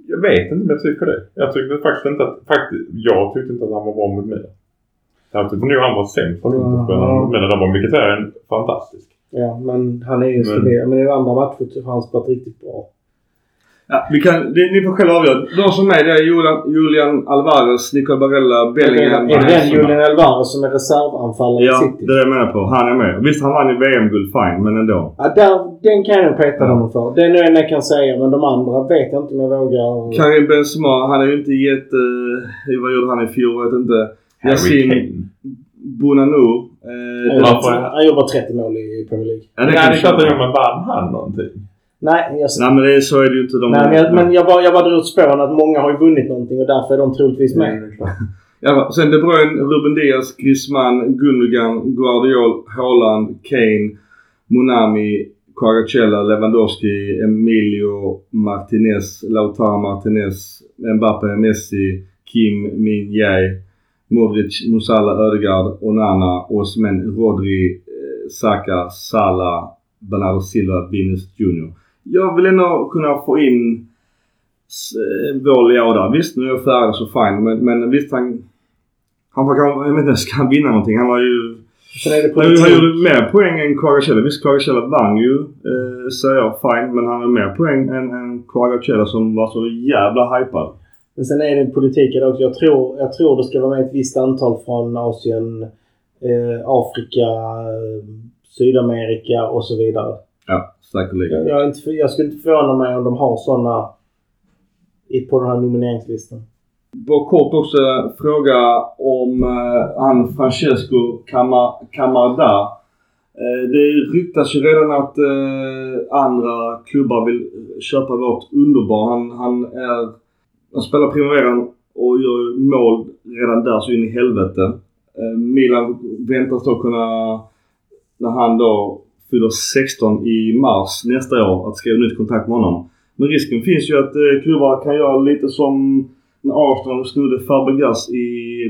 jag, vet inte om jag tycker det. Jag tyckte faktiskt inte att... Faktiskt, jag tyckte inte att han var bra mot Milan. Jag tyckte nog han var sämst mot Interspelaren mot Milan. Där var Mkhitaryan fantastisk. Ja, men han är ju Men- stabil. Men i andra matcher har han spelat riktigt bra. Ja, vi kan, det, ni får själva avgöra. De som är det är Julian, Julian Alvarez, Nicol Barella, Bellingham. är det den. Julian Alvarez som är reservanfallare i Ja, City? det är det jag menar på. Han är med. Visst, han vann i VM-guld, fine. Men ändå. Ja, där, den kan jag peta Ja. honom för. Det är nog en jag kan säga, men de andra vet jag inte om jag vågar. Karim Benzema, han är ju inte jätte... Vad gjorde han i fjol? Jag vet inte. Harry Yasin. Han Eh, gjorde-? Han gjorde bara 30 mål i Premier League. ja, Nej, det är jag klart köpa. jag men vann han någonting? Nej, jag, Nej, men det är, så är det ju inte. De, nej, men jag, men jag bara, jag bara drog ut spåren att många har ju vunnit någonting och därför är de troligtvis med. klart. Ja, sen De Bruyne, Ruben Diaz, Griezmann, Gundogan, Guardiol, Haaland, Kane, Monami, Kvaratskhelia, Lewandowski, Emilio Martinez, Lautaro Martinez, Mbappé, Messi, Kim Min Jae, Modric, Musala, Ödegaard, Onana, Osman, Rodri, eh, Saka, Salah, Bernardo Silva, Vinicius Junior. Jag vill ändå kunna få in eh, vår Leao där. Visst, nu är jag färdig så fine. Men, men visst, han... Han var kanske... Jag vet inte, ska han vinna någonting? Han var ju... Sen är det Han, gjorde mer poäng än Kvaratskhelia. Visst, Kvaratskhelia vann ju, eh, säger jag. Fine. Men han har mer poäng än, än Kvaratskhelia som var så jävla hypad. Men sen är det politik idag också. Jag tror, jag tror det ska vara med ett visst antal från Asien, eh, Afrika, eh, Sydamerika och så vidare. Ja, säkerligen. Jag, jag, skulle inte förvåna mig om de har sådana på den här nomineringslistan. Bara kort också fråga om eh, han Francesco Cama- Camarda. Eh, det ryktas ju redan att eh, andra klubbar vill köpa vårt underbar. Han, han är... Han spelar Primaveran och gör mål redan där så in i helvete. Eh, Milan väntas då kunna, när han då fyller 16 i mars nästa år, att skriva nytt kontrakt med honom. Men risken finns ju att eh, klubbar kan göra lite som när Arsenal snodde Fabregas i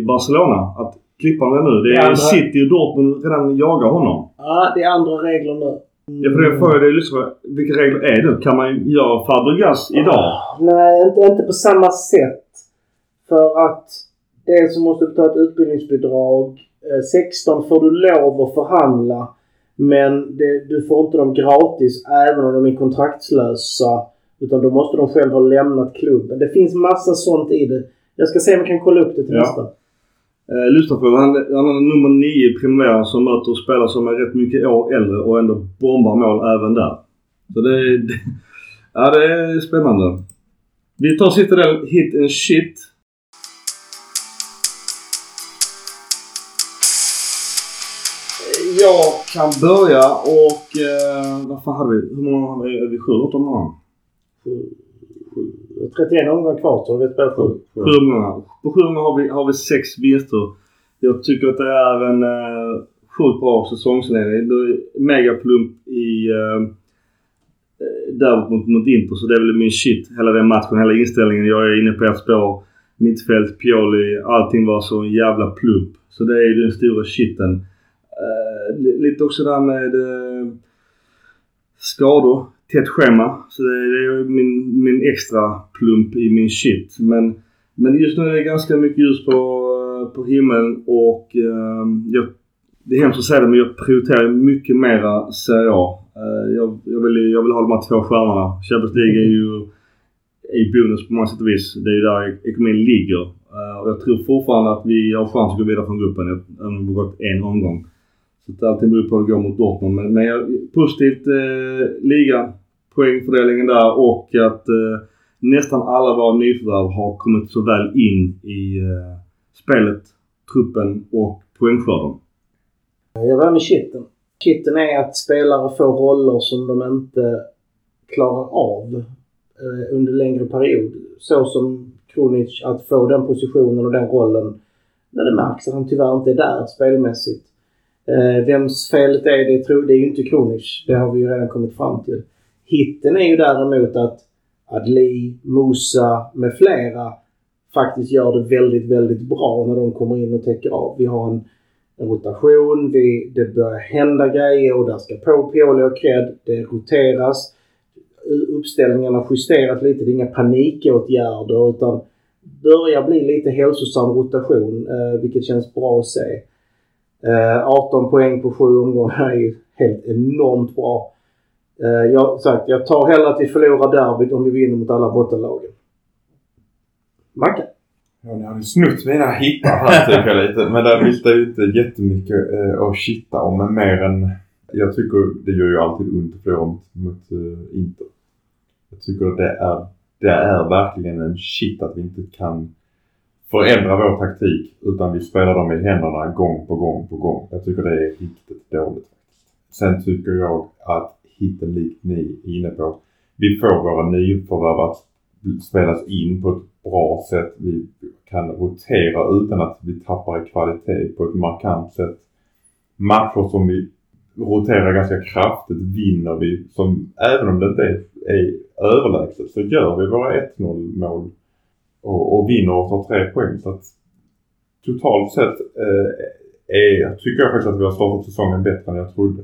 Barcelona. Att klippa honom nu. Det Det är andra- City och Dortmund redan jagar honom. Ja, det är andra regler nu. Ja, för det får jag dig lyssna Vilka regler är det? Kan man göra Fabregas idag? Nej, inte, inte på samma sätt. För att dels så måste du betala ett utbildningsbidrag. Eh, 16 får du lov att förhandla. Men det, du får inte dem gratis även om de är kontraktslösa. Utan då måste de själva ha lämnat klubben. Det finns massa sånt i det. Jag ska se om jag kan kolla upp det till Ja. nästa. Eh, lyssna på han, han är nummer 9 i Primavera som möter spelare som är rätt mycket år äldre och ändå bombar mål även där. Så det, är- det, ja, det är spännande. Vi tar sista delen, hit and shit. Jag kan börja och... Eh, vad fan hade vi? Hur många har vi? Sju, åtta månader? 31 omgångar kvar så vi har spelat sju. Sju omgångar. På sju omgångar har vi, har vi sex vinster. Jag tycker att det är en uh, sjukt bra säsongsinledning. Det är Megaplump i... Uh, där mot, mot Inter så det är väl min shit. Hela den matchen, hela inställningen. Jag är inne på ett spår. Mittfält, Pioli, allting var så en jävla plump. Så det är den stora shiten. Lite också där med eh, skador. Tätt schema. Så det, det är min, min extra plump i min shit. Men, men just nu är det ganska mycket ljus på, eh, på himlen och eh, jag, det är hemskt att säga det men jag prioriterar mycket mera Serie A. Eh, jag, jag, vill, jag vill ha de här två stjärnorna. Champions League är ju är bonus på många sätt och vis. Det är ju där ekonomin ligger. Eh, och jag tror fortfarande att vi har chans att gå vidare från gruppen även om vi har gått en omgång. Så allting beror på hur det går mot Dortmund. Men, men jag, positivt eh, liga, poängfördelningen där och att eh, nästan alla våra nyförvärv har kommit så väl in i eh, spelet, truppen och poängskörden. Jag börjar med kitten. Kitten är att spelare får roller som de inte klarar av eh, under längre period. Så som Kronic att få den positionen och den rollen när det märks att han tyvärr inte är där spelmässigt. Eh, vems felet är det? Tror det är ju inte Kronich. Det har vi ju redan kommit fram till. Hitten är ju däremot att Adli, Musa med flera faktiskt gör det väldigt, väldigt bra när de kommer in och täcker av. Vi har en, en rotation, vi, det börjar hända grejer och där ska på Pioli och cred. Det roteras. Uppställningarna justeras lite. Det är inga panikåtgärder utan börjar bli lite hälsosam rotation eh, vilket känns bra att se. Eh, 18 poäng på sju omgångar är ju helt enormt bra. Eh, jag, sagt, jag tar hellre att vi förlorar derbyt om vi vinner mot alla bottenlagen. Mackan? Ja, ni har ju snott mina hittar här tycker jag lite. Men där finns det ju inte jättemycket eh, att kitta om. Men mer än... Jag tycker det gör ju alltid ont att förlora mot, mot eh, Inter. Jag tycker det är, det är verkligen en shit att vi inte kan förändra vår taktik. Utan vi spelar dem i händerna gång på gång på gång. Jag tycker det är riktigt dåligt. Sen tycker jag att hitten likt ni är inne på. Vi får våra nyförvärv att spelas in på ett bra sätt. Vi kan rotera utan att vi tappar i kvalitet på ett markant sätt. Matcher som vi roterar ganska kraftigt vinner vi. Som, även om det inte är, är överlägset så gör vi våra 1-0 mål och, och vinner och tar tre poäng. Så att totalt sett eh, är, tycker jag faktiskt att vi har startat säsongen bättre än jag trodde.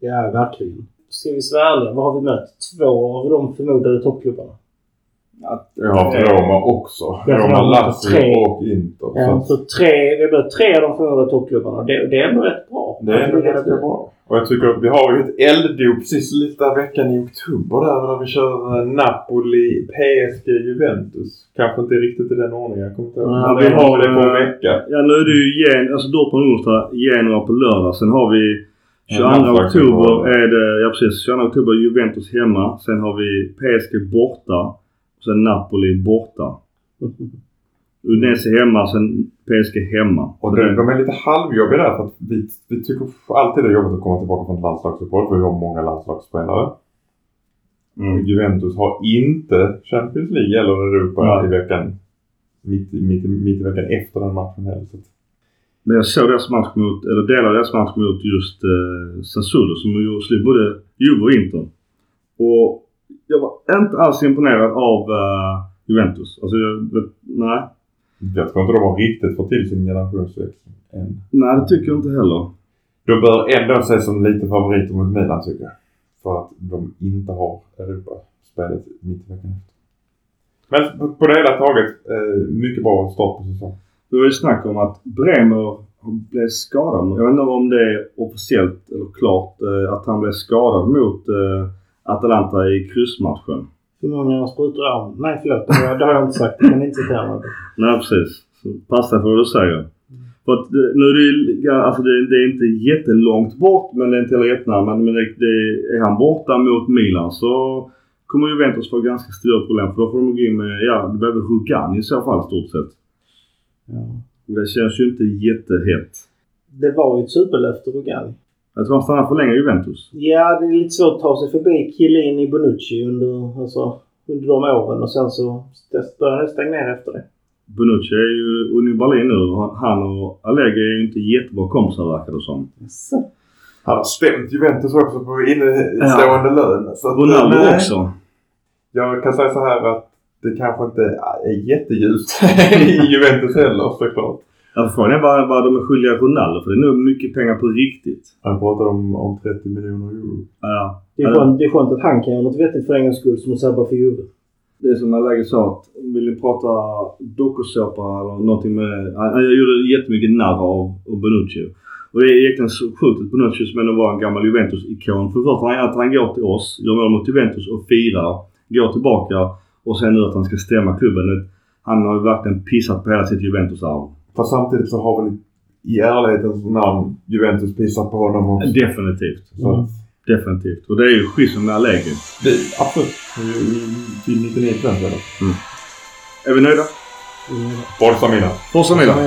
Ja, verkligen. Ska vi vara ärliga, vad har vi mött? Två av de förmodade toppklubbarna. Jag har haft Roma också. Roma, Lazio tre. och Inter. Ja, Så så tre, vi har mött tre av de förmodade toppklubbarna. Det, det är ändå rätt bra. Det är ändå ganska bra. Och jag tycker att vi har ju ett elddop precis lite veckan i oktober där när vi kör eh, Napoli, PSG, Juventus. Kanske inte riktigt i den ordningen. Jag kommer inte ihåg. Ja, Men vi har, det på en eh, vecka. Ja nu är det ju Gen, alltså Dortmund onsdag, Genoa på lördag. Sen har vi 22 Ja, landslaget oktober är det, ja precis, 22 oktober Juventus hemma. Sen har vi PSG borta. Sen Napoli borta. Udinese hemma, sen PSG hemma. Och de, de är lite halvjobbiga där för att vi, vi tycker alltid det är jobbigt att komma tillbaka från ett landslagsuppehåll för vi har många landslagsspelare. Mm. Juventus har inte Champions League eller Europa Nej. i veckan. Mitt, mitt, mitt i veckan efter den matchen heller. Men jag såg deras match mot, eller delar av deras match mot just eh, Sassuolo som ju slog både Juve och Inter. Och jag var inte alls imponerad av eh, Juventus. Alltså jag, nej. Jag tror inte de har riktigt fått till sin generationsväxling än. Nej det tycker jag inte heller. De bör ändå ses som lite favoriter mot Milan tycker jag. För att de inte har Europaspelet mitt i veckan. Men på- på det hela taget, eh, mycket bra start på säsongen. Det var ju snack om att Bremer blev skadad. Jag vet inte om det är officiellt eller klart eh, att han blev skadad mot eh, Atalanta i kryssmatchen. Hur många sprutor armen? Nej förlåt, det har, jag inte sagt. Jag kan inte citera mig. Nej precis. Så passa för vad du säger. För att det- nu är det ja, alltså det, det är inte jättelångt bort men det är inte heller jättenära. Men, men det, det, är han borta mot Milan så kommer Juventus få ganska stora problem. För då får de gå in med, ja det blir väl Rugan i så fall stort sett. Ja. Det känns ju inte jättehett. Det var ju ett superlöfte Rugani. Jag tror han stannar för länge i Juventus. Ja, det är lite svårt att ta sig förbi Chiellini Bonucci under, alltså, under de åren och sen så börjar det stagnera efter det. Bonucci är ju Union Berlin nu. och Han och Allegri är ju inte jättebra kompisar verkar det som. Han har stämt Juventus också på innestående lön. Så Ronaldo nej. också. Jag kan säga så här att det kanske inte är jätteljust i Juventus heller såklart. Ja, frågan är vad, vad de är skyldiga Ronaldo för det är nog mycket pengar på riktigt. Han pratar om, om 30 miljoner euro. Ja. Det, är skönt, det är skönt att han kan göra något vettigt för en gångs skull som att sabba för Juve. Det är som Allegri sa att vill ni prata dokusåpa eller någonting med... Han, han gjorde jättemycket narr av, av Bonucci. Och det är egentligen så sjukt att Bonucci som ändå var en gammal Juventus-ikon. För först han, att han går till oss, gör mål mot Juventus och firar. Går tillbaka och sen nu att han ska stämma klubben. Han har ju verkligen pissat på hela sitt Juventus-arv. Fast samtidigt så har väl i ärlighetens namn Juventus pissat på honom också. Definitivt. Så Mm. Definitivt. Och det är ju schism med Allegri. det, absolut. Till 99 procent eller? Är vi nöjda? Mm. Forza Milan. Forza! Milan.